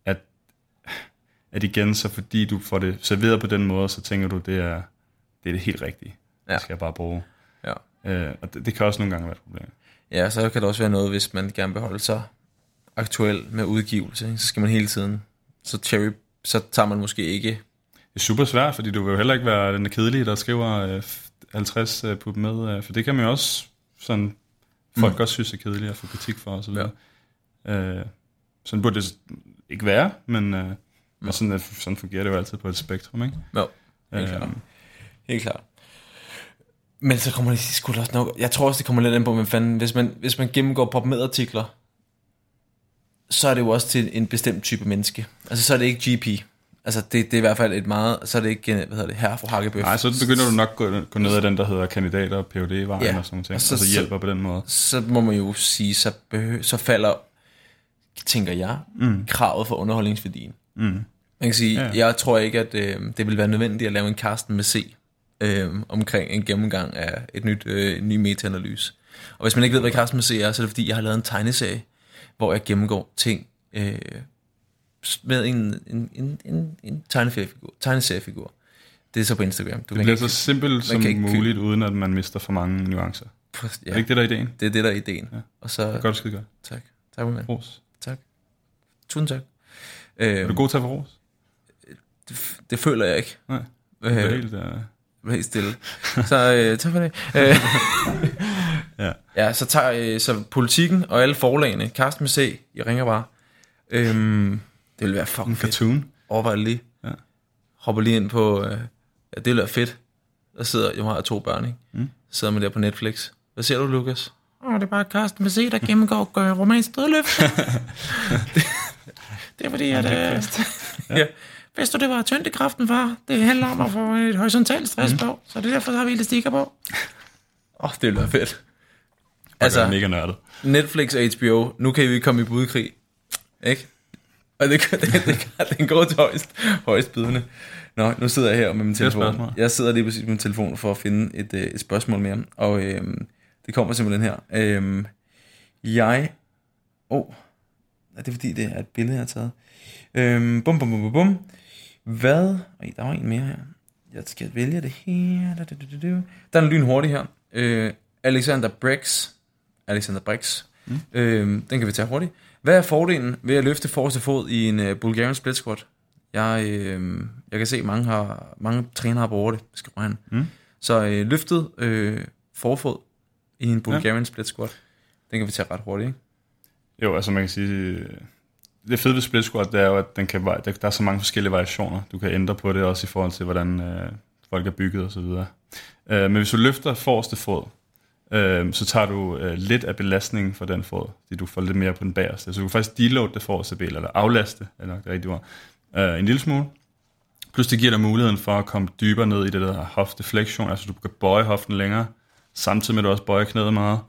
Speaker 2: at, at igen, så fordi du får det serveret på den måde, så tænker du, det er det, er det helt rigtige. Ja. Det skal jeg bare bruge.
Speaker 1: Ja.
Speaker 2: Øh, og det, det kan også nogle gange være et problem.
Speaker 1: Ja, så kan det også være noget, hvis man gerne vil holde sig aktuel med udgivelse, så skal man hele tiden, så cherry, så tager man måske ikke...
Speaker 2: Det er super svært, fordi du vil jo heller ikke være den kedelige, der skriver øh, 50 øh, på med, øh, for det kan man jo også sådan, folk mm. også synes er kedeligt at få kritik for osv. Ja. Øh, Sådan burde det ikke være, men, øh, men sådan, sådan fungerer det jo altid på et spektrum, ikke?
Speaker 1: Jo, helt klart.
Speaker 2: Øhm,
Speaker 1: Helt klart. Men så kommer det sgu da også nok... Jeg tror også, det kommer lidt an på, hvem fanden... Hvis man, hvis man gennemgår pop artikler så er det jo også til en bestemt type menneske. Altså, så er det ikke GP. Altså, det, det er i hvert fald et meget... Så er det ikke, hvad hedder det, herre for Hakkebøf.
Speaker 2: Nej, så begynder du nok at gå, gå ned ad den, der hedder kandidater og phd vejen
Speaker 1: Ja,
Speaker 2: og sådan noget,
Speaker 1: og
Speaker 2: og
Speaker 1: så-
Speaker 2: så, så hjælper på den måde.
Speaker 1: så må man jo sige, så, behø- så falder, tænker jeg, mm. kravet for underholdningsværdien.
Speaker 2: Mm.
Speaker 1: Man kan sige,
Speaker 2: Ja.
Speaker 1: ja. jeg tror ikke, at øh, det vil være nødvendigt at lave en Karsten med C øh, omkring en gennemgang af et nyt, øh, en ny meta-analyse. Og hvis man ikke ved, hvad Karsten med C er, så er det fordi, jeg har lavet en tegneserie, hvor jeg gennemgår ting øh, med en, en, en, en, en tegneseriefigur. tegneseriefigur. Det er så på Instagram. Du
Speaker 2: Det bliver så simpelt som
Speaker 1: ikke
Speaker 2: muligt, uden at man mister for mange nuancer.
Speaker 1: Ja,
Speaker 2: Er det ikke det, der er ideen?
Speaker 1: det er det, der er ideen. Ja. Og så,
Speaker 2: Godt, skide godt.
Speaker 1: tak. Tak, ven.
Speaker 2: Ros.
Speaker 1: Tak. Tusind tak.
Speaker 2: Er
Speaker 1: Øh,
Speaker 2: du god til at få ros?
Speaker 1: det, det føler jeg ikke.
Speaker 2: Nej. Det er
Speaker 1: Øh,
Speaker 2: helt, uh...
Speaker 1: helt stille. Så øh, tak for det. Øh,
Speaker 2: Ja.
Speaker 1: ja, så tager øh, så politikken og alle forlagene. Karsten med C, jeg ringer bare. Øhm, det vil være fucking
Speaker 2: En
Speaker 1: fedt.
Speaker 2: cartoon.
Speaker 1: Overvej det lige.
Speaker 2: Ja.
Speaker 1: Hopper lige ind på, øh, ja, det vil være fedt. Der sidder, jeg har to børn, ikke? Mm. sidder man der på Netflix. Hvad ser du, Lukas? Åh, det er bare Karsten med C, der gennemgår romansk stridløft. det, det er fordi, at... Øh, ja. Vidste du, det var tyngdekraften, far? Det handler om at få et horisontalt stress
Speaker 2: Mm.
Speaker 1: på, så det er derfor, der har vi elastikker på. Åh, oh, det være fedt.
Speaker 2: Altså,
Speaker 1: Altså,
Speaker 2: mega nørdet.
Speaker 1: Netflix og HBO, nu kan vi komme i budkrig. Ikke? Og det, det, det, det, den går til højst, højst bydende. Nå, nu sidder jeg her med min telefon. Jeg sidder lige præcis med min telefon for at finde et, øh, et spørgsmål mere. Og øhm, det kommer simpelthen her. Øhm, jeg... Åh, oh, er det fordi, det er et billede, jeg har taget? Øhm, bum, bum, bum, bum, bum. Hvad... Ej, der var en mere her. Jeg skal vælge det her. Der er en lyn hurtig her. Øh, Alexander Brix. Alexander Brix. Mm. Øh, den kan vi tage hurtigt. Hvad er fordelen ved at løfte forreste fod i en uh, Bulgarian split squat? Jeg, øh, jeg kan se, at mange, har, mange trænere har brugt det, skriver han.
Speaker 2: Mm.
Speaker 1: Så øh, løftet øh, forfod i en Bulgarian ja. split squat, den kan vi tage ret hurtigt, ikke?
Speaker 2: Jo, altså man kan sige, øh, det fede ved split squat, det er jo, at den kan, der, der er så mange forskellige variationer. Du kan ændre på det også i forhold til, hvordan øh, folk er bygget og så videre. Øh, men hvis du løfter forreste fod, øh, så tager du øh, lidt af belastningen for den fod, fordi du får lidt mere på den bagerste. Så du kan faktisk deload det forreste ben, eller aflaste, eller det rigtige ord, øh, en lille smule. Plus det giver dig muligheden for at komme dybere ned i det der hofteflektion, altså du kan bøje hoften længere, samtidig med at du også bøjer knæet meget.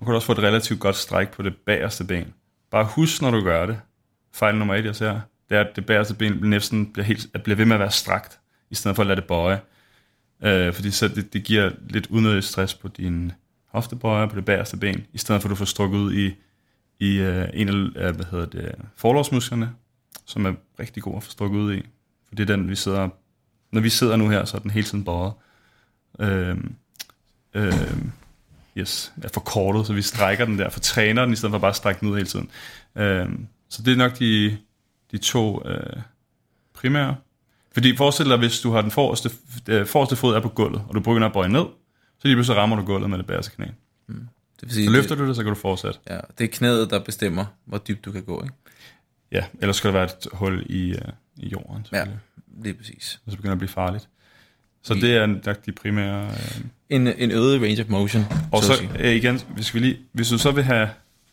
Speaker 2: Du kan også få et relativt godt stræk på det bagerste ben. Bare husk, når du gør det. Fejl nummer et, jeg ser, det er, at det bagerste ben næsten bliver, helt, at bliver ved med at være strakt, i stedet for at lade det bøje. Øh, fordi så det, det giver lidt unødig stress på din hoftebøjer, på det bagerste ben, i stedet for at du får strukket ud i, i øh, en af øh, hvad hedder det, forlovsmusklerne, som er rigtig god at få strukket ud i. For det er den, vi sidder... Når vi sidder nu her, så er den hele tiden bøjet. Øh, øh, yes, er forkortet, så vi strækker den der, for træner den, i stedet for bare at strække den ud hele tiden. Øh, så det er nok de, de to øh, primære. Fordi forestil dig, hvis du har den forreste, øh, forreste fod er på gulvet, og du begynder at bøje ned, så lige pludselig rammer du gulvet med det bagerste knæ.
Speaker 1: Det vil sige,
Speaker 2: Så løfter du det, så kan du fortsætte.
Speaker 1: det, ja, det er knæet, der bestemmer, hvor dybt du kan gå, ikke?
Speaker 2: Ja, ellers skal der være et hul i, øh, i jorden,
Speaker 1: Ja, lige præcis.
Speaker 2: Og så begynder det at blive farligt. Så det er nok de primære... Øh,
Speaker 1: En, en øget range of motion,
Speaker 2: Og
Speaker 1: så,
Speaker 2: så øh, igen, hvis, vi lige, hvis du så vil have,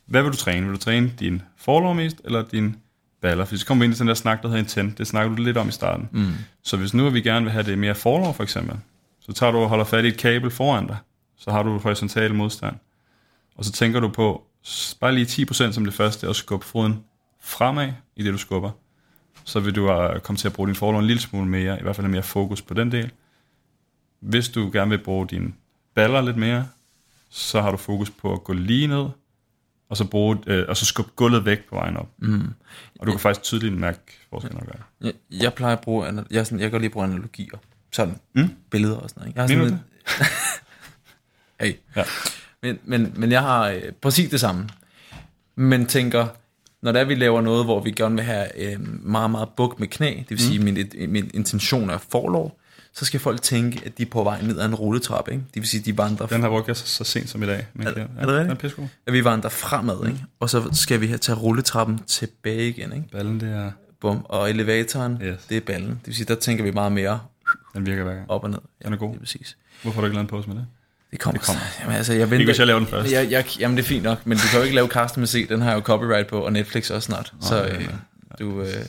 Speaker 2: hvad vil du træne? Vil du træne din forlov mest, eller din baller? For så kommer vi ind i den der snak, der hedder intent. Det snakker du lidt om i starten.
Speaker 1: Mm.
Speaker 2: Så hvis nu vi gerne vil have det mere forlov, for eksempel, så tager du og holder fat i et kabel foran dig. Så har du horisontal modstand. Og så tænker du på, bare lige 10% som det første, og skubbe foden fremad i det, du skubber. Så vil du uh, komme til at bruge din forlov en lille smule mere, i hvert fald have mere fokus på den del. Hvis du gerne vil bruge dine baller lidt mere, så har du fokus på at gå lige ned, og så, bruge, øh, og så skubbe gulvet væk på vejen op.
Speaker 1: Mm.
Speaker 2: Og du kan faktisk tydeligt mærke forskellen gøre.
Speaker 1: Jeg, jeg plejer at bruge, jeg, er sådan, jeg kan godt lide at bruge analogier. Sådan,
Speaker 2: Mm?
Speaker 1: billeder og sådan noget. Jeg har sådan lidt, hey.
Speaker 2: Ja.
Speaker 1: Men, men, men jeg har øh, præcis det samme. Men tænker, når der vi laver noget, hvor vi gerne vil have øh, meget, meget buk med knæ, det vil sige, min, min intention er forlov, så skal folk tænke, at de er på vej ned ad en rulletrappe. Ikke? Det vil sige, at de vandrer
Speaker 2: Den har brugt jeg så, så sent som i dag. Men
Speaker 1: Er-
Speaker 2: ja,
Speaker 1: er det rigtigt?
Speaker 2: Den
Speaker 1: at vi vandrer fremad, ikke? og så skal vi have tage rulletrappen tilbage igen. Ikke?
Speaker 2: Ballen, det er,
Speaker 1: Bum. Og elevatoren,
Speaker 2: Yes.
Speaker 1: det er ballen. Det vil sige, der tænker vi meget mere
Speaker 2: den virker hver gang.
Speaker 1: op og ned. Ja,
Speaker 2: Den er god.
Speaker 1: Det er præcis.
Speaker 2: Hvorfor har du ikke lavet en pause med det?
Speaker 1: Det kommer.
Speaker 2: Det kommer.
Speaker 1: Jamen, altså, jeg venter.
Speaker 2: Ikke hvis jeg laver den først.
Speaker 1: Jeg, jeg, jamen, det er fint nok, men du kan jo ikke lave Carsten med C. Den har jeg jo copyright på, og Netflix også snart. Så
Speaker 2: ja,
Speaker 1: øh,
Speaker 2: ja.
Speaker 1: du, øh, det er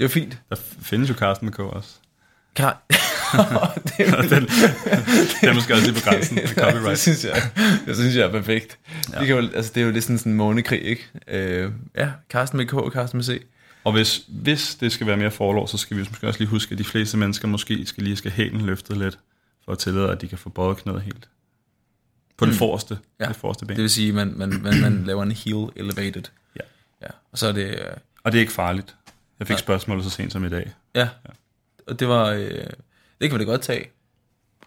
Speaker 1: jo fint.
Speaker 2: Der findes jo Carsten med K også.
Speaker 1: Kan... det, er-
Speaker 2: den, den er måske også lige på grænsen
Speaker 1: det
Speaker 2: copyright.
Speaker 1: synes jeg, det synes jeg er perfekt. Ja. Det, kan jo, altså, det er jo lidt sådan en månekrig, ikke? Øh, ja, Carsten med K og Carsten med C.
Speaker 2: Og hvis, hvis det skal være mere forlov, så skal vi måske også lige huske, at de fleste mennesker måske skal lige skal hælen løftet lidt, for at tillade, at de kan få bøjet knæet helt. På det forreste,
Speaker 1: Mm. Ja.
Speaker 2: det forreste ben.
Speaker 1: Det vil sige, at man, man, man, man laver en heel elevated.
Speaker 2: Ja.
Speaker 1: ja. Og så er det... Øh,
Speaker 2: Og det er ikke farligt. Jeg fik spørgsmålet så sent som i dag.
Speaker 1: ja. Og det var... Øh, det kan vi da godt tage.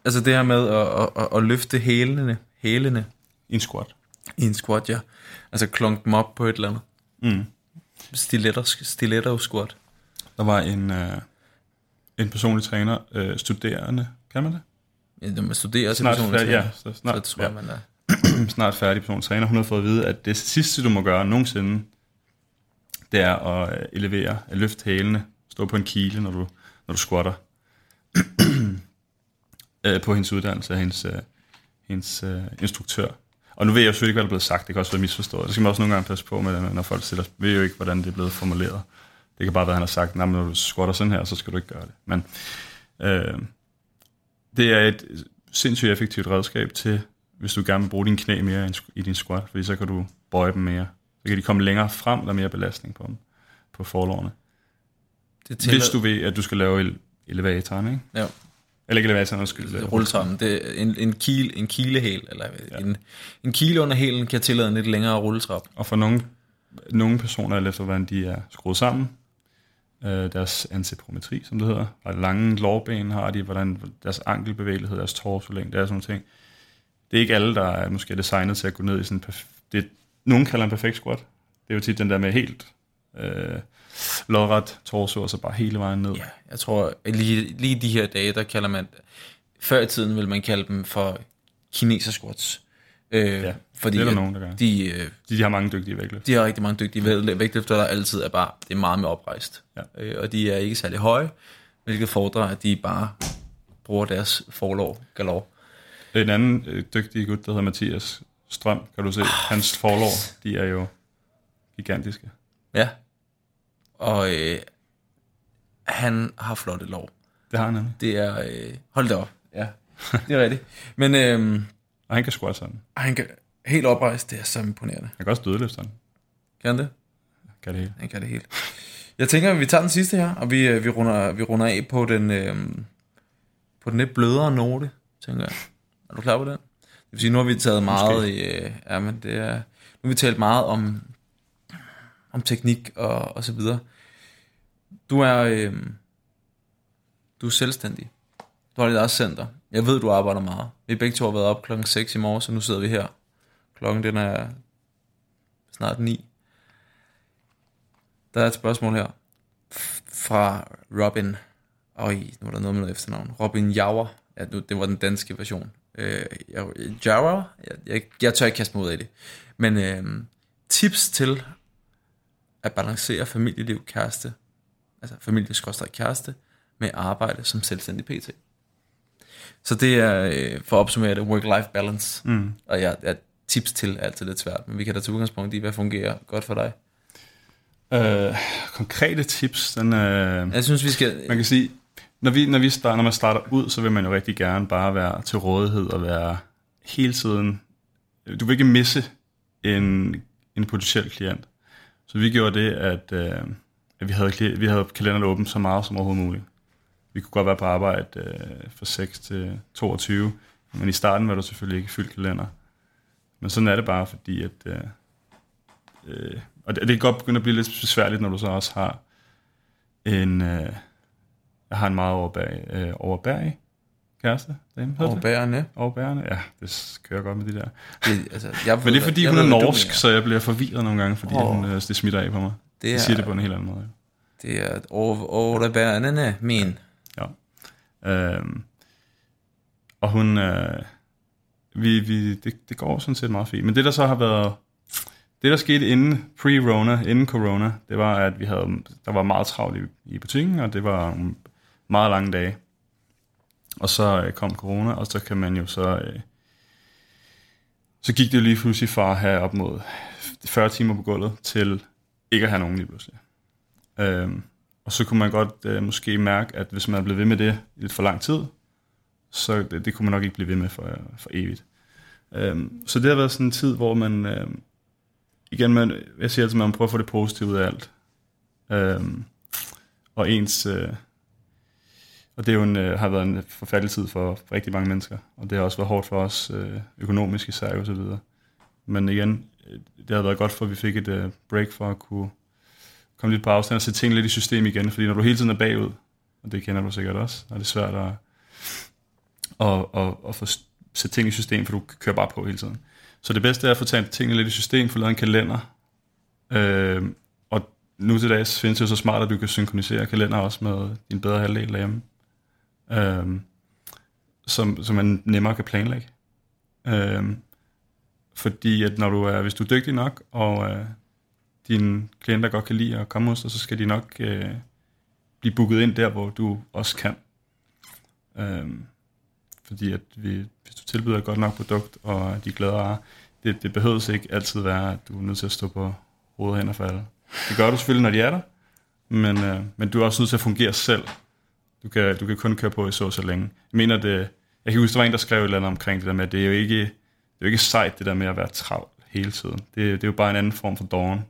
Speaker 1: Altså det her med at, at, at, at løfte hælene, hælene
Speaker 2: I en squat.
Speaker 1: i en squat, ja. Altså klonk dem op på et eller andet.
Speaker 2: Mm.
Speaker 1: Stiletter, stiletter squat.
Speaker 2: Der var en, øh, en personlig træner, øh, studerende, kan man det?
Speaker 1: Ja, man studerer til
Speaker 2: Snart
Speaker 1: personlig
Speaker 2: færdig, ja,
Speaker 1: træner,
Speaker 2: så
Speaker 1: så
Speaker 2: snart,
Speaker 1: tror
Speaker 2: ja,
Speaker 1: man er...
Speaker 2: snart færdig personlig træner. Hun har fået at vide, at det sidste, du må gøre nogensinde, det er at øh, elevere, at løfte hælene, stå på en kile, når du, når du squatter. øh, på hendes uddannelse af hendes, øh, hendes øh, instruktør. Og nu ved jeg jo selvfølgelig ikke, hvad der er blevet sagt. Det kan også være misforstået. Det skal man også nogle gange passe på med, når folk stiller. Vi ved jo ikke, hvordan det er blevet formuleret. Det kan bare være, at han har sagt, at når du squatter sådan her, så skal du ikke gøre det. Men øh, det er et sindssygt effektivt redskab til, hvis du gerne vil bruge dine knæ mere i din squat, fordi så kan du bøje dem mere. Så kan de komme længere frem, der er mere belastning på dem, på forlårene.
Speaker 1: Det tæller,
Speaker 2: Hvis du ved, at du skal lave ele- elevatoren, ikke?
Speaker 1: Ja,
Speaker 2: Eller ikke elevatoren, undskyld.
Speaker 1: det rulletrappen. Det er en, en, kile, en kilehæl, eller ja. en, en kile under hælen kan tillade en lidt længere rulletrap.
Speaker 2: Og for nogle, nogle personer, alt efter hvordan de er skruet sammen, øh, deres anteprometri, som det hedder, og lange lårben har de, hvordan deres ankelbevægelighed, deres torsolængde, det er sådan ting. Det er ikke alle, der er måske designet til at gå ned i sådan en perf- det, Nogen kalder en perfekt squat. Det er jo tit den der med helt øh, lodret torso, og så bare hele vejen ned.
Speaker 1: Ja, jeg tror, lige, lige de her dage, der kalder man... Før i tiden vil man kalde dem for kineser squats. Øh,
Speaker 2: Ja,
Speaker 1: fordi
Speaker 2: det er der nogen, der gør.
Speaker 1: De, øh,
Speaker 2: De, de har mange dygtige vægtløft.
Speaker 1: de har rigtig mange dygtige vægt- vægtløftere, der altid er bare... Det er meget med oprejst.
Speaker 2: Ja.
Speaker 1: Øh, og de er ikke særlig høje, hvilket fordrer, at de bare bruger deres forlov galore.
Speaker 2: En anden øh, dygtig gut, der hedder Mathias Strøm, kan du se, hans forlov, de er jo gigantiske.
Speaker 1: Ja. Og øh, han har flotte lov.
Speaker 2: Det har han nemlig.
Speaker 1: Det er... Øh, hold da op. Ja, det er rigtigt. Men øh,
Speaker 2: Og han kan squat sådan.
Speaker 1: han kan helt oprejst, det er så imponerende.
Speaker 2: Han kan også dødeløfte sådan.
Speaker 1: Kan han det?
Speaker 2: Kan det hele.
Speaker 1: Han kan det helt. Jeg tænker, at vi tager den sidste her, og vi, øh, vi, runder, vi runder af på den, øh, på den lidt blødere note, tænker jeg. Er du klar på den? Det vil sige, nu har vi taget meget i... Øh, ja, men det er... Nu har vi talt meget om, om teknik og, og så videre. Du er... Øh, du er selvstændig. Du har dit eget center. Jeg ved, du arbejder meget. Vi begge to har været op klokken 6 i morgen, så nu sidder vi her. Klokken den er snart 9. Der er et spørgsmål her fra Robin. Øj, nu var der noget med noget efternavn. Robin Jauer. Ja, nu, det var den danske version. Øh, Jauer? Jeg, jeg, jeg tør ikke kaste mig ud af det. Men øh, tips til at balancere familieliv, kæreste, altså familie kæreste, med arbejde som selvstændig PT. Så det er, øh, for at opsummere det, work-life balance.
Speaker 2: Mm.
Speaker 1: Og jeg, jeg tips til er altid lidt svært, men vi kan da tage udgangspunkt i, hvad fungerer godt for dig.
Speaker 2: Øh, konkrete tips, den, øh,
Speaker 1: Jeg synes, vi skal...
Speaker 2: man kan sige, når, vi, når, vi starter, når man starter ud, så vil man jo rigtig gerne bare være til rådighed og være hele tiden... Du vil ikke misse en, en potentiel klient. Så vi gjorde det, at, øh, at vi, havde, vi havde kalenderen åben så meget som overhovedet muligt. Vi kunne godt være på arbejde øh, fra 6 til 22, men i starten var der selvfølgelig ikke fyldt kalender. Men sådan er det bare, fordi at... Øh, øh, og det, det kan godt begynde at blive lidt besværligt, når du så også har en... Øh, jeg har en meget overbærig, øh, overbærig kæreste. Hedder
Speaker 1: Og bærende.
Speaker 2: Overbærende? Ja, det kører godt med de der.
Speaker 1: Det, altså, jeg
Speaker 2: Men det er fordi,
Speaker 1: jeg
Speaker 2: hun er
Speaker 1: ved, du
Speaker 2: norsk,
Speaker 1: mener.
Speaker 2: så jeg bliver forvirret nogle gange, fordi oh. hun, øh, det smitter af på mig.
Speaker 1: Det er,
Speaker 2: jeg siger det på en helt anden måde.
Speaker 1: det er over, over bærende min.
Speaker 2: Ja. Øhm, og hun, øh, vi, vi, det, det går sådan set meget fint. Men det der så har været, det der skete inden pre-Rona, inden corona, det var, at vi havde, der var meget travlt i, i butikken, og det var meget lange dage. Og så øh, kom corona, og så kan man jo så... Øh, så gik det jo lige pludselig fra at have op mod 40 timer på gulvet, til ikke at have nogen lige pludselig. Øhm, og så kunne man godt øh, måske mærke, at hvis man blev ved med det i lidt for lang tid, så det, det kunne man nok ikke blive ved med for, for evigt. Øhm, så det har været sådan en tid, hvor man, øh, igen, man, jeg siger altid, at man prøver at få det positive ud af alt. Øhm, og ens, øh, og det er jo en, øh, har været en forfærdelig tid for, for rigtig mange mennesker, og det har også været hårdt for os øh, økonomisk især og så videre. Men igen, øh, det har været godt for, at vi fik et øh, break for at kunne komme lidt på afstand og sætte ting lidt i system igen, fordi når du hele tiden er bagud, og det kender du sikkert også, og det er svært at, at, at, at få sætte ting i system, for du kører bare på hele tiden. Så det bedste er at få taget tingene lidt i system, få lavet en kalender, øh, og nu til dags findes det jo så smart, at du kan synkronisere kalender også med din bedre halvdel derhjemme øh, som, som man nemmere kan planlægge. Øh, fordi at når du er, hvis du er dygtig nok, og øh, dine klienter godt kan lide at komme hos dig, så skal de nok øh, blive booket ind der, hvor du også kan. Øh, fordi at vi, hvis du tilbyder et godt nok produkt, og de glæder ah, det, det behøves ikke altid være, at du er nødt til at stå på hovedet hen og falde. Det gør du selvfølgelig, når de er der, men, øh, men du er også nødt til at fungere selv, du kan, du kan kun køre på i så så længe. Jeg mener, det, jeg kan huske, der var en, der skrev et eller andet omkring det der med, at det er jo ikke, det er jo ikke sejt, det der med at være travlt hele tiden. Det, det er jo bare en anden form for dawn,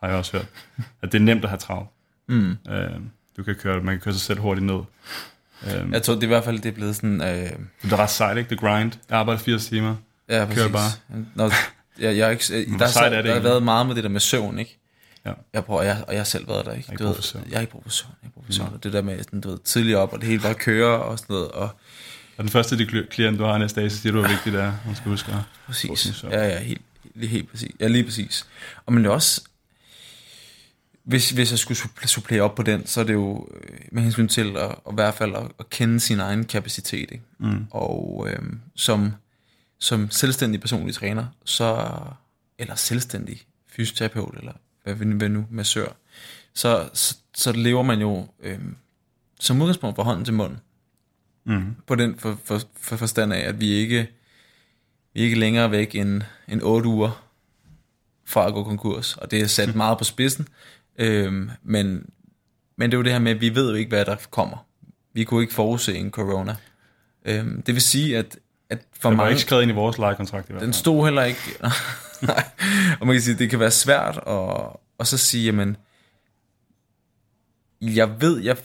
Speaker 2: har jeg også hørt. At det er nemt at have travlt. Mm. Øh, du kan køre, man kan køre sig selv hurtigt ned.
Speaker 1: Øh, jeg tror, det er i hvert fald det er blevet sådan... Øh...
Speaker 2: Det er ret sejt, ikke? The grind. Jeg arbejder 80 timer.
Speaker 1: Ja, præcis. Kører bare. Nå, jeg, jeg, jeg, der, der, er det der har været meget med det der med søvn, ikke? Ja. Jeg prøver, jeg, og jeg har selv været der, ikke? Jeg er, du ved, jeg er ikke professor. Jeg er professor. Mm. Det der med, sådan, du ved, tidligere op, og det hele bare kører og sådan noget. Og,
Speaker 2: og den første de klient, du har næste dag, så siger du, hvor vigtigt det er, man skal huske
Speaker 1: Præcis. Ja, ja, helt, helt, helt præcis. Ja, lige præcis. Og men det er også, hvis, hvis jeg skulle supplere op på den, så er det jo øh, med hensyn til at, at i hvert fald at, at kende sin egen kapacitet. Ikke? Mm. Og øhm, som, som selvstændig personlig træner, så, eller selvstændig fysioterapeut, eller hvad vi nu, massør, så, så, så lever man jo øhm, som udgangspunkt fra hånden til munden. Mm. På den for, for, for forstand af, at vi ikke, vi er ikke længere væk end, end 8 uger fra at gå konkurs. Og det er sat meget på spidsen. Øhm, men, men det er jo det her med, at vi ved jo ikke, hvad der kommer. Vi kunne ikke forudse en corona. Øhm, det vil sige, at, at
Speaker 2: for mig... var ikke skrevet ind i vores lejekontrakt i
Speaker 1: hvert fald. Den stod heller ikke... Nej. Og man kan sige, det kan være svært at, at så sige, jamen, jeg ved, jeg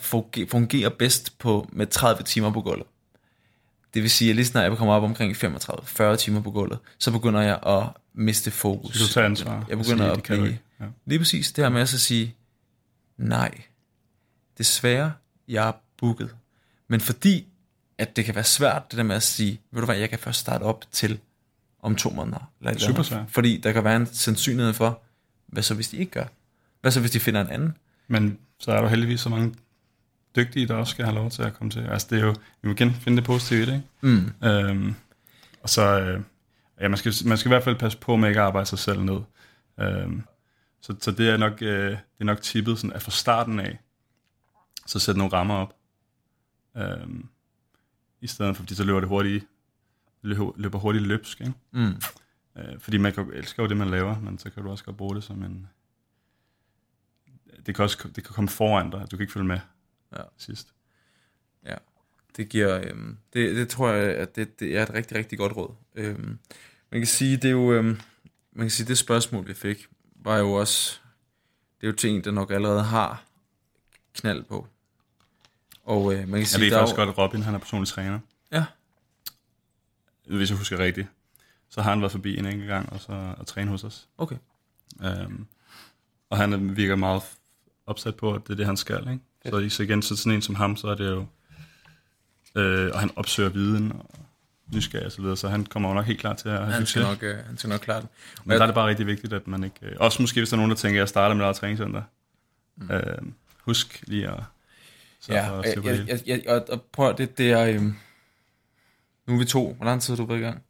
Speaker 1: fungerer bedst på med 30 timer på gulvet. Det vil sige, at lige snart jeg kommer op omkring 35-40 timer på gulvet, så begynder jeg at miste fokus.
Speaker 2: Så du tager ansvar.
Speaker 1: Jeg begynder at blive... Ja. Lige præcis det her med at så sige, nej, desværre, jeg er booket. Men fordi, at det kan være svært, det der med at sige, ved du hvad, jeg kan først starte op til om to måneder.
Speaker 2: Eller Super svært.
Speaker 1: Fordi der kan være en sandsynlighed for, hvad så hvis de ikke gør? Hvad så hvis de finder en anden?
Speaker 2: Men så er der heldigvis så mange dygtige, der også skal have lov til at komme til. Altså det er jo, vi må igen finde det positive i det, ikke? Mm. Øhm, og så, øh, ja, man skal, man skal i hvert fald passe på med ikke at arbejde sig selv ned. Øhm, så, så det er nok, øh, det er nok tippet sådan, at fra starten af, så sætte nogle rammer op. Øhm, I stedet for, fordi så løber det hurtigt, løber hurtigt løbsk, ikke? Mm. Øh, fordi man kan, elsker jo det, man laver, men så kan du også godt bruge det som en... Det kan også det kan komme foran dig, du kan ikke følge med ja. sidst.
Speaker 1: Ja, det giver... Øhm, det, det tror jeg, at det, det er et rigtig, rigtig godt råd. Øhm, man kan sige, det er jo... Øhm, man kan sige, det spørgsmål, vi fik, var jo også... Det er jo ting, der nok allerede har knald på.
Speaker 2: Og øh, man kan sige, jeg ved faktisk godt, at Robin han er personlig træner.
Speaker 1: Ja.
Speaker 2: Hvis jeg husker rigtigt så har han været forbi en enkelt gang og så og træne hos os.
Speaker 1: Okay.
Speaker 2: Um, og han virker meget opsat på, at det er det, han skal. Ikke? Okay. Så, så igen, så sådan en som ham, så er det jo... Øh, og han opsøger viden og nysgerrig og så videre, så han kommer jo nok helt klar til at have
Speaker 1: han skal nok, øh, han skal nok klare det.
Speaker 2: Men jeg, der er det bare rigtig vigtigt, at man ikke... Øh, også måske, hvis der er nogen, der tænker, at jeg starter med et træningscenter. Mm. Øh, husk lige at
Speaker 1: Ja,
Speaker 2: at
Speaker 1: jeg, jeg,
Speaker 2: det
Speaker 1: jeg, jeg, og, og prøv det, det er... Øhm, nu er vi to. Hvor lang tid har du været i gang?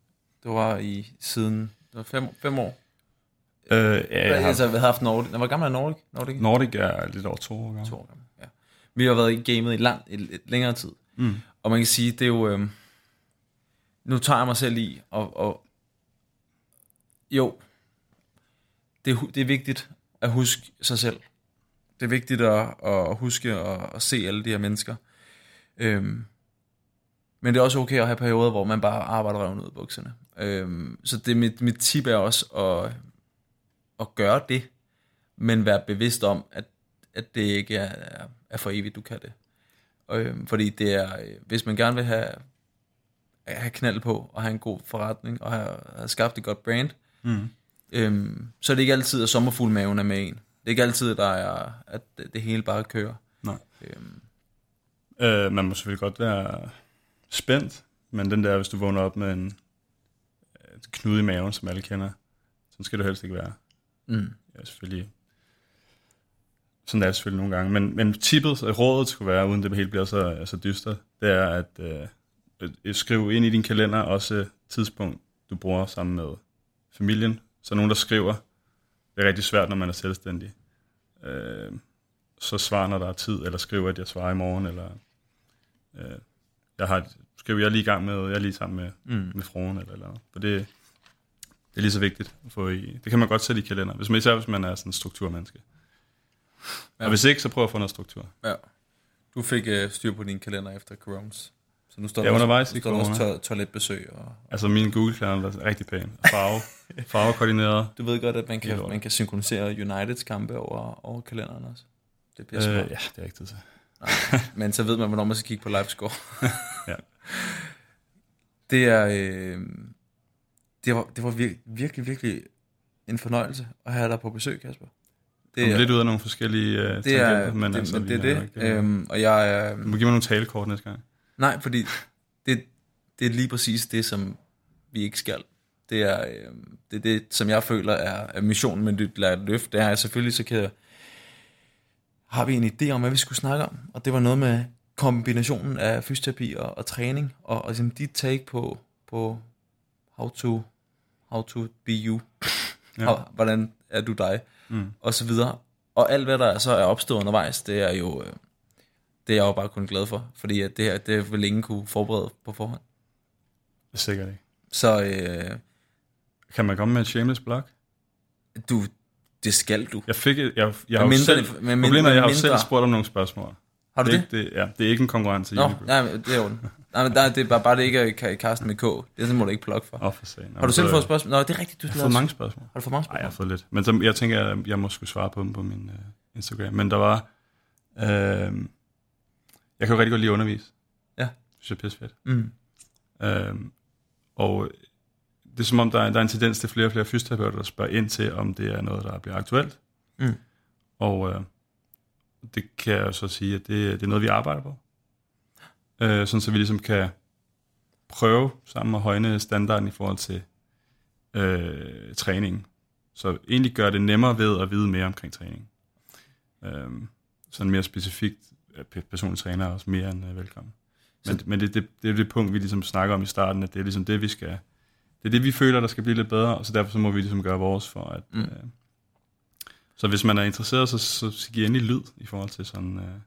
Speaker 1: Det var i siden... Det var fem, fem år.
Speaker 2: Øh, ja, jeg har,
Speaker 1: altså, haft Nordic. Hvor gammel er Nordic? Nordic?
Speaker 2: Nordic er lidt over to år gammel.
Speaker 1: To år gammel, ja. Vi har været i gamet i lang, i lidt længere tid.
Speaker 2: Mm.
Speaker 1: Og man kan sige, det er jo... Øhm, nu tager jeg mig selv i, og, og jo, det det er vigtigt at huske sig selv. Det er vigtigt at, at huske at, at se alle de her mennesker. Øhm, men det er også okay at have perioder, hvor man bare arbejder røven ud af bukserne. Øhm, så det, mit, mit tip er også at, at gøre det, men være bevidst om, at, at det ikke er, er, for evigt, du kan det. Øhm, fordi det er, øh, hvis man gerne vil have, have knald på, og have en god forretning, og have, have skabt et godt brand,
Speaker 2: Mm.
Speaker 1: øhm, så er det ikke altid, at sommerfuglmaven er med en. Det er ikke altid, der er, at det det hele bare kører.
Speaker 2: Nej.
Speaker 1: Øhm,
Speaker 2: Øh, man må selvfølgelig godt være spændt, men den der, hvis du vågner op med en øh, knude i maven, som alle kender, så skal det helst ikke være.
Speaker 1: mm,
Speaker 2: Ja, selvfølgelig. Sådan er det selvfølgelig nogle gange. Men, men tippet, øh, rådet skulle være, uden det hele bliver så, så dyster, det er at øh, øh, skrive ind i din kalender også tidspunkt, du bruger sammen med familien. Så nogen, der skriver, det er rigtig svært, når man er selvstændig. Øh, så svar, når der er tid, eller skriver, at jeg svarer i morgen, eller øh, jeg har skriver, jeg er lige i gang med, jeg er lige sammen med,
Speaker 1: mm,
Speaker 2: med fruen, eller, eller. For det, det er lige så vigtigt at få i. Det kan man godt sætte i kalender, hvis man, især hvis man er sådan en strukturmenneske. Ja. Og hvis ikke, så prøv at få noget struktur.
Speaker 1: ja. Du fik øh, styr på din kalender efter coronas. Så nu står
Speaker 2: Ja,
Speaker 1: der også,
Speaker 2: undervejs i
Speaker 1: nu står der også to- toiletbesøg. Og,
Speaker 2: Altså min Google-kalender er rigtig pæn. Farve, farvekoordineret.
Speaker 1: du ved godt, at man kan, man kan synkronisere Uniteds kampe over, over kalenderen også. Det bliver
Speaker 2: Øh,
Speaker 1: smart.
Speaker 2: ja, det er ikke tid til.
Speaker 1: Men så ved man, hvornår man skal kigge på livescore.
Speaker 2: Ja.
Speaker 1: Det er... Øh, det var, det var vir- virkelig, virkelig en fornøjelse at have dig på besøg, Kasper. Det
Speaker 2: er lidt ud af nogle forskellige uh,
Speaker 1: det er, men, det,
Speaker 2: altså,
Speaker 1: det er det.
Speaker 2: øh,
Speaker 1: Øhm, og jeg er...
Speaker 2: Du må give mig nogle talekort næste gang.
Speaker 1: Nej, fordi det, det er lige præcis det, som vi ikke skal. Det er, øh, det, er det, som jeg føler er, er missionen med dit lært løft. Det er at selvfølgelig, så kan har vi en idé om, hvad vi skulle snakke om. Og det var noget med kombinationen af fysioterapi og, og træning. Og, og ligesom dit take på, på how, to, how to be you.
Speaker 2: Ja.
Speaker 1: Og, hvordan er du dig?
Speaker 2: Mm.
Speaker 1: Og så videre. Og alt, hvad der så er opstået undervejs, det er jo... Øh, det er jeg jo bare kun glad for, fordi at det her, det vil ingen kunne forberede på forhånd.
Speaker 2: Er sikkert ikke.
Speaker 1: Så øh,
Speaker 2: Kan man komme med en shameless blog?
Speaker 1: du, det skal du.
Speaker 2: Jeg fik, et- jeg, jeg har
Speaker 1: mindre
Speaker 2: selv,
Speaker 1: med mindre-
Speaker 2: problemet er, jeg har selv spurgt om nogle spørgsmål.
Speaker 1: Har du
Speaker 2: det?
Speaker 1: det?
Speaker 2: ikke- Det, ja, det er ikke en konkurrence i
Speaker 1: Nå, nej, det er jo Nej, men der, det er bare, bare det ikke er Ka- Karsten med K. Det er må du ikke plukke for.
Speaker 2: Åh, for sagen.
Speaker 1: Har du selv fået spørgsmål? Nå, det er rigtigt, du
Speaker 2: Jeg har fået mange spørgsmål.
Speaker 1: Har du fået mange
Speaker 2: Nej, jeg har
Speaker 1: spørgsmål?
Speaker 2: fået lidt. Men så, jeg tænker, at jeg må skulle svare på dem på min uh, Instagram. Men der var... Øh, jeg kan jo rigtig godt lide at undervise.
Speaker 1: Ja.
Speaker 2: Det synes jeg er pisse fedt.
Speaker 1: Mm.
Speaker 2: Øh, og det er som om, der er, der er en tendens til flere og flere fysioterapeuter, der spørger ind til, om det er noget, der bliver aktuelt.
Speaker 1: Mm.
Speaker 2: Og øh, det kan jeg så sige, at det, det er noget, vi arbejder på. Øh, sådan så vi ligesom kan prøve sammen at højne standarden i forhold til øh, træning. Så egentlig gør det nemmere ved at vide mere omkring træning. Øh, sådan mere specifikt, pe- personlig træner er også mere end øh, velkommen. Men, men det, det, det er det punkt, vi ligesom snakker om i starten, at det er ligesom det, vi skal... Det er det, vi føler, der skal blive lidt bedre, og så derfor så må vi ligesom gøre vores for at...
Speaker 1: Mm.
Speaker 2: Øh, så hvis man er interesseret, så, så, så giv endelig lyd i forhold til sådan... Øh,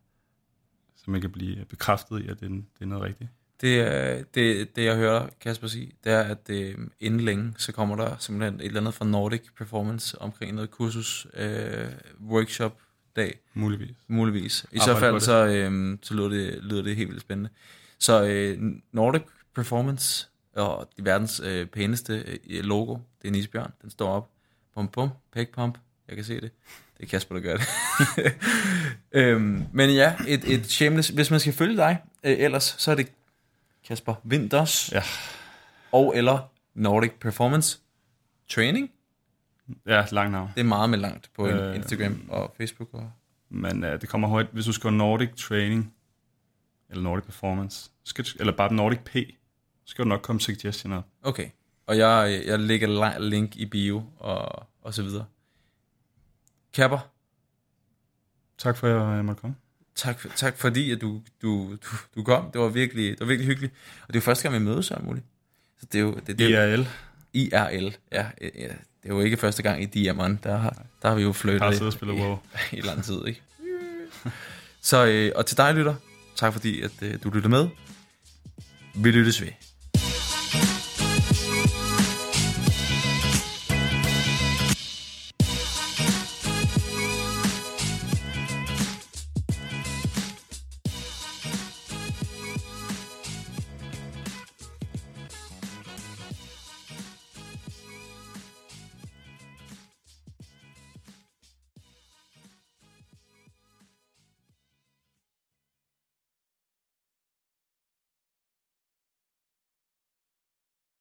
Speaker 2: så man kan blive bekræftet i, at det, er- det er noget rigtigt.
Speaker 1: Det, det, det, jeg hører Kasper sige, det er, at det, inden længe, så kommer der simpelthen et eller andet fra Nordic Performance omkring noget kursus, øh, workshop, dag,
Speaker 2: Muligvis.
Speaker 1: muligvis. I
Speaker 2: Arbejde
Speaker 1: så fald,
Speaker 2: det.
Speaker 1: så, øh, så lyder, det, lyder det helt vildt spændende. Så øh, Nordic Performance, og de verdens øh, pæneste øh, logo, det er en isbjørn, den står op. Pum pum, pæk pump, jeg kan se det. Det er Kasper, der gør det. øhm, men ja, et, et shameless, hvis man skal følge dig, øh, ellers, så er det Kasper Winters,
Speaker 2: Ja.
Speaker 1: og eller Nordic Performance Training.
Speaker 2: Ja, lang navn.
Speaker 1: Det er meget med langt på øh,
Speaker 2: Øh,
Speaker 1: Instagram og Facebook. Og,
Speaker 2: Men uh, det kommer højt. Hvis du skriver Nordic Training, eller Nordic Performance, skal, du- eller bare Nordic P, så skal du nok komme suggestion op.
Speaker 1: okay, og jeg, jeg lægger li- link i bio og, og så videre. Kapper,
Speaker 2: Tak for, at jeg måtte komme.
Speaker 1: tak, tak fordi, at du, du, du, du kom. Det var, virkelig, det var virkelig hyggeligt. Og det er jo første gang, vi mødes, så muligt. Så det er jo... Det, det
Speaker 2: IRL.
Speaker 1: IRL, ja, er jo ikke første gang i Diamond. Der har, der har vi jo
Speaker 2: Har
Speaker 1: flyttet
Speaker 2: siddet og spillet WoW.
Speaker 1: i, i lang tid, ikke? Så, øh, og til dig, lytter, tak fordi, at øh, du lytter med. Vi lyttes ved.